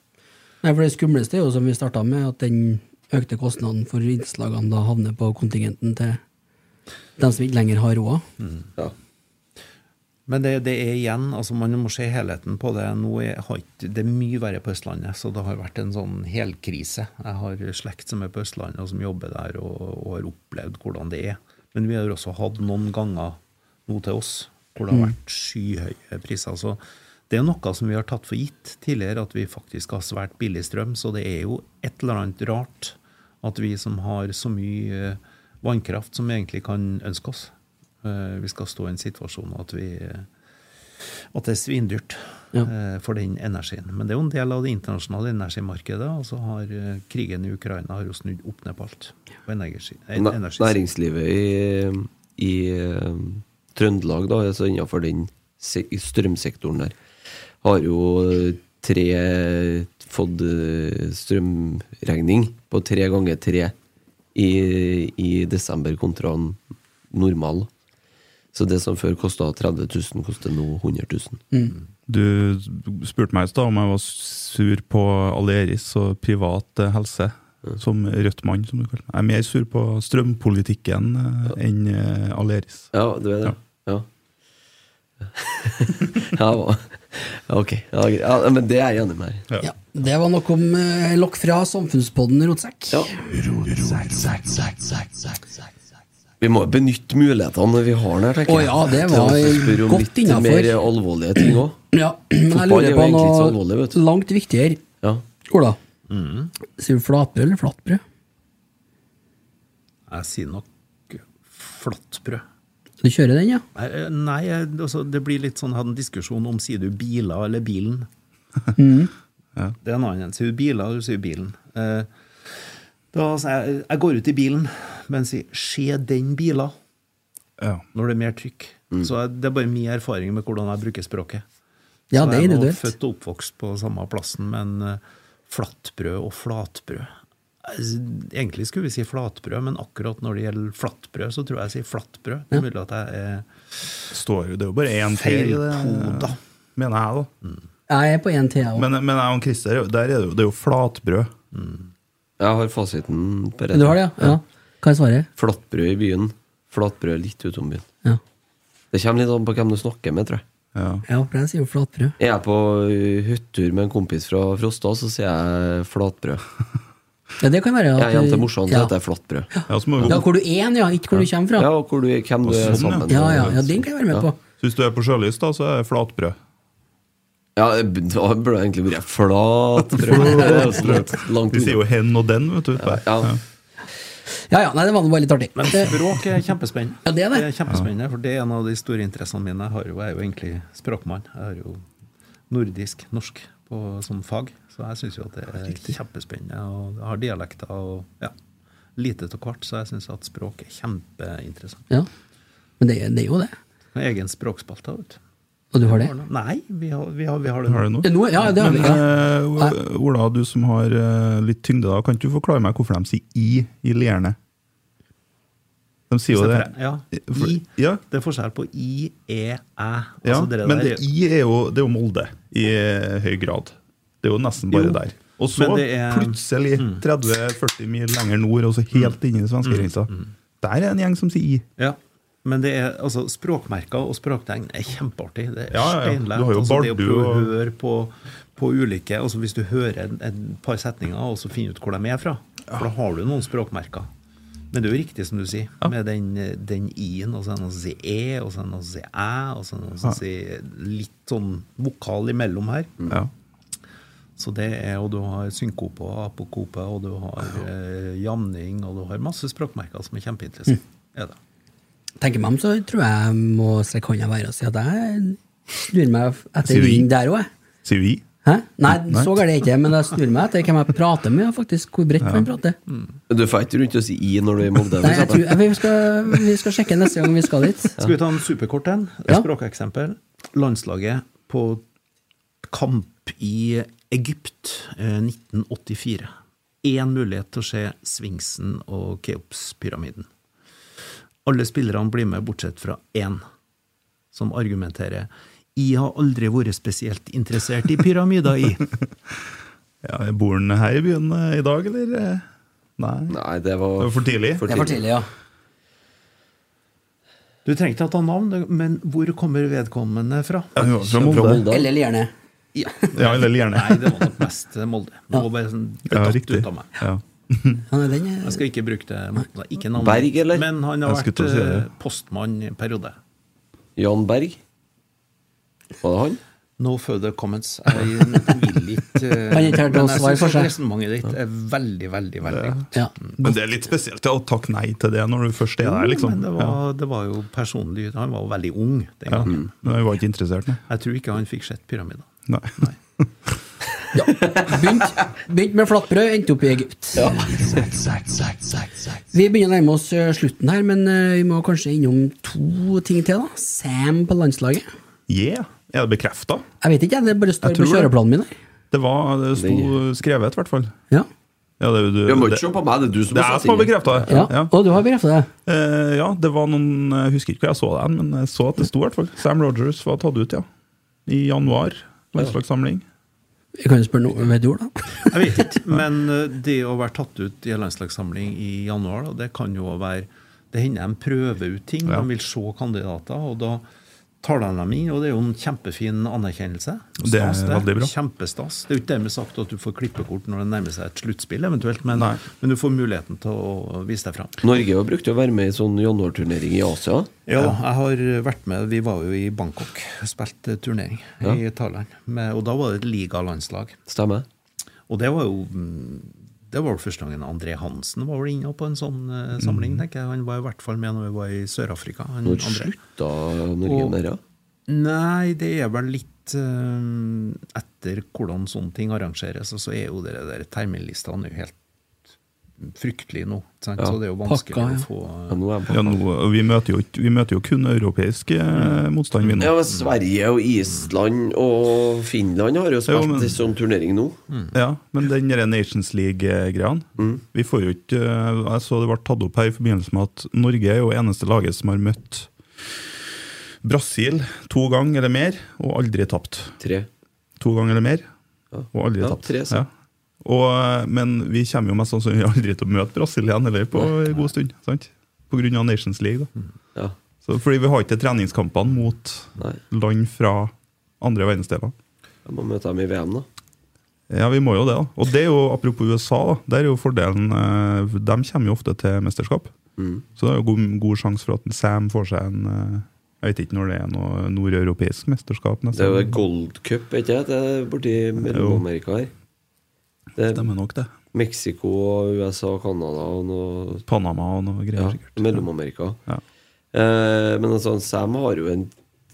Nei, for Det skumleste er jo, som vi starta med, at den økte kostnaden for innslagene da havner på kontingenten til dem som ikke lenger har råd. ja. Men det, det er igjen, altså man må se helheten på det. Nå er, det er mye verre på Østlandet, så det har vært en sånn helkrise. Jeg har slekt som er på Østlandet og som jobber der og, og har opplevd hvordan det er. Men vi har også hatt noen ganger nå til oss hvor det har Mm. vært skyhøye priser. Så det er noe som vi har tatt for gitt tidligere, at vi faktisk har svært billig strøm. Så det er jo et eller annet rart at vi som har så mye vannkraft som vi egentlig kan ønske oss, eh, vi skal stå i en situasjon at vi eh, at det er svindyrt ja. for den energien. Men det er jo en del av det internasjonale energimarkedet, og så har eh, krigen i Ukraina har jo snudd opp ned på alt. På energi, energi- Næringslivet i, i eh, Trøndelag, da, altså innenfor den strømsektoren der, har jo eh, tre fått eh, strømregning på tre ganger tre i, i desember kontra n- normal. Så det som før kosta 30 000, koster nå 100 000. Du spurte meg i stad om jeg var sur på Aleris og privat helse. helse. Som rødt mann, som du kaller meg. Jeg er mer sur på strømpolitikken ja. enn eh, Aleris. Ja, du er det? Ja. ja, ja, ok. Ja, ja, men det er jeg enig med deg Ja, det var noe om eh, lokk fra Samfunnspodden Rotsekk. Vi må benytte mulighetene når vi har den her, tenker Å ja, det Til å var spørre om godt litt innenfor. mer alvorlige ting òg. Ja, men jeg Fotball er lurer jo på egentlig ikke så alvorlig, vet du. langt viktigere. Ja. Ola, Mm. sier du flatbrød eller flatbrød? Jeg sier nok flatbrød. Du kjører den, ja? Nei, eh, altså, det blir litt sånn, hadde en diskusjon om sier du biler eller bilen. ja. Det er en annen. Sier du biler, eller sier du bilen. Eh, da sier jeg jeg går ut i bilen, men sier 'se den bilen', når det er mer trykk. Så jeg- det er bare min erfaring med hvordan jeg bruker språket. Ja, Så det er jeg er født og oppvokst på samme plassen, men eh, flatbrød og flatbrød Altså, Egentlig skulle vi si flatbrød, men akkurat når det gjelder flatbrød, så tror jeg jeg sier flatbrød. Det er mulig at jeg er Står jo, det er jo bare én til da. mener jeg, da. Jeg er på én til, jeg òg. Men, men jeg og Christer, der er det, jo, det er jo flatbrød. Jeg har fasiten på Du har det, ja? ja. Hva er svaret? Flatbrød i byen, flatbrød litt utom byen. Ja. Det kommer litt an på hvem du snakker med, tror jeg. Ja, for jeg sier jo flatbrød. Er jeg på uh, hyttetur med en kompis fra Frosta, så sier jeg flatbrød. Ja, det kan være at Jeg er hjem til morsan, så ja. heter jeg flatbrød. Ja, hvor du er, ja, ikke hvor du kommer fra. Ja, og hvor du, hvem du er sammen med. Ja, ja, ja, den kan jeg være med på. Så hvis du er på sjølyst, da, så er det flatbrød. Ja, da burde det egentlig vært flatbrød. Det er jo så langt- Vi sier jo unna. hen og den, vet du. utpå her. Ja. Ja, ja, nei, det var nå bare litt artig. Men Det- språk er kjempespennende. Ja, det er det. kjempespennende, for det er en av de store interessene mine. Jeg, har jo, jeg er jo egentlig språkmann. Jeg har jo nordisk, norsk på, som fag, så jeg syns jo at det er kjempespennende. Og jeg har dialekter og ja, lite av hvert, så jeg syns at språk er kjempeinteressant. Ja. Men det, det er jo det. Med egen språkspalte, vet du. Og du har det? Nei, vi har, vi har, vi har det Har det nå. Ja, nå- ja, det har Men vi, ja. eh, Ola, du som har eh, litt tyngde, da, kan ikke du forklare meg hvorfor de sier i i Lierne? De sier jo det. Ja, I. Ja, Det er forskjell på I, E, Æ. ja Altså, det men der- det, i er jo, det er jo Molde i eh, høy grad. Det er jo nesten bare Jo, der. Og så det er- Mm. plutselig 30-40 mil lenger nord, og så helt inn i svenskegrensa. Der er en gjeng som sier i. Ja. Men det er, altså, språkmerker og språktegn er kjempeartig. Det er Ja, ja, ja. Du har jo altså, det å Bardu prøve å og- høre på, på ulike altså Hvis du hører en, en par setninger, og så finner ut hvor de er fra. For da har du noen språkmerker. Men det er jo riktig som du sier, med den, den i-en, og så er det noe som sier e, og så er det noe som sier æ, og så er det noe som sier litt sånn vokal imellom her. Ja. Så det er, og du har synkope og apokope, og du har eh, jamning, og du har masse språkmerker som er kjempeinteressant. Mm. Er det. Tenker meg om, så tror jeg jeg må strekke hånda i været og si at jeg snur meg etter vind der òg. Sier vi? Hæ? Nei, Nei. så galt er det ikke, men jeg snur meg etter hvem jeg prater med, og faktisk hvor bredt man prater. Du får ikke rundt og si i når du er i Molde. Nei, jeg tror, vi, skal, vi skal sjekke neste gang vi skal dit. Skal vi ta en superkort en? Ja. språkeksempel. Landslaget på kamp i Egypt eh, 1984. Én mulighet til å se Sfinksen og Keopspyramiden. Alle spillerne blir med, bortsett fra én, som argumenterer Jeg har aldri vært spesielt interessert i pyramider, i. Ja, Bor han her i byen eh, i dag, eller? eh? Nei. Nei, det var, Det var for tidlig. Det er for tidlig, ja. Du trengte ikke å ta navn, men hvor kommer vedkommende fra? Ja, fra. Molde. Eller Lierne. Ja. Ja, eller Lierne. Nei, det var nok mest Molde. Det var bare sånn, Ja, riktig. ut av meg. Ja. Jeg skal ikke bruke det. Nei, Ikke navnet. Berg, eller? Men han har vært si eh, postmann i en periode. Jan Berg. Var det han? No further comments. Jeg vil ikke eh, Han ikke for syns seg. resonnementet ditt er veldig, veldig veldig godt. ja. Men det er litt spesielt å takke nei til det når du først er der, liksom. Men det var, det var jo personlig Han var jo veldig ung den Ja. gangen. Men han var ikke interessert, nei. Jeg tror ikke han fikk sett pyramiden. Nei. ja. Begynt, begynt med flatbrød, endte opp i Egypt. Ja. Vi begynner å nærme oss eh, slutten her, men eh, vi må kanskje innom to ting til. da Sam på landslaget. Yeah. Er det bekrefta? Jeg vet ikke, det bare står på kjøreplanen min. her Det, var, det sto skrevet, i hvert fall. Ja. Ja, det, du, Du må ikke se på meg, det er du som det har er jeg som har det. bekrefta det. Ja. Ja. Og du har bekreftet det? Eh, ja, det var noen Jeg husker ikke hvor jeg så det, men jeg så at det sto i hvert fall. Sam Rogers var tatt ut, ja. I januar. Landslagssamling. Jeg kan jo spørre noe, du hvor, da? Jeg vet ikke, men eh, det å være tatt ut i en landslagssamling i januar, da, det kan jo være Det hender de prøver ut ting. Ja. De vil se kandidater, og da tar mine. Og det er jo en kjempefin anerkjennelse. Det er veldig bra. Kjempestas. Det er jo ikke dermed sagt at du får klippekort når det nærmer seg et sluttspill, eventuelt, men, men du får muligheten til å vise deg fram. Norge har brukt å være med i sånn januarturnering i Asia. Ja, jeg har vært med. Vi var jo i Bangkok, spilte turnering Ja. i Thailand. Og da var det et ligalandslag. Stemmer. Og det var jo mm, Det var vel første gangen André Hansen var vel inne på en sånn Mm. samling. tenker jeg. Han var i hvert fall med når vi var i Sør-Afrika. Når slutta Norge med det? Nei, det er vel litt uh, etter hvordan sånne ting arrangeres. Og så er jo det der terminlistene er helt fryktelig nå. Sant? Ja. Så det er jo vanskelig Pakka, ja. å få Ja, nå er. Ja, nå, vi, møter jo, vi møter jo kun europeisk eh, motstand, vi nå. Ja, men Sverige og Island og Finland har jo spilt Jo, men- sånn turnering nå. Ja, men den Nations League-greia Vi får jo ikke eh, Jeg så det ble tatt opp her i forbindelse med at Norge er jo eneste laget som har møtt Brasil to ganger eller mer, og aldri tapt. Tre. To ganger eller mer, Ja. og aldri Ja, tapt. tre, så. Ja. Og, men vi kommer jo mest sannsynlig aldri til å møte Brasil igjen eller på en god stund. sant? Av Nations League. da. Ja. Så, fordi vi har ikke treningskampene mot Nei. land fra andre verdensdeler. Jeg må møte dem i VM, da. Ja, vi må jo det. da. Og det er jo, apropos USA, da, der er jo fordelen eh, De kommer jo ofte til mesterskap. Mm. Så det er jo god, god sjanse for at Sam får seg en eh, Jeg vet ikke når det er noe nordeuropeisk mesterskap. Det er jo Gold Cup, ikke? Det er borti Mellom-Amerika her. Det er Stemmer nok, det. Mexico og USA og Canada og noe Panama og noe greier, ja. Mellom-Amerika. Ja. Eh, men altså, Sam har jo en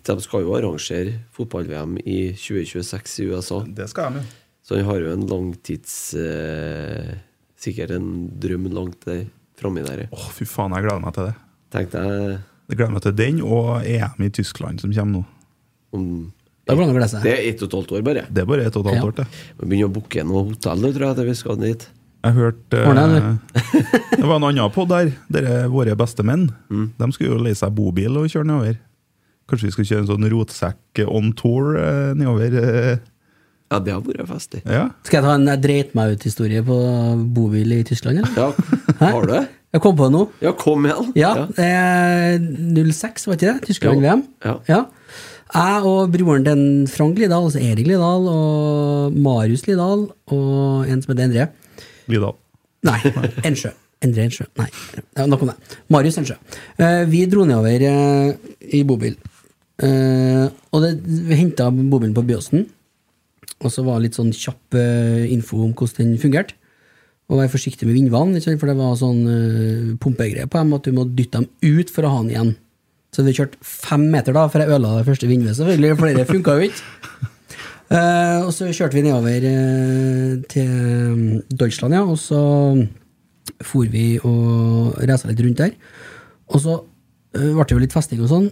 De skal jo arrangere fotball-VM i 2026 i USA. Det skal de, jo. Så han har jo en langtids eh, Sikkert en drøm langt der framme der. Å, fy faen, jeg gleder meg til det. Tenkte jeg Jeg gleder meg til den og EM i Tyskland som kommer nå. om Det an å glede seg. Det er ett og et halvt år, bare. Det er bare ett og et halvt Ja. år det. Vi begynner å booke noe hotell, tror jeg, til vi skal dit. Jeg hørte eh, Ordner Det var en annen pod der. Dere våre beste menn. Mm. De skulle jo leie seg bobil og kjøre nedover. Kanskje vi skulle kjøre en sånn rotsekk on tour eh, nedover? eh, Ja, det har vært festlig. ja. Skal jeg ta en dreit meg ut-historie på bobil i Tyskland, eller? Ja, har du det? Jeg kom på det nå. Ja, kom igjen! Ja, ja. er 06, var ikke det? Tyskland-VM. Ja. Jeg og broren til Frank Lidahl, altså Erik Lidahl, og Marius Lidahl, og en som heter Endre. Lidal. Nei, Ensjø. Endre Ensjø. Nei, nok om det. Marius Ensjø. Eh, vi dro nedover eh, i bobil. Eh, og det, vi henta bobilen på Byåsen. Og så var det litt sånn kjapp info om hvordan den fungerte. Og være forsiktig med vindvann, for det var sånn pumpegreier på dem at du må dytte dem ut for å ha den igjen. Så vi kjørte fem meter da, for jeg ødela det første vinduet, selvfølgelig. Flere funka jo ikke. Uh, og så kjørte vi nedover uh, til mm, Deutschland, ja, og så for vi og reisa litt rundt der. Og så uh, ble det jo litt festing og sånn.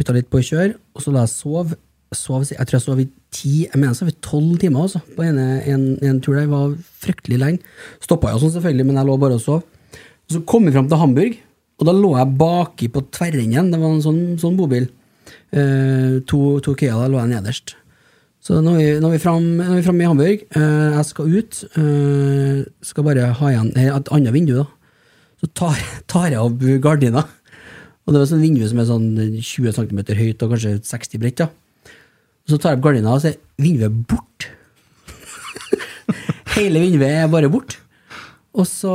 Bytta litt på å kjøre, og så la jeg sove. sov. Jeg tror jeg sov i ti, jeg mener jeg sov i tolv timer også, på ene, en, en tur der. var fryktelig lenge. Stoppa jo sånn, selvfølgelig, men jeg lå bare og sov. Og så kom vi fram til Hamburg, og da lå jeg baki på tverrenden. Det var en sånn, sånn bobil. Eh, to, to Kea lå jeg nederst. Så nå er vi, vi framme i Hamburg. Eh, jeg skal ut. eh, skal bare ha igjen et annet vindu, da. Så tar, tar jeg opp gardina. Og det var sånn vindu som er sånn 20 cm høyt og kanskje 60 bredt. da. Så tar jeg opp gardina, og så er vinduet bort. Hele vinduet er bare bort. Og så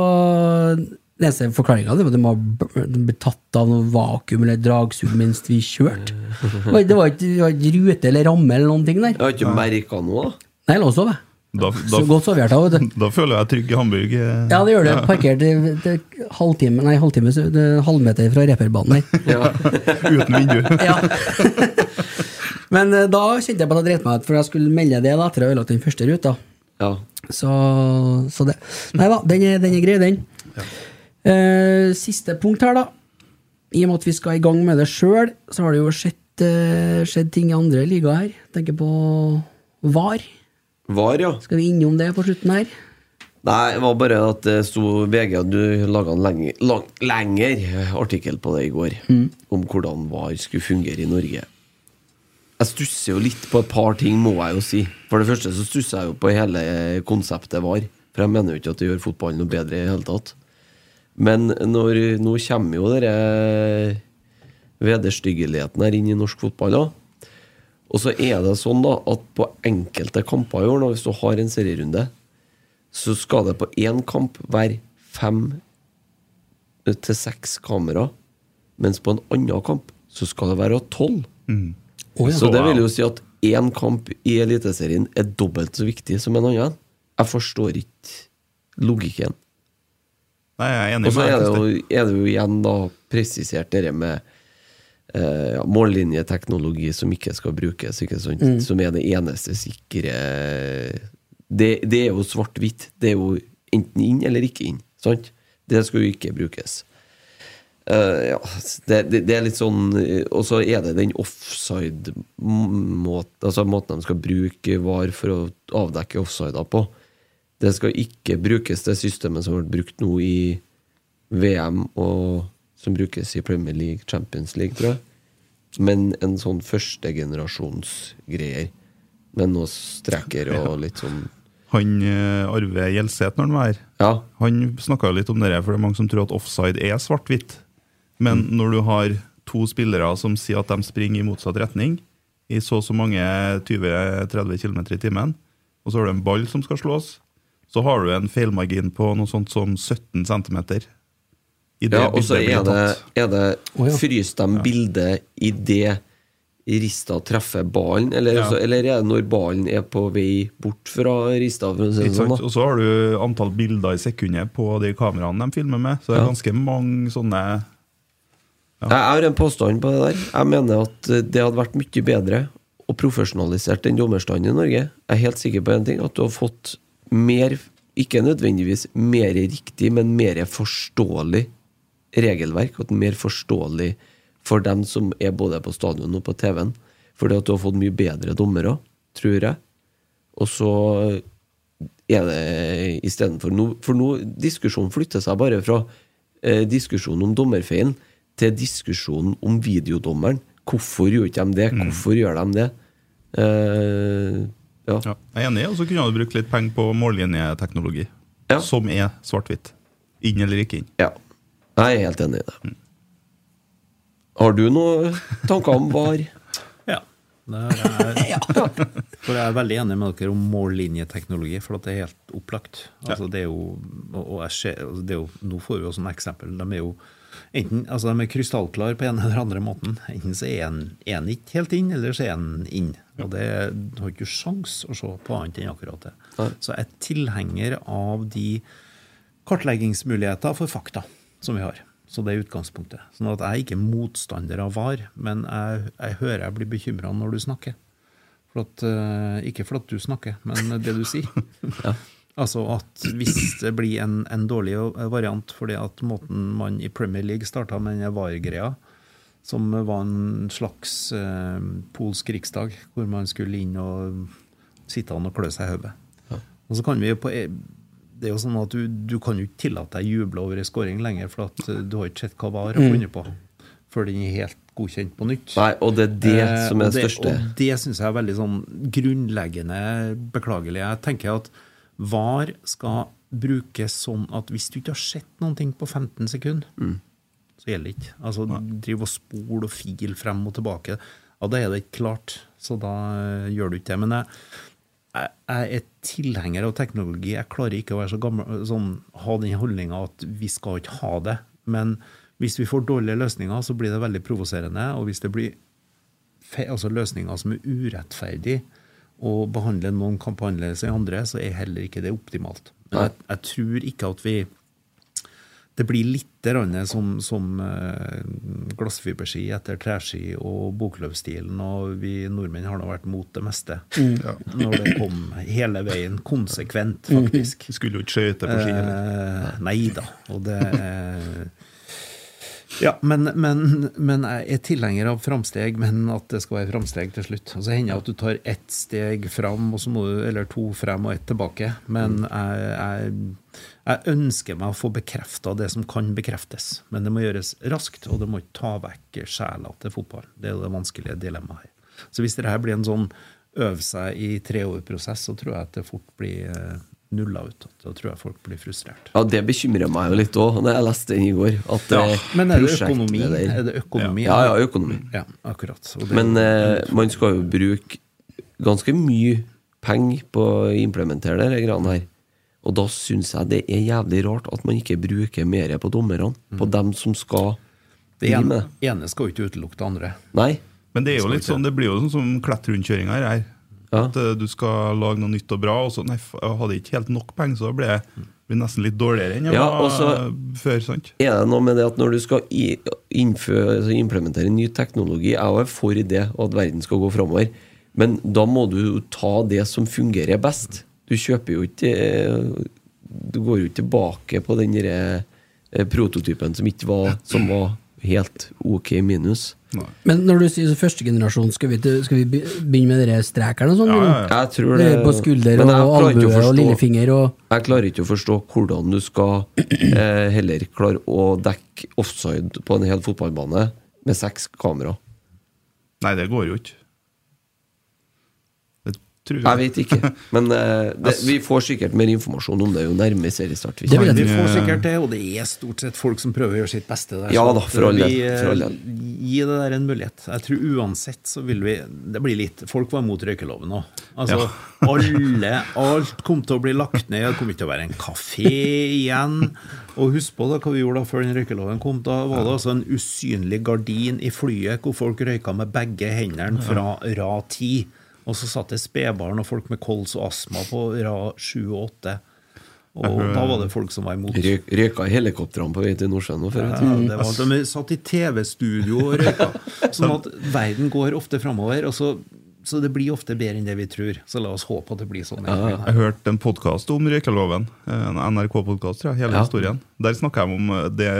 Neste forklaringa var at de har blitt tatt av noe vakuum eller dragsug mens vi kjørte. Det var- ikke, det var ikke rute eller ramme eller noen ting der. Jeg har ikke merka noe, da. Nei, jeg lå og sov, jeg. Da, Så godt sov da, vet du. da føler jeg trygg i Hamburg. eh. Ja, det gjør det. Parkert halvtime, nei, halvtime, så det er halvmeter fra reperbanen her. Uten vindu. Ja. Men eh, da kjente jeg på at jeg dreit meg ut, for jeg skulle melde det da, etter å ha ødelagt den første ruta. Ja. Så, så det Nei da, den er, den er grei, den. Eh, siste punkt her, da. I og med at vi skal i gang med det sjøl, så har det jo skjedd, eh, skjedd ting i andre ligaer her. Tenker på VAR. Var, ja. Skal vi innom det på slutten her? Nei, det var bare at det sto VG at du laga en lenger, lang, lengre artikkel på det i går. Om hvordan VAR skulle fungere i Norge. Jeg stusser jo litt på et par ting, må jeg jo si. For det første så stusser jeg jo på hele konseptet VAR. For jeg mener jo ikke at det gjør fotballen noe bedre i det hele tatt. Men når, nå kommer jo denne vederstyggeligheten her inn i norsk fotball òg. Og så er det sånn da at på enkelte kamper i år, hvis du har en serierunde, så skal det på én kamp være fem til seks kamera, mens på en annen kamp så skal det være tolv. Å, ja. Så det vil jo si at én kamp i Eliteserien er dobbelt så viktig som en annen. Jeg forstår ikke logikken. Nei, jeg er enig Og så er det, jo, er det jo igjen da presisert det med eh, ja, mållinjeteknologi som ikke skal brukes, ikke sant? Mm. som er det eneste sikre det, det er jo svart-hvitt. Det er jo enten inn eller ikke inn. Sant? Det skal jo ikke brukes. Uh, ja, det, det, det er litt sånn eh, Og så er det den offside-måten Altså måten de skal bruke VAR for å avdekke offsider på. Det skal ikke brukes det systemet som har vært brukt nå i VM, og som brukes i Premier League, Champions League, tror jeg. Men en sånn førstegenerasjonsgreier. Med noen streker og litt sånn Han eh, Arve Gjelseth, når han var her, Ja. han snakka litt om det, for det er mange som tror at offside er svart-hvitt. Men Mm. når du har to spillere som sier at de springer i motsatt retning, i så og så mange 20-30 km i timen, og så har du en ball som skal slås, så har du en feilmargin på noe sånt som 17 cm. Ja, og så er det, er det oh, ja. Fryser de bildet i det Rista treffer ballen, eller, Ja. så, eller er det når ballen er på vei bort fra Rista? For å si sånn, da? Og så har du antall bilder i sekundet på de kameraene de filmer med. Så det er Ja. ganske mange sånne Jeg har en påstand på det der. Jeg mener at eh, det hadde vært mye bedre og profesjonalisert den dommerstanden i Norge. Jeg er helt sikker på en ting, at du har fått mer, ikke nødvendigvis mer riktig, men mer forståelig regelverk, og mer forståelig for dem som er både på stadion og på TV-en. Fordi at du har fått mye bedre dommere, tror jeg. Og så er det istedenfor nå For nå diskusjonen flytter seg bare fra eh, diskusjonen om dommerfeilen til diskusjonen om videodommeren. Hvorfor gjør de det? Hvorfor gjør de det? Eh, ja. Ja, jeg er enig, og så kunne du brukt litt penger på mållinjeteknologi, Ja. som er svart-hvitt. Inn eller ikke inn. ja. Jeg er helt enig i det. Har du noen tanker om VAR? Ja. Det er, For jeg er veldig enig med dere om mållinjeteknologi, for at det er helt opplagt. Altså, det er jo, og jeg ser, altså, det er jo, Nå får vi jo sånne eksempel. De er jo enten, altså de er krystallklare på en eller andre måten. Enten så er en, er en ikke helt inn, eller så er en inn. Og det du har ikke sjans å se på annet enn akkurat det. Så jeg er tilhenger av de kartleggingsmuligheter for fakta som vi har. Så det er utgangspunktet. Sånn at jeg er ikke motstander av VAR, men jeg, jeg hører jeg blir bekymra når du snakker. For at, eh, ikke for at du snakker, men det du sier. Altså at hvis det blir en, en dårlig variant fordi at måten man i Premier League starta med den VAR-greia, som var en slags eh, polsk riksdag, hvor man skulle inn og sitte an og klø seg i hodet. Og så kan vi på e, det er jo sånn at du, du kan jo ikke tillate deg å juble over ei scoring lenger, for at eh, du har ikke sett hva VAR har funnet på, før den er helt godkjent på nytt. Nei, og det er det Eh, som er det største. Og det syns jeg er veldig sånn grunnleggende beklagelig. Jeg tenker at VAR skal brukes sånn at hvis du ikke har sett noen ting på 15 sekunder, Mm. Så gjelder det ikke. Altså, drive og spole og file frem og tilbake, ja, da er det ikke klart. Så da eh, gjør du ikke det. Men jeg, jeg, jeg er tilhenger av teknologi. Jeg klarer ikke å være så gammel, sånn, ha den holdninga at vi skal ikke ha det. Men hvis vi får dårlige løsninger, så blir det veldig provoserende. Og hvis det blir altså løsninger som er urettferdige, og behandler noen kamper annerledes enn andre, så er heller ikke det optimalt. Men jeg, jeg tror ikke at vi det blir litt som, som eh, glassfiberski etter treski og bokløvstilen, og vi nordmenn har nå vært mot det meste. Mm. Ja. Når det kom hele veien, konsekvent, Mm. faktisk. Mm. skulle jo ikke skøyte på ski. Eh, nei da. Og det eh, Ja, men, men, men jeg er tilhenger av framsteg, men at det skal være framsteg til slutt. Og så hender det at du tar ett steg fram, og så må du, eller to frem og ett tilbake. Men jeg, jeg, jeg ønsker meg å få bekrefta det som kan bekreftes. Men det må gjøres raskt, og det må ikke ta vekk sjela til fotball. Det er jo det vanskelige dilemmaet her. Så hvis dette blir en sånn øve seg i tre år-prosess, så tror jeg at det fort blir eh, nulla ut. Da tror jeg folk blir frustrert. Ja, det bekymrer meg jo litt òg, da jeg leste den i går. At Ja, eh, men er det økonomi? Er det økonomi? Ja, ja, økonomi. Ja, akkurat. Men eh, man skal jo bruke ganske mye penger på å implementere det greiene her. Og da syns jeg det er jævlig rart at man ikke bruker mer på dommerne. På dem som skal Det ene, med det. ene skal jo ikke utelukke det andre. Nei. Men det er jo litt sånn, det blir jo sånn som klettrundkjøringa her. Ja. At eh, du skal lage noe nytt og bra, og så nei, jeg hadde ikke helt nok penger, så ble jeg blir nesten litt dårligere enn jeg Ja, var og så- før. sant? Er det noe med det at når du skal innføre, altså implementere ny teknologi Jeg er for det, og at verden skal gå framover, men da må du ta det som fungerer best. Du kjøper jo ikke Du går jo ikke tilbake på den der, eh, prototypen som ikke var Som var helt ok minus. Men når du sier så første generasjon, skal vi, skal vi begynne med dere strekene og sånn? ja. Jeg tror Det på skulder jeg og albue og lillefinger og Jeg klarer ikke å forstå hvordan du skal eh, heller klare å dekke offside på en hel fotballbane med seks kamera. Nei, det går jo ikke. Det tror Jeg vet ikke, men uh, det, vi får sikkert mer informasjon om det jo nærmere seriestart. vi Vi får sikkert det, og det er stort sett folk som prøver å gjøre sitt beste der. Ja da, for all del, eh, for all. Gi det der en mulighet. Jeg tror uansett så vil vi Det blir litt Folk var imot røykeloven òg. Altså, alle Alt kom til å bli lagt ned. Det kom ikke til å være en kafé igjen. Og husk på da hva vi gjorde da før den røykeloven kom. Da var det altså en usynlig gardin i flyet hvor folk røyka med begge hendene fra rad 10. Og så satt det spedbarn og folk med kols og astma på rad 7 og 8. Og da var det folk som var imot. Røy, røyka i helikoptrene på vei til Nordsjøen før. Ja, var, de satt i TV-studio og røyka. Sånn at verden går ofte framover. Og så, så det blir ofte bedre enn det vi tror. Så la oss håpe at det blir sånn. Jeg hørte en podkast om røykeloven. En NRK-podkast, hele Ja. historien. Der snakker de om eh, det,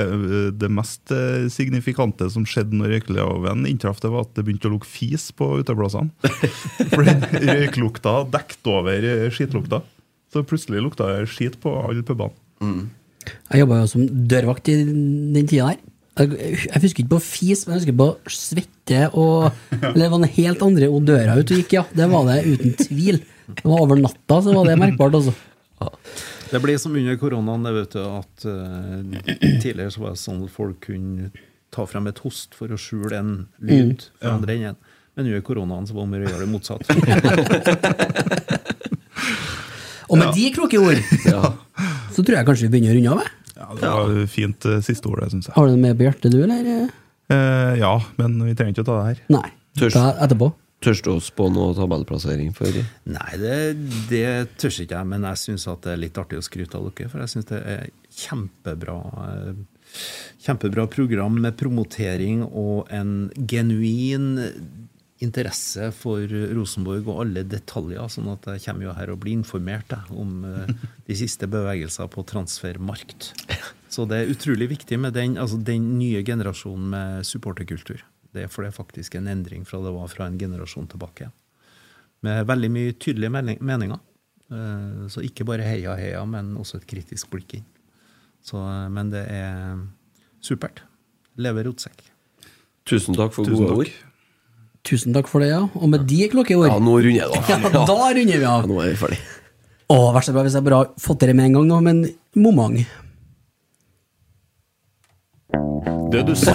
det mest eh, signifikante som skjedde når røykeloven inntraff, det var at det begynte å lukte fis på uteplassene. For røyklukta dekket over eh, skitlukta. Så plutselig lukta det skit på alle pubene. Jeg jobba jo som dørvakt i den tida der. Jeg, jeg husker ikke på fis, men jeg husker på svette og Eller det var en helt andre odører ute og gikk, ja. Det var det uten tvil. Det var over natta, så var det merkbart, altså. Det blir som under koronaen, det vet du, at uh, tidligere så var det sånn at folk kunne ta frem et host for å skjule en lyd Mm. fra andre enden. Men under koronaen så var det om å gjøre det motsatt. Og med de kloke ord, så tror jeg kanskje vi begynner å runde av. jeg. Ja, det var fint uh, siste ordet, syns jeg. Har du det med på hjertet, du, eller? Eh, ja, men vi trenger ikke å ta det her. Nei. Ta etterpå. Tørs du å spå noe tabellplassering for Nei, det, det tør ikke jeg, men jeg syns det er litt artig å skryte av dere. For jeg syns det er kjempebra eh, Kjempebra program med promotering og en genuin interesse for Rosenborg og alle detaljer, sånn at jeg kommer jo her og blir informert jeg, om eh, de siste bevegelser på transfermarkt. Så det er utrolig viktig med den, altså den nye generasjonen med supporterkultur. Det er for det er faktisk en endring fra det var fra en generasjon tilbake. Med veldig mye tydelige meninger. Eh, Så ikke bare heia, heia, men også et kritisk blikk inn. Så, eh, men det er supert. Lever rotsekk. Tusen takk for Tusen gode takk. ord. Tusen takk for det, ja. Og med de klokkeord Ja, nå runder jeg da. Ja, da runder vi av. nå er vi ferdig. Å, vær så bra hvis jeg bare har fått det med en gang nå, men momang. Det du sa